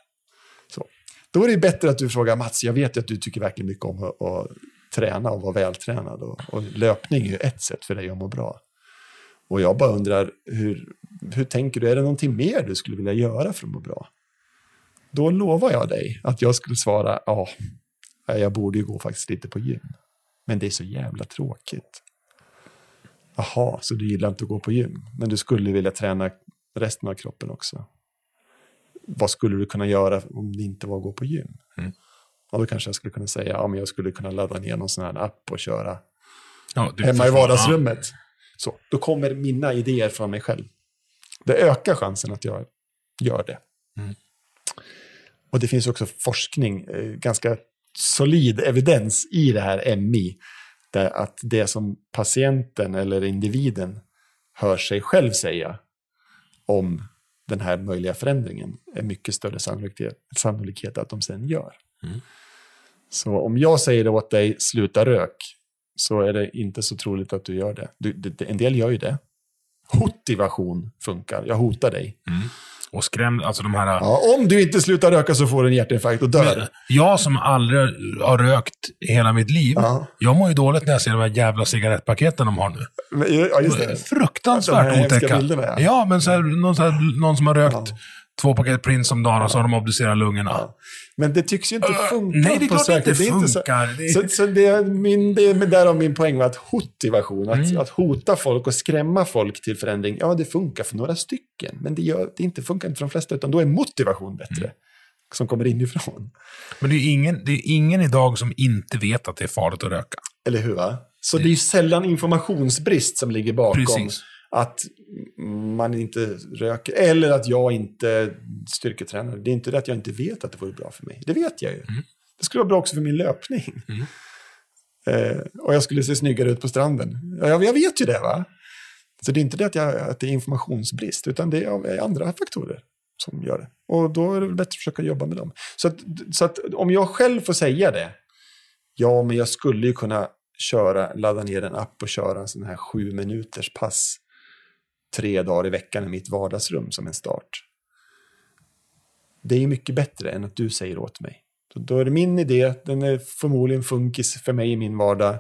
Så. Då är det bättre att du frågar Mats, jag vet ju att du tycker verkligen mycket om att, att träna och vara vältränad. Och, och löpning är ju ett sätt för dig att må bra. Och jag bara undrar, hur, hur tänker du? Är det någonting mer du skulle vilja göra för att må bra? Då lovar jag dig att jag skulle svara, ja, jag borde ju gå faktiskt lite på gym. Men det är så jävla tråkigt. Jaha, så du gillar inte att gå på gym, men du skulle vilja träna resten av kroppen också. Vad skulle du kunna göra om det inte var att gå på gym? Mm. Och då kanske jag skulle kunna säga, ja men jag skulle kunna ladda ner någon sån här app och köra Ja, hemma i vardagsrummet. Så, då kommer mina idéer från mig själv. Det ökar chansen att jag gör det. Mm. Och det finns också forskning, eh, ganska solid evidens i det här MI, där att det som patienten eller individen hör sig själv säga om den här möjliga förändringen är mycket större sannolikhet, sannolikhet att de sen gör. Mm. Så om jag säger åt dig, sluta rök, så är det inte så troligt att du gör det. Du, det en del gör ju det. Motivation funkar. Jag hotar dig. Och skrämd, alltså de här... Ja, om du inte slutar röka så får du en hjärtinfarkt och dör. Men jag som aldrig har rökt hela mitt liv, Ja. jag mår ju dåligt när jag ser de här jävla cigarettpaketen de har nu. Men, ja, just det. Fruktansvärt De otäcka. ja. ja. men så här, någon, så här, någon som har rökt Ja. två paket Prince om dagen och så har de obducerat lungorna. Men det tycks ju inte Äh, funka nej, det är klart det inte inte så- funkar. Det är- Så, så det är min, det är därav min poäng var att motivation, att, Mm. att hota folk och skrämma folk till förändring, ja det funkar för några stycken, men det, gör, det inte funkar inte för de flesta, utan då är motivation bättre. Mm. Som kommer inifrån. Men det är, ingen, det är ingen idag som inte vet att det är farligt att röka. Eller hur? Va? Så det är ju sällan informationsbrist som ligger bakom Precis. Att man inte röker, eller att jag inte styrketränar. Det är inte det att jag inte vet att det vore bra för mig. Det vet jag ju. Det skulle vara bra också för min löpning. Eh, och jag skulle se snyggare ut på stranden. Ja, jag, jag vet ju det, va? Så det är inte det att, jag, att det är informationsbrist, utan det är andra faktorer som gör det. Och då är det bättre att försöka jobba med dem. Så att, så att om jag själv får säga det, ja, men jag skulle ju kunna köra, ladda ner en app och köra en sån här sju minuters pass tre dagar i veckan i mitt vardagsrum som en start. Det är ju mycket bättre än att du säger åt mig. Så då är det min idé, den är förmodligen funkis för mig i min vardag.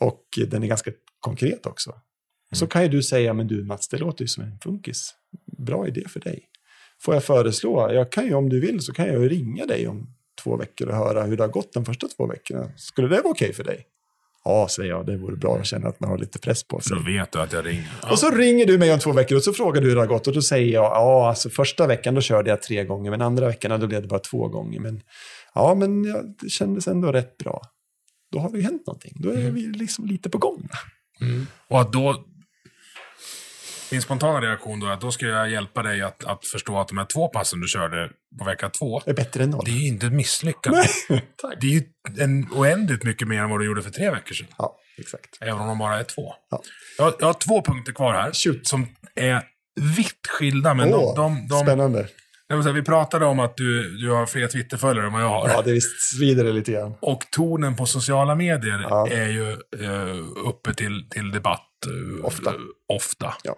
Och den är ganska konkret också. Så kan ju du säga, men du Mats, det låter ju som en funkis. Bra idé för dig. Får jag föreslå, jag kan ju om du vill så kan jag ringa dig om två veckor och höra hur det har gått de första två veckorna. Skulle det vara okej för dig? Ja, säger jag, det vore bra att känna att man har lite press på sig. då vet du att jag ringer. Och så ringer du mig om två veckor och så frågar du hur det har gått och då säger jag, ja, alltså första veckan då körde jag tre gånger, men andra veckan då blev det bara två gånger. Men ja, men ja, det kändes ändå rätt bra. Då har det ju hänt någonting. Då är vi liksom lite på gång. Och att då... Min spontana reaktion då är att då ska jag hjälpa dig att, att förstå att de här två passen du körde på vecka två, är bättre än noll. det är ju inte ett misslyckande. Tack. Det är ju en oändligt mycket mer än vad du gjorde för tre veckor sedan. Ja, exakt. Även om de bara är två. Ja. Jag, har- jag har två punkter kvar här. Shoot. Som är vitt skilda. Men Åh, de, de, de, spännande. säga, vi pratade om att du, du har fler Twitterföljare än vad jag har. Ja, det visst svider det lite grann. Och tonen på sociala medier Ja. är ju eh, uppe till, till debatt. eh, Ofta. ofta. Ja.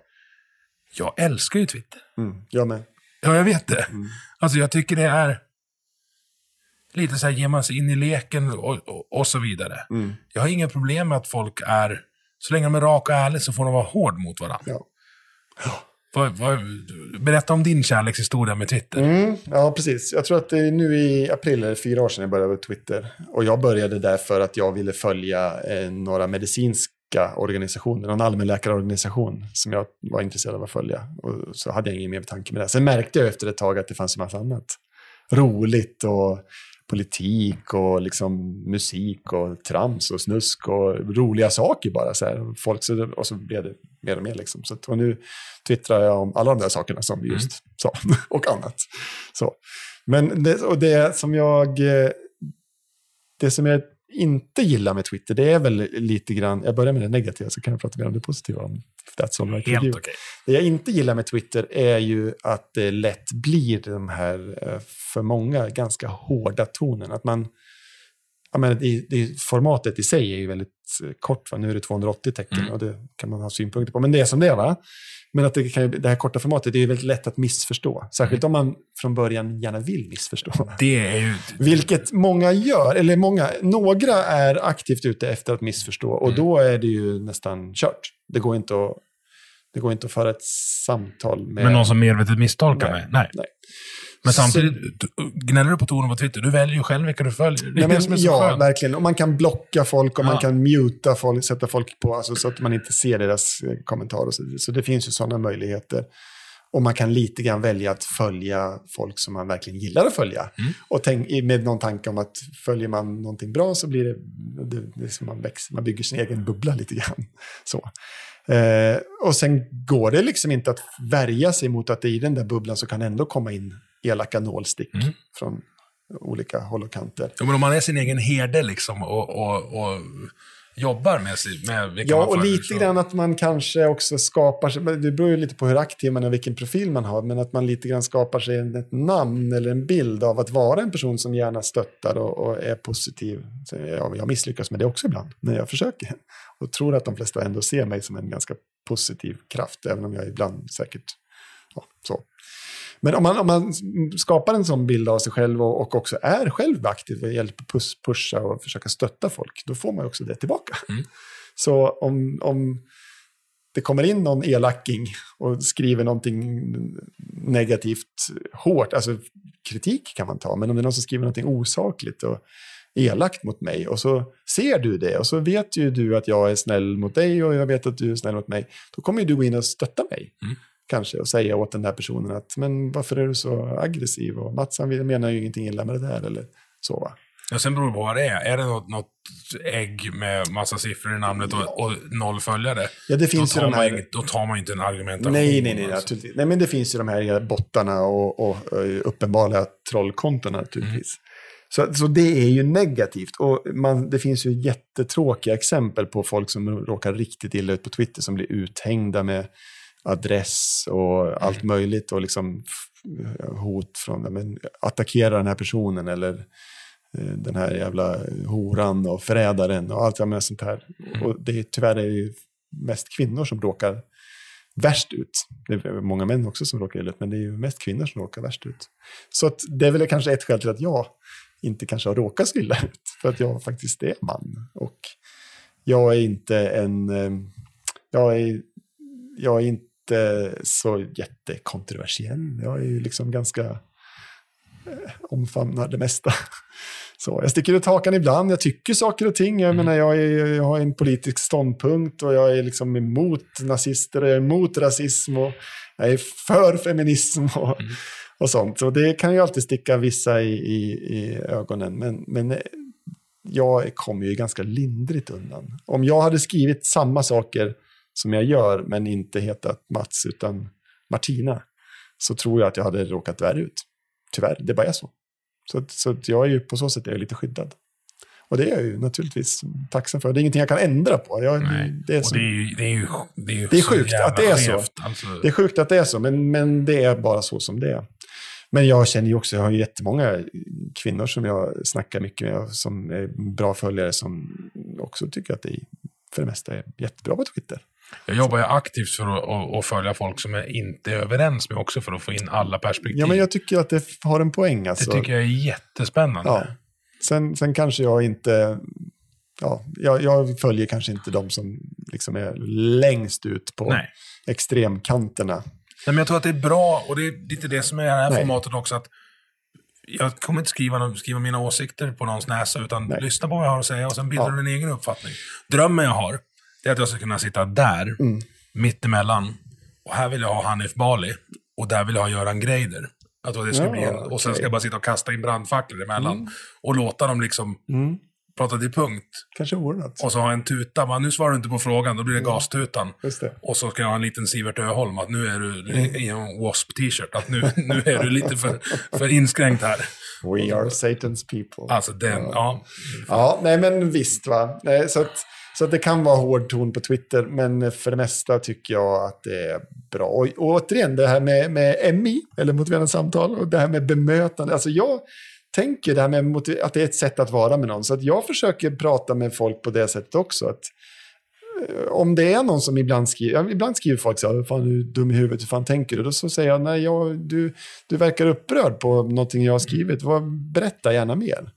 Jag älskar ju Twitter. Mm, jag med. Ja, jag vet det. Mm. Alltså jag tycker det är lite så här, ger man sig in i leken och, och, och så vidare. Mm. Jag har inga problem med att folk är, så länge de är raka och ärliga så får de vara hård mot varandra. Ja. Vad, vad, berätta om din kärlekshistoria med Twitter. Mm, ja, precis. Jag tror att det är nu i april, det fyra år sedan jag började med Twitter. Och jag började där för att jag ville följa eh, några medicinska organisationer, någon allmänläkarorganisation som jag var intresserad av att följa. Och så hade jag ingen mer tanke med det. Sen märkte jag efter ett tag att det fanns en massa annat roligt och politik och liksom musik och trams och snusk och roliga saker bara. Så här. Folk, så, och så blev det mer och mer. Liksom. Så, och nu twittrar jag om alla de där sakerna som vi just sa och annat. Så. Men det, och det som jag... eh, Det som jag inte gillar med Twitter, det är väl lite grann... Jag börjar med det negativa så kan jag prata mer om det positiva. Om that's all right Helt okej. Det jag inte gillar med Twitter är ju att det lätt blir de här, eh, för många, ganska hårda tonen. Att man, jag menar, det, det, formatet i sig är ju väldigt eh, kort, va? nu är det 280 tecken Mm. och det kan man ha synpunkter på. Men det är som det är, va? Men att det, kan, det här korta formatet det är ju väldigt lätt att missförstå. Särskilt om man från början gärna vill missförstå. Det är ju... Vilket många gör, eller många, några är aktivt ute efter att missförstå och Mm. då är det ju nästan kört. Det går inte att, det går inte att föra ett samtal med... Men någon som medvetet misstolkar Nej, mig? Nej. nej. Men samtidigt, gnäller du på tonen på Twitter? Du väljer ju själv vilka du följer. Det är Nej, men, ja, skönt. verkligen. Och man kan blocka folk och man Ja. kan muta folk, sätta folk på, alltså, så att man inte ser deras eh, kommentarer. Så, så det finns ju sådana möjligheter. Och man kan lite grann välja att följa folk som man verkligen gillar att följa. Mm. Och tänk, med någon tanke om att följer man någonting bra så blir det, det, det som man, växer, man bygger sin egen bubbla lite grann. Så. Eh, och sen går det liksom inte att värja sig mot att i den där bubblan så kan ändå komma in elaka nålstick Mm. från olika håll och kanter. Ja, men om man är sin egen herde liksom och, och, och jobbar med, med Ja, och lite så- grann att man kanske också skapar sig, det beror ju lite på hur aktiv man är och vilken profil man har, men att man lite grann skapar sig ett namn eller en bild av att vara en person som gärna stöttar och, och är positiv. Så jag, jag misslyckas med det också ibland, när jag försöker. Och tror att de flesta ändå ser mig som en ganska positiv kraft, även om jag ibland säkert, ja, så. Men om man, om man skapar en sån bild av sig själv och, och också är själv aktiv och hjälper push, pusha och försöka stötta folk, då får man också det tillbaka. Så om, om det kommer in någon elaking och skriver någonting negativt hårt, alltså kritik kan man ta, men om det är någon som skriver någonting osakligt och elakt mot mig och så ser du det och så vet ju du att jag är snäll mot dig och jag vet att du är snäll mot mig, då kommer ju du gå in och stötta mig. Kanske och säga åt den där personen att men varför är du så aggressiv och Mats han menar ju ingenting illa med det där eller så va. Ja, sen beror det på vad det är. Är det något, något ägg med massa siffror i namnet och, och noll följare, Ja, det finns då, ju tar de man här... inget, då tar man ju inte en argumentation. Nej, nej, nej, alltså. naturligtvis. nej, men det finns ju de här bottarna och, och, och uppenbara trollkontona naturligtvis. Så, så det är ju negativt. Och man, det finns ju jättetråkiga exempel på folk som råkar riktigt illa ut på Twitter som blir uthängda med adress och allt möjligt och liksom f- hot från, men, attackera den här personen eller eh, den här jävla horan och förrädaren och allt med sånt här. Och det är, tyvärr är det ju mest kvinnor som råkar värst ut. Det är många män också som råkar illa ut, men det är ju mest kvinnor som råkar värst ut. Så att det är väl kanske ett skäl till att jag inte kanske har råkat så illa ut, för att jag faktiskt är man. Och jag är inte en... eh, Jag är, jag är inte så jättekontroversiell. Jag är ju liksom ganska eh, omfamnar det mesta. Så, jag sticker ut hakan ibland, jag tycker saker och ting. Jag, menar, jag, är, jag har en politisk ståndpunkt och jag är liksom emot nazister, och jag är emot rasism och jag är för feminism och, och sånt. Så det kan ju alltid sticka vissa i, i, i ögonen. Men, men eh, jag kommer ju ganska lindrigt undan. Om jag hade skrivit samma saker som jag gör, men inte hetat Mats utan Martina, så tror jag att jag hade råkat värre ut. Tyvärr, det bara är så. Så, så att jag är ju på så sätt är jag lite skyddad. Och det är jag ju naturligtvis tacksam för. Det är ingenting jag kan ändra på. Jag, Nej. det, är och så, det är ju, det är ju, det är ju Det är så sjukt att det är så. skevt, Alltså, det är sjukt att det är så, men, men det är bara så som det är. Men jag känner ju också, jag har ju jättemånga kvinnor som jag snackar mycket med, som är bra följare, som också tycker att det är, för det mesta är jättebra på Twitter. Jag jobbar ju aktivt för att, att, följa folk som jag inte är överens med också för att få in alla perspektiv. Ja, men jag tycker att det har en poäng. Alltså. det tycker jag är jättespännande. Ja. Sen, sen kanske jag inte... Ja, jag, jag följer kanske inte de som liksom är längst ut på Nej. extremkanterna. Nej, men jag tror att det är bra, och det är lite det som är det här Nej. formatet också, att jag kommer inte skriva, skriva mina åsikter på någons näsa, utan Nej. lyssna på vad jag har att säga och sen bildar Ja. du en egen uppfattning. Drömmen jag har, det är att jag ska kunna sitta där, Mm. mittemellan, och här vill jag ha Hanif Bali, och där vill jag ha Göran Greider. Alltså det ska Ja, bli en, och sen ska jag bara sitta och kasta in brandfacklor emellan. Och låta dem liksom Mm. prata till punkt. Kanske något. Och så ha en tuta, bara, nu svarar du inte på frågan, då blir det gastutan. Just det. Och så ska jag ha en liten Sivert Öholm, att nu är du i en W.A.S.P. t-shirt. Att nu, nu är du lite för, för inskränkt här. We are Satan's people. Alltså den, ja. Ja, nej men visst va. Nej, så, att, så det kan vara hård ton på Twitter, men för det mesta tycker jag att det är bra. Och, och återigen, det här med, med MI, eller motiverande samtal, och det här med bemötande. Alltså jag tänker det här med att det är ett sätt att vara med någon. Så att jag försöker prata med folk på det sättet också. Att, eh, om det är någon som ibland skriver, ibland skriver folk så här, fan du är dum i huvudet, hur fan tänker du? Då så säger jag, nej, jag, du, du verkar upprörd på någonting jag har skrivit, Vad, berätta gärna mer.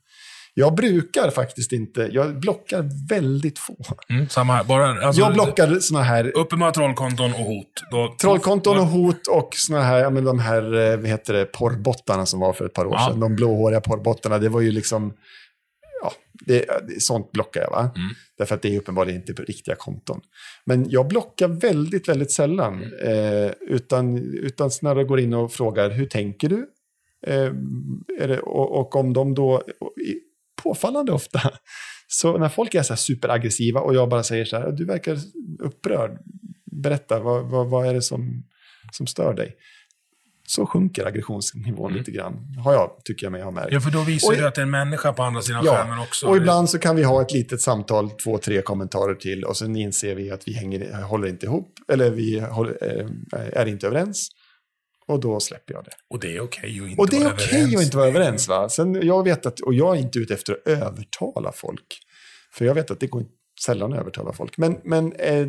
Jag brukar faktiskt inte, jag blockar väldigt få. Mm, samma här. Bara, alltså, Jag blockar såna här Uppenbara trollkonton och hot. Då, trollkonton och hot och såna här, ja men de här, eh, vad heter det, porrbottarna som var för ett par år Ja. sedan. De blåhåriga porrbottarna, det var ju liksom, ja, det, sånt blockar jag va? Mm. Därför att det är uppenbarligen inte riktiga konton. Men jag blockar väldigt, väldigt sällan. Eh, utan, utan snarare går in och frågar, hur tänker du? Eh, det, och, och om de då, påfallande ofta, så när folk är så superaggressiva och jag bara säger så här, du verkar upprörd, berätta, vad, vad, vad är det som, som stör dig? Så sjunker aggressionsnivån lite grann, har jag, tycker jag mig ha märkt. Ja, för då visar Och- du att det är en människa på andra sidan Ja, skärmen också. och ibland så kan vi ha ett litet samtal, två, tre kommentarer till och sen inser vi att vi hänger, håller inte ihop eller vi håller, eh, är inte överens. Och då släpper jag det. Och det är okej att inte Och det är vara okej överens. att inte vara överens. Va? Sen, jag vet att, och jag är inte ute efter att övertala folk. För jag vet att det går inte- sällan att övertala folk. Men, men eh,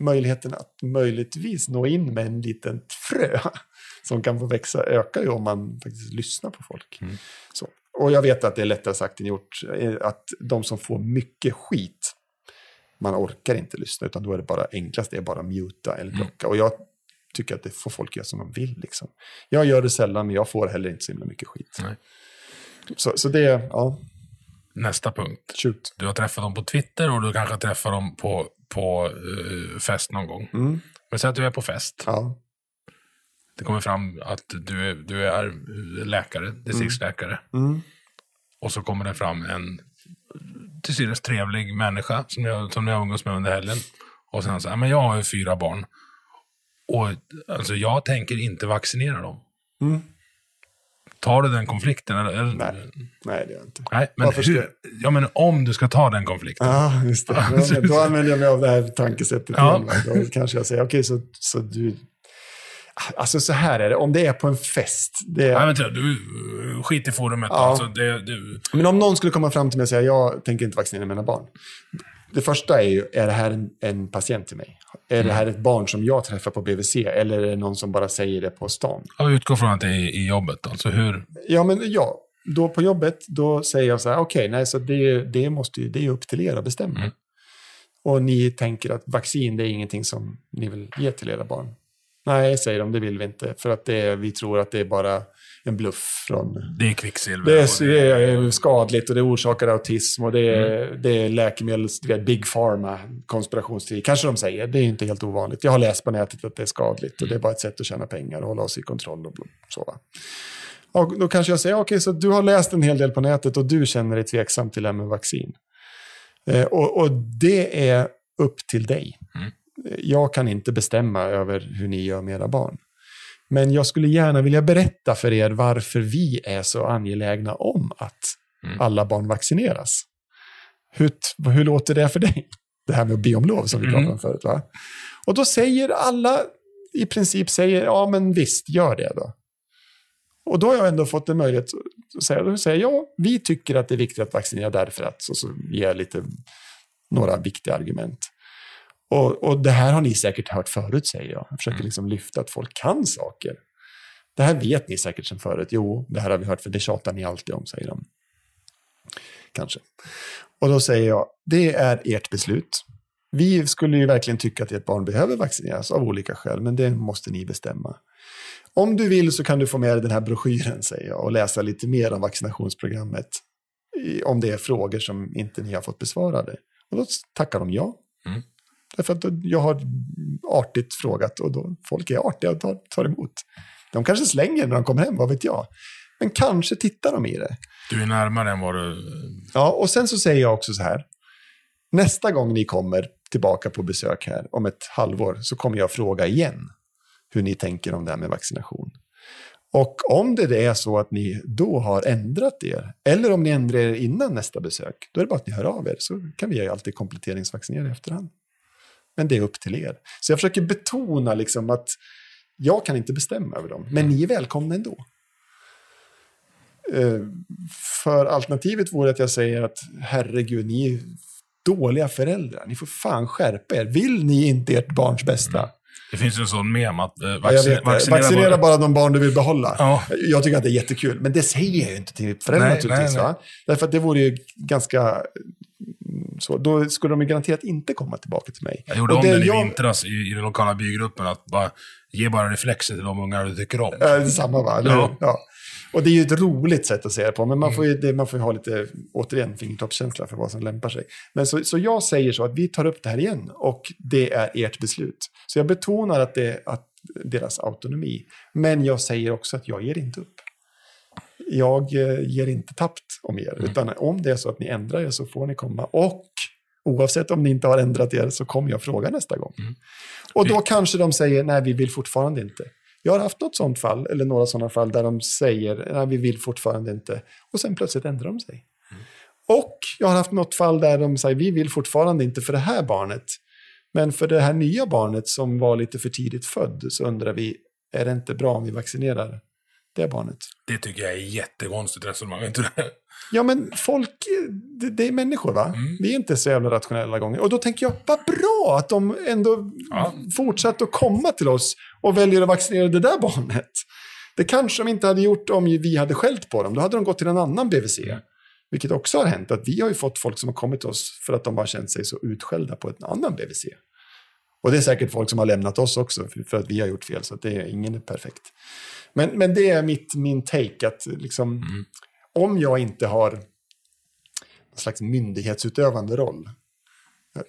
möjligheten att möjligtvis nå in med en liten frö som kan få växa ökar ju om man faktiskt lyssnar på folk. Mm. Så. Och jag vet att det är lättare sagt än gjort. eh, Att de som får mycket skit, man orkar inte lyssna, utan då är det bara enklast, det är bara muta eller blocka. Och jag tycker att det får folk göra som de vill. Liksom. Jag gör det sällan, men jag får heller inte så himla mycket skit. Nej. Så, så det, ja, Nästa punkt. shoot. Du har träffat dem på Twitter och du kanske träffar dem på, på eh, fest någon gång. Mm, Men säg att du är på fest. ja, Det kommer fram att du är, du är läkare, distriktsläkare. mm, Och så kommer det fram en till synes trevlig människa som jag, som jag umgås med under helgen. Och sen säger men jag har ju fyra barn. Och alltså, jag tänker inte vaccinera dem. Mm. Tar du den konflikten? Eller? Nej. nej det gör jag inte. Nej, men, Varför hur, ja, men om du ska ta den konflikten. Ja, just det. Då använder jag mig av det här tankesättet Ja. igen. Då kanske jag säger, okej, så, så du... Alltså så här är det, om det är på en fest. Det Nej, vänta, du, skit i forumet. Ja. Alltså, det, du, Men om någon skulle komma fram till mig och säga, jag tänker inte vaccinera mina barn. Det första är ju, är det här en, en patient till mig? Är det här ett barn som jag träffar på BVC? Eller är det någon som bara säger det på stan? jag utgår från att det är i jobbet. Alltså hur... Ja, men ja. Då på jobbet, då säger jag så här, okej, nej, så det, det, måste det är upp till er att bestämma. Mm. Och ni tänker att vaccin, det är ingenting som ni vill ge till era barn. Nej, säger de, det vill vi inte. För att det, är- vi tror att det är bara en bluff från... Det är kvicksilver. Det är, det är skadligt och det orsakar autism och det är, Mm. det är läkemedels... Du vet, Big Pharma, konspirationsteori. Kanske de säger, det är inte helt ovanligt. Jag har läst på nätet att det är skadligt och det är bara ett sätt att tjäna pengar och hålla oss i kontroll och så. Och då kanske jag säger, okej, så du har läst en hel del på nätet och du känner dig tveksam till det här med vaccin. Eh, och, och det är upp till dig. Mm. Jag kan inte bestämma över hur ni gör med era barn. Men jag skulle gärna vilja berätta för er varför vi är så angelägna om att Mm. alla barn vaccineras. Hur, hur låter det för dig? Det här med att be om lov som vi Mm. pratade om förut. Va? Och då säger alla, i princip säger, ja men visst, gör det då. Och då har jag ändå fått en möjlighet att säga, då säger jag, ja, vi tycker att det är viktigt att vaccinera därför att, så, så ger jag lite, några viktiga argument. Och, och det här har ni säkert hört förut, säger jag. Jag försöker liksom lyfta att folk kan saker. Det här vet ni säkert sedan förut. Jo, det här har vi hört, för det tjatar ni alltid om, säger de. Kanske. Och då säger jag, det är ert beslut. Vi skulle ju verkligen tycka att ert barn behöver vaccineras av olika skäl, men det måste ni bestämma. Om du vill så kan du få med dig den här broschyren, säger jag, och läsa lite mer om vaccinationsprogrammet. Om det är frågor som inte ni har fått besvarade. Och då tackar de ja. Mm. Därför att jag har artigt frågat och då, folk är artiga och tar, tar emot. De kanske slänger när de kommer hem, vad vet jag. Men kanske tittar de i det. Du är närmare än vad du... Ja, och sen så säger jag också så här. Nästa gång ni kommer tillbaka på besök här om ett halvår så kommer jag fråga igen hur ni tänker om det här med vaccination. Och om det är så att ni då har ändrat er, eller om ni ändrar er innan nästa besök, då är det bara att ni hör av er, så kan vi alltid kompletteringsvaccinera i efterhand. Men det är upp till er. Så jag försöker betona liksom att jag kan inte bestämma över dem, men ni är välkomna ändå. Eh, För alternativet vore att jag säger att herregud, ni är dåliga föräldrar. Ni får fan skärpa er. Vill ni inte ert barns bästa? Det finns ju en sån mem att eh, Ja, vaccin, vet, det. vaccinera, bara de barn du vill behålla. Ja. Jag tycker att det är jättekul, men det säger jag ju inte till föräldrar Nej, naturligtvis. nej, nej. Därför att det vore ju ganska... mm, Så, då skulle de ju garanterat inte komma tillbaka till mig. Jag gjorde Och om det den i jag- vintras i, i den lokala bygruppen. Att bara ge bara reflexer till de ungar du tycker om. Är samma va? Ja. Ja. Och det är ju ett roligt sätt att se det på, men man får Mm. ju, det, man får ju ha lite, återigen, fingertoppskänsla för vad som lämpar sig. Men så, så jag säger så att vi tar upp det här igen och det är ert beslut. Så jag betonar att det är att deras autonomi. Men jag säger också att jag ger inte upp. Jag eh, ger inte tappt om er, Mm. utan om det är så att ni ändrar er så får ni komma. Och oavsett om ni inte har ändrat er så kommer jag fråga nästa gång. Och då kanske de säger, nej vi vill fortfarande inte. Jag har haft något sånt fall, eller några sådana fall, där de säger, nej vi vill fortfarande inte. Och sen plötsligt ändrar de sig. Och jag har haft något fall där de säger, vi vill fortfarande inte för det här barnet. Men för det här nya barnet som var lite för tidigt född så undrar vi, är det inte bra om vi vaccinerar det barnet? Det tycker jag är jättekonstigt resonemang. Du det? Ja, men folk, det, det är människor va? Vi är inte så jävla rationella gånger. Och då tänker jag, vad bra att de ändå Ja. fortsatt att komma till oss och väljer att vaccinera det där barnet. Det kanske de inte hade gjort om vi hade skällt på dem. Då hade de gått till en annan BVC. Vilket också har hänt, att vi har ju fått folk som har kommit till oss för att de har känt sig så utskällda på en annan BVC. Och det är säkert folk som har lämnat oss också för- att vi har gjort fel, så det är, ingen är perfekt. Men, men det är mitt, min take, att liksom, om jag inte har någon slags myndighetsutövande roll,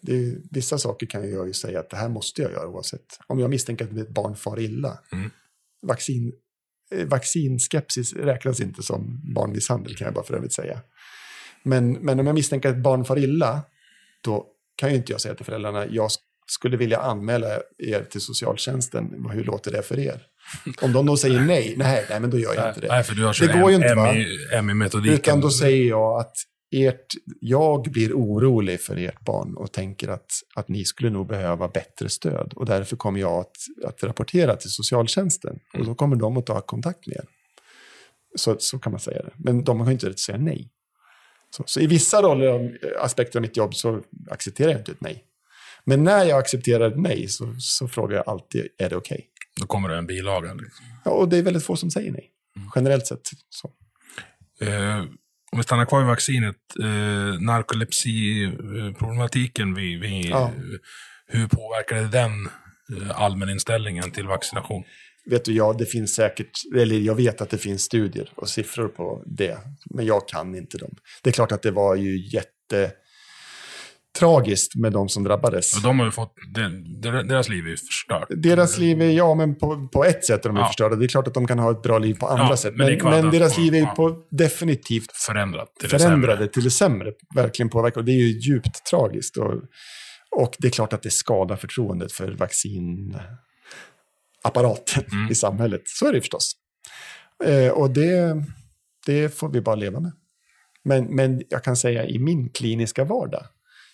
det vissa saker kan jag ju säga att det här måste jag göra oavsett. Om jag misstänker att ett barn far illa, vaccin, eh, vaccinskepsis räknas inte som barnmisshandel kan jag bara för övrigt säga. Men, men om jag misstänker att ett barn far illa, då kan ju inte jag säga till föräldrarna, jag sk- skulle vilja anmäla er till socialtjänsten, hur låter det för er? Om de då säger nej, nej, nej men då gör jag inte det. Nej, för du har det går ju inte va? MI-metodiken. Utan då säger jag att ert, jag blir orolig för ert barn och tänker att, att ni skulle nog behöva bättre stöd. Och därför kommer jag att, att rapportera till socialtjänsten. Och då kommer de att ta kontakt med er. Så, så kan man säga det. Men de har ju inte rätt att säga nej. Så, så i vissa roller, aspekter av mitt jobb så accepterar jag inte ett nej. Men när jag accepterar ett nej så, så frågar jag alltid, är det okej? Då kommer det en bilaga. Liksom. Ja, och det är väldigt få som säger nej. Generellt sett. Så. Eh, om vi stannar kvar vid vaccinet. Eh, narkolepsiproblematiken, vi, vi, Ja. hur påverkade den eh, allmäninställningen till vaccination? vet du, ja, det finns säkert, eller jag vet att det finns studier och siffror på det, men jag kan inte dem. Det är klart att det var ju jättetragiskt med de som drabbades. Och de har fått, det, deras liv är ju förstört. Deras liv är, ja, men på, på ett sätt är de Ja. förstörda. Det är klart att de kan ha ett bra liv på andra Ja, sätt. men det Men, men deras liv är ja. på definitivt Förändrat till det förändrade sämre. till det sämre. Verkligen påverkat. Och det är ju djupt tragiskt. Och, och det är klart att det skadar förtroendet för vaccinapparaten Mm. i samhället. Så är det förstås. Eh, och det, det får vi bara leva med. Men, men jag kan säga i min kliniska vardag,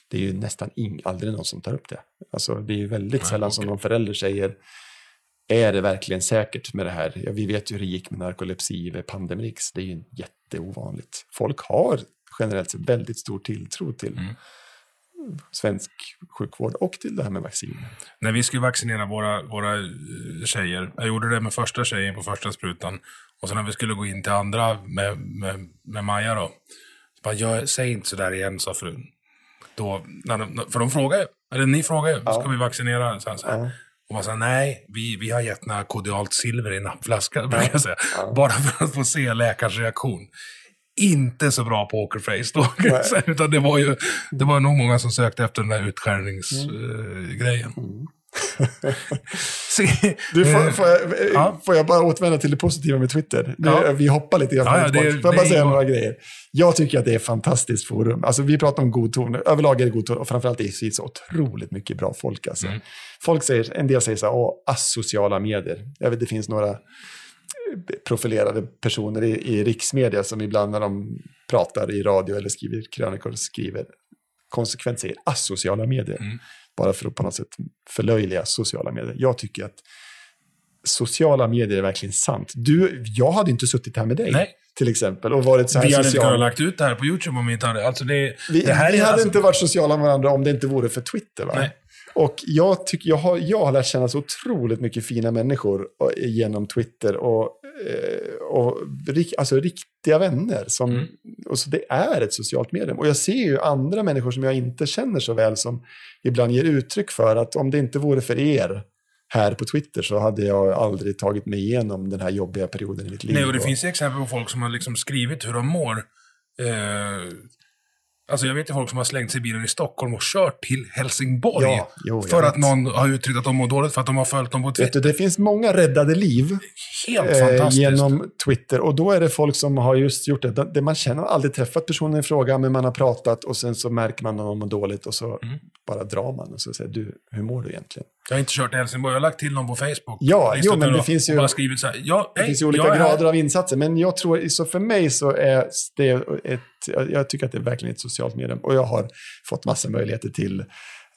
det är ju nästan ing, aldrig någon som tar upp det. Alltså, det är ju väldigt Nej, sällan som okej. någon förälder säger, är det verkligen säkert med det här? Ja, vi vet ju hur det gick med narkolepsi vid Pandemrix. Det är ju jätteovanligt. Folk har generellt sett väldigt stor tilltro till Mm. svensk sjukvård och till det här med vaccin. När vi skulle vaccinera våra, våra eh, tjejer, jag gjorde det med första tjejen på första sprutan. Och sen när vi skulle gå in till andra med, med, med Maja då. Så bara, jag, säg inte sådär igen, sa frun. Då, när de, för de frågar ju, eller ni frågar ju, ska vi vaccinera? Så här, så här. Ja. Och man sa nej, vi, vi har gett några kodialt silver i nappflaska, brukar jag säga. Bara för att få se läkarens reaktion. Inte så bra pokerface då, utan det var ju det var nog många som sökte efter den där utskärningsgrejen. Se- Du, får, eh, får, jag, ja. får jag bara återvända till det positiva med Twitter? Nu, Ja. Vi hoppar lite grann Ja, ja, det Får jag bara säga några grejer? Jag tycker att det är ett fantastiskt forum. Alltså, vi pratar om god ton. Överlag är det god ton och framförallt det finns så otroligt mycket bra folk. Alltså. Mm. Folk säger, en del säger så här, åh, asociala medier. Jag vet, det finns några eh, profilerade personer i, i riksmedia som ibland när de pratar i radio eller skriver krönikor skriver konsekvent säger asociala medier. Mm. Bara för att på något sätt förlöjliga sociala medier. Jag tycker att sociala medier är verkligen sant. Du, jag hade inte suttit här med dig, Nej. till exempel, och varit så här Vi hade inte social. kunnat lagt ut det här på YouTube om vi inte hade... Alltså det, Vi, det här vi hade alltså, inte varit sociala med varandra om det inte vore för Twitter. Va? Nej. Och jag, tycker, jag, har, jag har lärt känna så otroligt mycket fina människor eh, genom Twitter. Och, eh, och alltså riktiga vänner. Som, Mm. och så det är ett socialt medium. Och jag ser ju andra människor som jag inte känner så väl som ibland ger uttryck för att om det inte vore för er här på Twitter så hade jag aldrig tagit mig igenom den här jobbiga perioden i mitt liv. Nej, och det finns exempel på folk som har liksom skrivit hur de mår. Eh, Alltså jag vet ju folk som har slängt sig i bilen i Stockholm och kört till Helsingborg. Ja, jo, för vet. att någon har uttryckt att de mår dåligt för att de har följt dem på Vet Twitter. du, det finns många räddade liv eh, genom Twitter. Och då är det folk som har just gjort det. Det- Man känner har aldrig träffat personen i fråga, men man har pratat och sen så märker man att någon mår dåligt och så Mm. bara drar man och så säger du, hur mår du egentligen? Jag har inte kört till Helsingborg, jag har lagt till någon på Facebook. Ja, jo, men det finns ju- skrivit så här, ja, Det hej, finns ju olika är grader av insatser, men jag tror, så för mig så är det ett, jag tycker att det är verkligen ett socialt medium. Och jag har fått massa möjligheter till,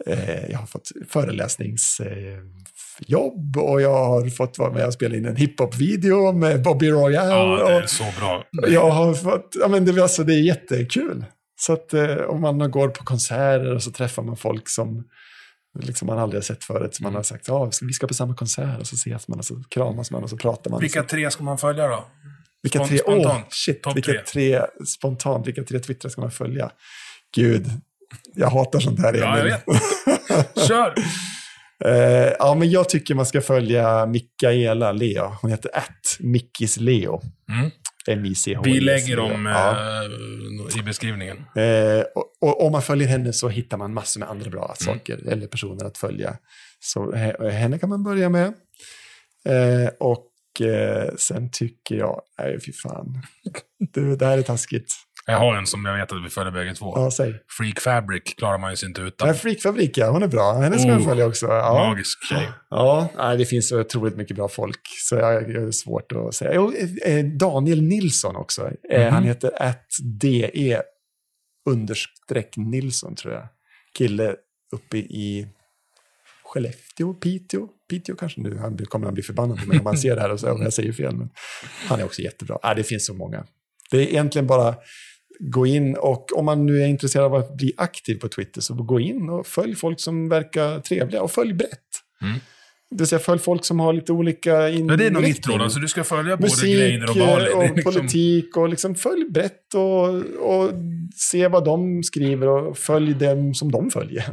eh, jag har fått föreläsningsjobb eh, och jag har fått vara med och spela in en hiphop-video med Bobby Royale. Ja, det är och så bra. jag har fått, ja men det, alltså, det är jättekul. Så att eh, om man går på konserter och så träffar man folk som liksom man aldrig har sett förut. Så man Mm. har sagt, ja, vi ska på samma konsert och så ses man och så kramas man och så pratar man. Vilka tre ska man följa då? vilka tre, spontant. shit, Topp vilka tre. tre. spontant, vilka tre twittrar ska man följa? Gud, jag hatar sånt här. Ja, jag vet. Kör! Eh, ja, men jag tycker man ska följa Mikaela Leo. Hon heter att Mickis Leo. Mm. M-I-C-H. Vi lägger dem Ja. eh, i beskrivningen. Eh, och, och om man följer henne så hittar man massor med andra bra Mm. saker eller personer att följa. Så he- henne kan man börja med. Eh, och eh, sen tycker jag, nej fy fan, du, det här är taskigt. Jag har en som jag vet att vi följer bägge två. Ja, säg. Freak Fabric klarar man ju sig inte utan. Nej, Freakfabrik, ja, hon är bra. Henne ska Oh, man följa också. Ja. Magisk tjej. Ja, nej, det finns otroligt mycket bra folk. Så jag, jag är svårt att säga. Jo, eh, Daniel Nilsson också. Eh, Mhm. Han heter att DE understreck Nilsson tror jag. Kille uppe i Skellefteå, Piteå. Piteå kanske nu. Han kommer han bli förbannad på mig om man ser det här och så, om jag säger fel. Men han är också jättebra. Ja, det finns så många. Det är egentligen bara gå in och om man nu är intresserad av att bli aktiv på Twitter så gå in och följ folk som verkar trevliga och följ brett. Mm. Det vill säga följ folk som har lite olika Ja, det är nog inriktning. råd. Alltså, du ska följa både Greider och Bali. Det och liksom- politik och liksom följ brett och, och se vad de skriver och följ dem som de följer.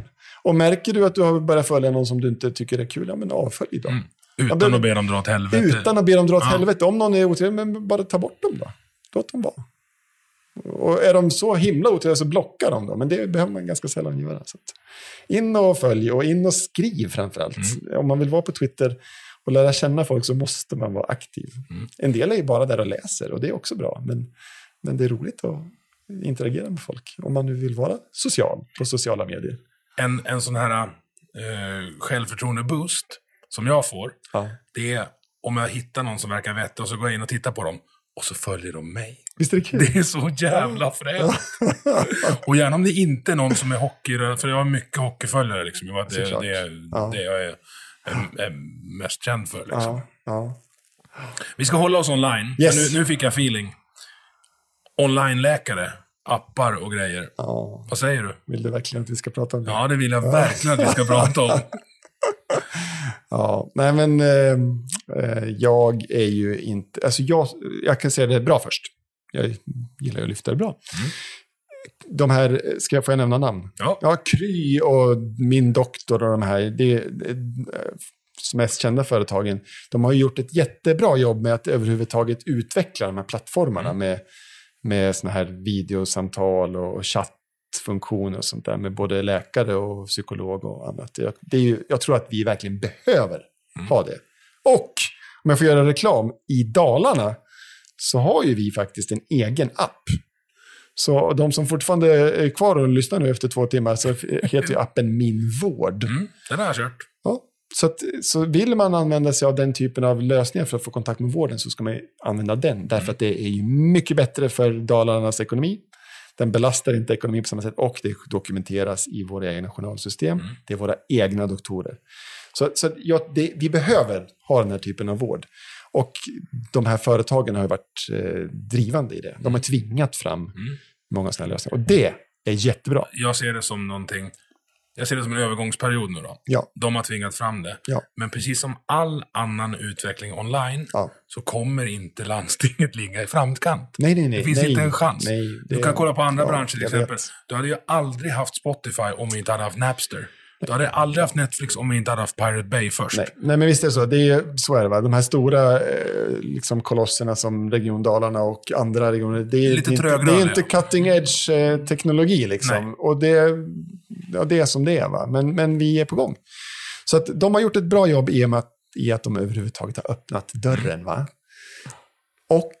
Och märker du att du har börjat följa någon som du inte tycker är kul, ja men avfölj dem. Mm. Utan men- att be dem dra åt helvete. Utan att be dem dra åt Ja. helvete. Om någon är otrevlig, men bara ta bort dem då. Låt dem vara. Och är de så himla otrevliga så blocka dem då. Men det behöver man ganska sällan göra. Så in och följ och in och skriv framförallt. Mm. Om man vill vara på Twitter och lära känna folk så måste man vara aktiv. Mm. En del är ju bara där och läser och det är också bra. Men, men det är roligt att interagera med folk. Om man nu vill vara social på sociala medier. En, en sån här eh, självförtroende-boost som jag får, Ja. det är om jag hittar någon som verkar vettig och så går jag in och tittar på dem och så följer de mig. Visst är det kul? Det är så jävla fränt. och gärna om det inte är någon som är hockey, för jag har mycket hockeyföljare. Liksom. Det, Såklart. det är Ja. det jag är, är, är mest känd för. Liksom. Ja, ja. Vi ska hålla oss online. Yes. Nu, nu fick jag feeling. Online-läkare, appar och grejer. Vad säger du? Vill du verkligen att vi ska prata om det? Ja, det vill jag verkligen att vi ska prata om. Ja, nej men eh, jag är ju inte, alltså jag, jag kan säga det bra först. Jag gillar att lyfta det bra. De här, ska jag få nämna namn? Ja. Ja, Kry och Min Doktor och de här, det, det eh, mest kända företagen, de har gjort ett jättebra jobb med att överhuvudtaget utveckla de här plattformarna med, med såna här videosamtal och chattfunktioner och sånt där med både läkare och psykolog och annat. Jag, det är ju, jag tror att vi verkligen behöver ha det. Och om jag får göra reklam, i Dalarna så har ju vi faktiskt en egen app. Så de som fortfarande är kvar och lyssnar nu efter två timmar så heter ju appen Min Vård. Mm, den har jag kört. Ja, så, att, så vill man använda sig av den typen av lösningar för att få kontakt med vården så ska man använda den. Därför att det är ju mycket bättre för Dalarnas ekonomi. Den belastar inte ekonomin på samma sätt och det dokumenteras i våra egna journalsystem. Det är våra egna doktorer. Så, så ja, det, vi behöver ha den här typen av vård. Och de här företagen har varit eh, drivande i det. De har tvingat fram många sådana lösningar. Och det är jättebra. Jag ser det som någonting... Jag ser det som en övergångsperiod nu då. Ja. De har tvingat fram det. Ja. Men precis som all annan utveckling online Ja. så kommer inte landstinget ligga i framkant. Nej, nej, nej. Det finns nej, inte en chans. Nej, Du det- kan kolla på andra branscher till exempel. Du hade ju aldrig haft Spotify om vi inte hade haft Napster. Du hade aldrig haft Netflix om vi inte hade haft Pirate Bay först. Nej, nej men visst är det så. Det är, så är det va. De här stora eh, liksom kolosserna som Region Dalarna och andra regioner. Det är, Lite inte- det är inte cutting edge eh, teknologi liksom. Nej. Och det, ja, det är som det är va. Men, men vi är på gång. Så att de har gjort ett bra jobb i och med att, i att de överhuvudtaget har öppnat dörren va. Och,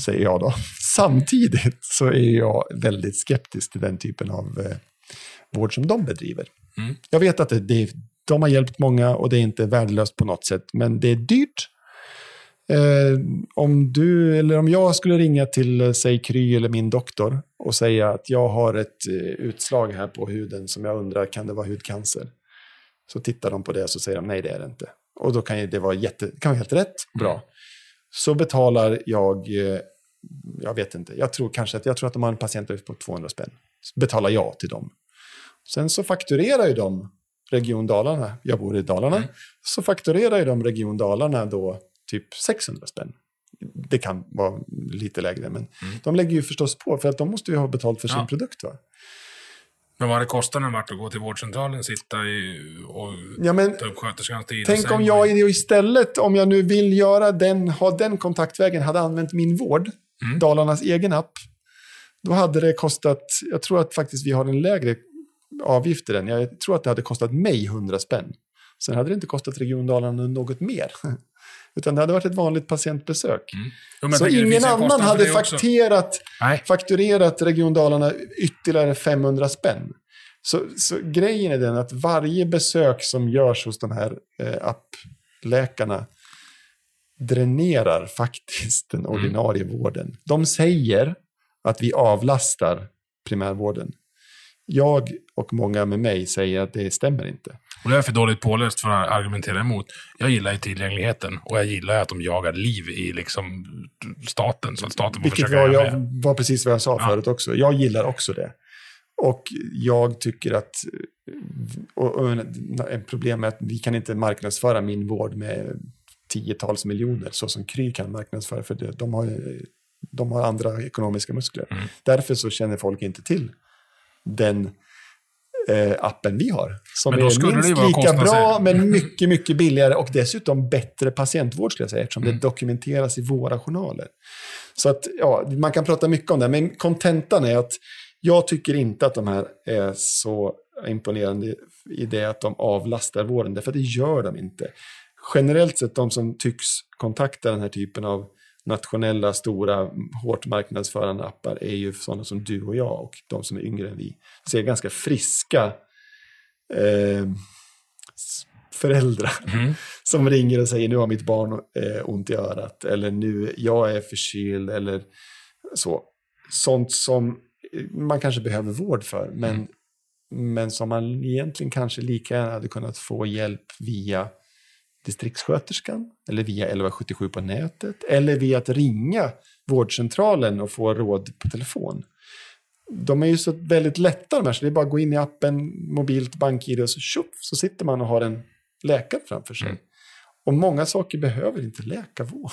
säger jag då, samtidigt så är jag väldigt skeptisk till den typen av eh, vård som de bedriver. Mm. Jag vet att det, det, de har hjälpt många och det är inte värdelöst på något sätt, men det är dyrt. Eh, om du eller om jag skulle ringa till, eh, säg Kry eller min doktor och säga att jag har ett eh, utslag här på huden som jag undrar, kan det vara hudcancer? Så tittar de på det och så säger de nej, det är det inte. Och då kan det vara, jätte, kan vara helt rätt, bra. Så betalar jag, eh, jag vet inte, jag tror kanske att, jag tror att de har en patientavgift på 200 spänn. Så betalar jag till dem. Sen så fakturerar ju de Region Dalarna, jag bor i Dalarna, så fakturerar ju de Region Dalarna då typ 600 spänn. Det kan vara lite lägre, men de lägger ju förstås på för att de måste ju ha betalt för sin Ja. produkt. Va? Men vad det kostar när varit att gå till vårdcentralen, sitta i, och Ja, men ta upp sköterskans tid. Tänk om jag istället, om jag nu vill göra den, ha den kontaktvägen, hade använt min vård, Mm. Dalarnas egen app, då hade det kostat, jag tror att faktiskt vi har en lägre avgift i den, jag tror att det hade kostat mig 100 spänn. Sen hade det inte kostat Region Dalarna något mer. Utan det hade varit ett vanligt patientbesök. Jo, jag Så ingen annan hade Nej. fakturerat Region Dalarna ytterligare 500 spänn. Så, så grejen är den att varje besök som görs hos de här eh, appläkarna dränerar faktiskt den ordinarie vården. De säger att vi avlastar primärvården. Jag och många med mig säger att det stämmer inte. Och det är för dåligt påläst för att argumentera emot. Jag gillar ju tillgängligheten och jag gillar att de jagar liv i liksom staten, så att staten Vilket var, jag, var precis vad jag sa Ja. förut också. Jag gillar också det. Och jag tycker att och, och en problem är att vi kan inte marknadsföra min vård med tiotals miljoner så som Kry kan marknadsföra för det, de, har, de har andra ekonomiska muskler. Mm. Därför så känner folk inte till den eh, appen vi har. Som är minst lika bra men mycket, mycket billigare och dessutom bättre patientvård skulle jag säga eftersom Mm. det dokumenteras i våra journaler. Så att, ja, man kan prata mycket om det, men kontentan är att jag tycker inte att de här är så imponerande i det att de avlastar vården, därför att det gör de inte. Generellt sett, de som tycks kontakta den här typen av nationella, stora, hårt marknadsförande appar är ju sådana som du och jag och de som är yngre än vi. Ser ganska friska eh, föräldrar som ringer och säger nu har mitt barn eh, ont i örat eller nu jag är förkyld eller så. Sånt som man kanske behöver vård för men, men som man egentligen kanske lika gärna hade kunnat få hjälp via distriktssköterskan eller via 1177 på nätet eller via att ringa vårdcentralen och få råd på telefon. De är ju så väldigt lätta de här, så det är bara att gå in i appen, mobilt bank-id och så tjoff, så sitter man och har en läkare framför sig. Mm. Och många saker behöver inte läkarvård.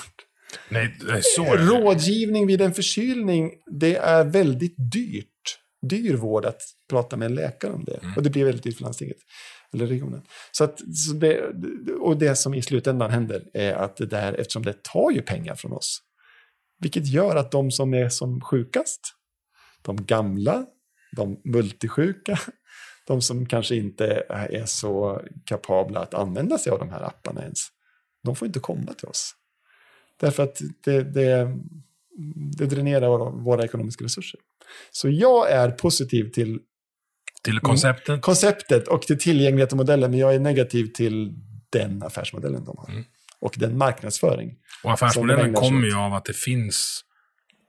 Nej, är så. Rådgivning vid en förkylning, det är väldigt dyrt. Dyr vård att prata med en läkare om det. Och det blir väldigt dyrt för landstinget, eller regionen. Så att, så det, och det som i slutändan händer är att det där, eftersom det tar ju pengar från oss, vilket gör att de som är som sjukast, de gamla, de multisjuka, de som kanske inte är så kapabla att använda sig av de här apparna ens, de får inte komma till oss. Därför att det, det, det dränerar våra, våra ekonomiska resurser. Så jag är positiv till till konceptet. konceptet och till tillgänglighetsmodellen, men jag är negativ till den affärsmodellen de har. Mm. Och den marknadsföring. Och affärsmodellen kommer ju av att det finns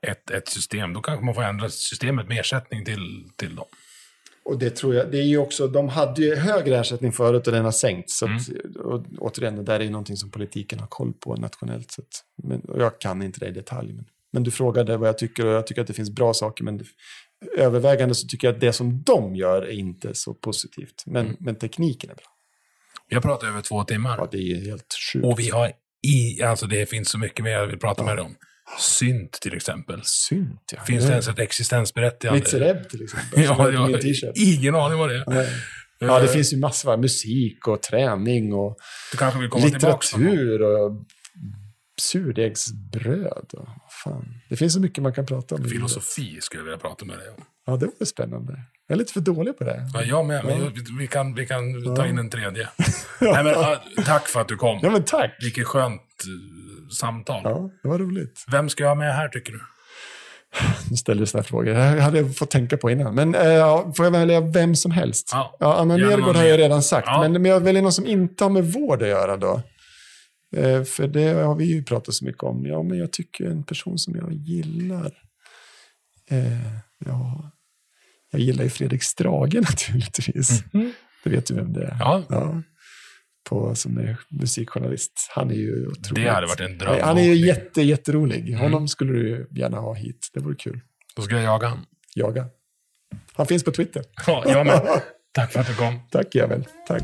ett, ett system. Då kanske man får ändra systemet med ersättning till, till dem. Och det tror jag, det är ju också, de hade ju högre ersättning förut och den har sänkts. Så att, och, återigen, det där är ju någonting som politiken har koll på nationellt sett. Men, och jag kan inte det i detalj. Men, men du frågade vad jag tycker och jag tycker att det finns bra saker. Men det, övervägande så tycker jag att det som de gör är inte så positivt. Men, men tekniken är bra. Vi har pratat över två timmar. Ja, det är helt sjukt. Och vi har i, alltså det finns så mycket mer jag vill prata med dig om. Synt till exempel. Synt, ja. Finns det ens ett existensberättigande? Mitzereb till exempel. Ja, har ja, min t-shirt. ingen aning vad det är. Nej. Ja, det finns ju massor. Musik och träning och litteratur och surdegsbröd. Fan. Det finns så mycket man kan prata om. Filosofi skulle jag vilja prata med dig om. Ja, det var spännande. Jag är lite för dålig på det. Ja, jag med, men jag, vi kan, vi kan ta in en tredje. Nej, men, ja, tack för att du kom. Ja, men tack. Vilket skönt eh, samtal. Ja, det var roligt. Vem ska jag ha med här tycker du? Nu ställer du sådana frågor. Jag hade fått tänka på innan. Men äh, får jag välja vem som helst? Ja. Ja, Anna Nergård har jag redan sagt. Ja. Men, men jag väljer någon som inte har med vård att göra då. Eh, för det har vi ju pratat så mycket om. Ja, men jag tycker en person som jag gillar. Eh, ja, jag gillar ju Fredrik Strage naturligtvis. Det vet du vem det är. Mm. Ja. Ja. På, som är musikjournalist. Han är ju otroligt... Det hade varit en dröm. Han är ju Mm. jätte, jätterolig. Honom skulle du gärna ha hit. Det vore kul. Då ska jag jaga han. Jaga. Han finns på Twitter. Ja, jag med. Tack för att du kom. Tack jävel. Tack.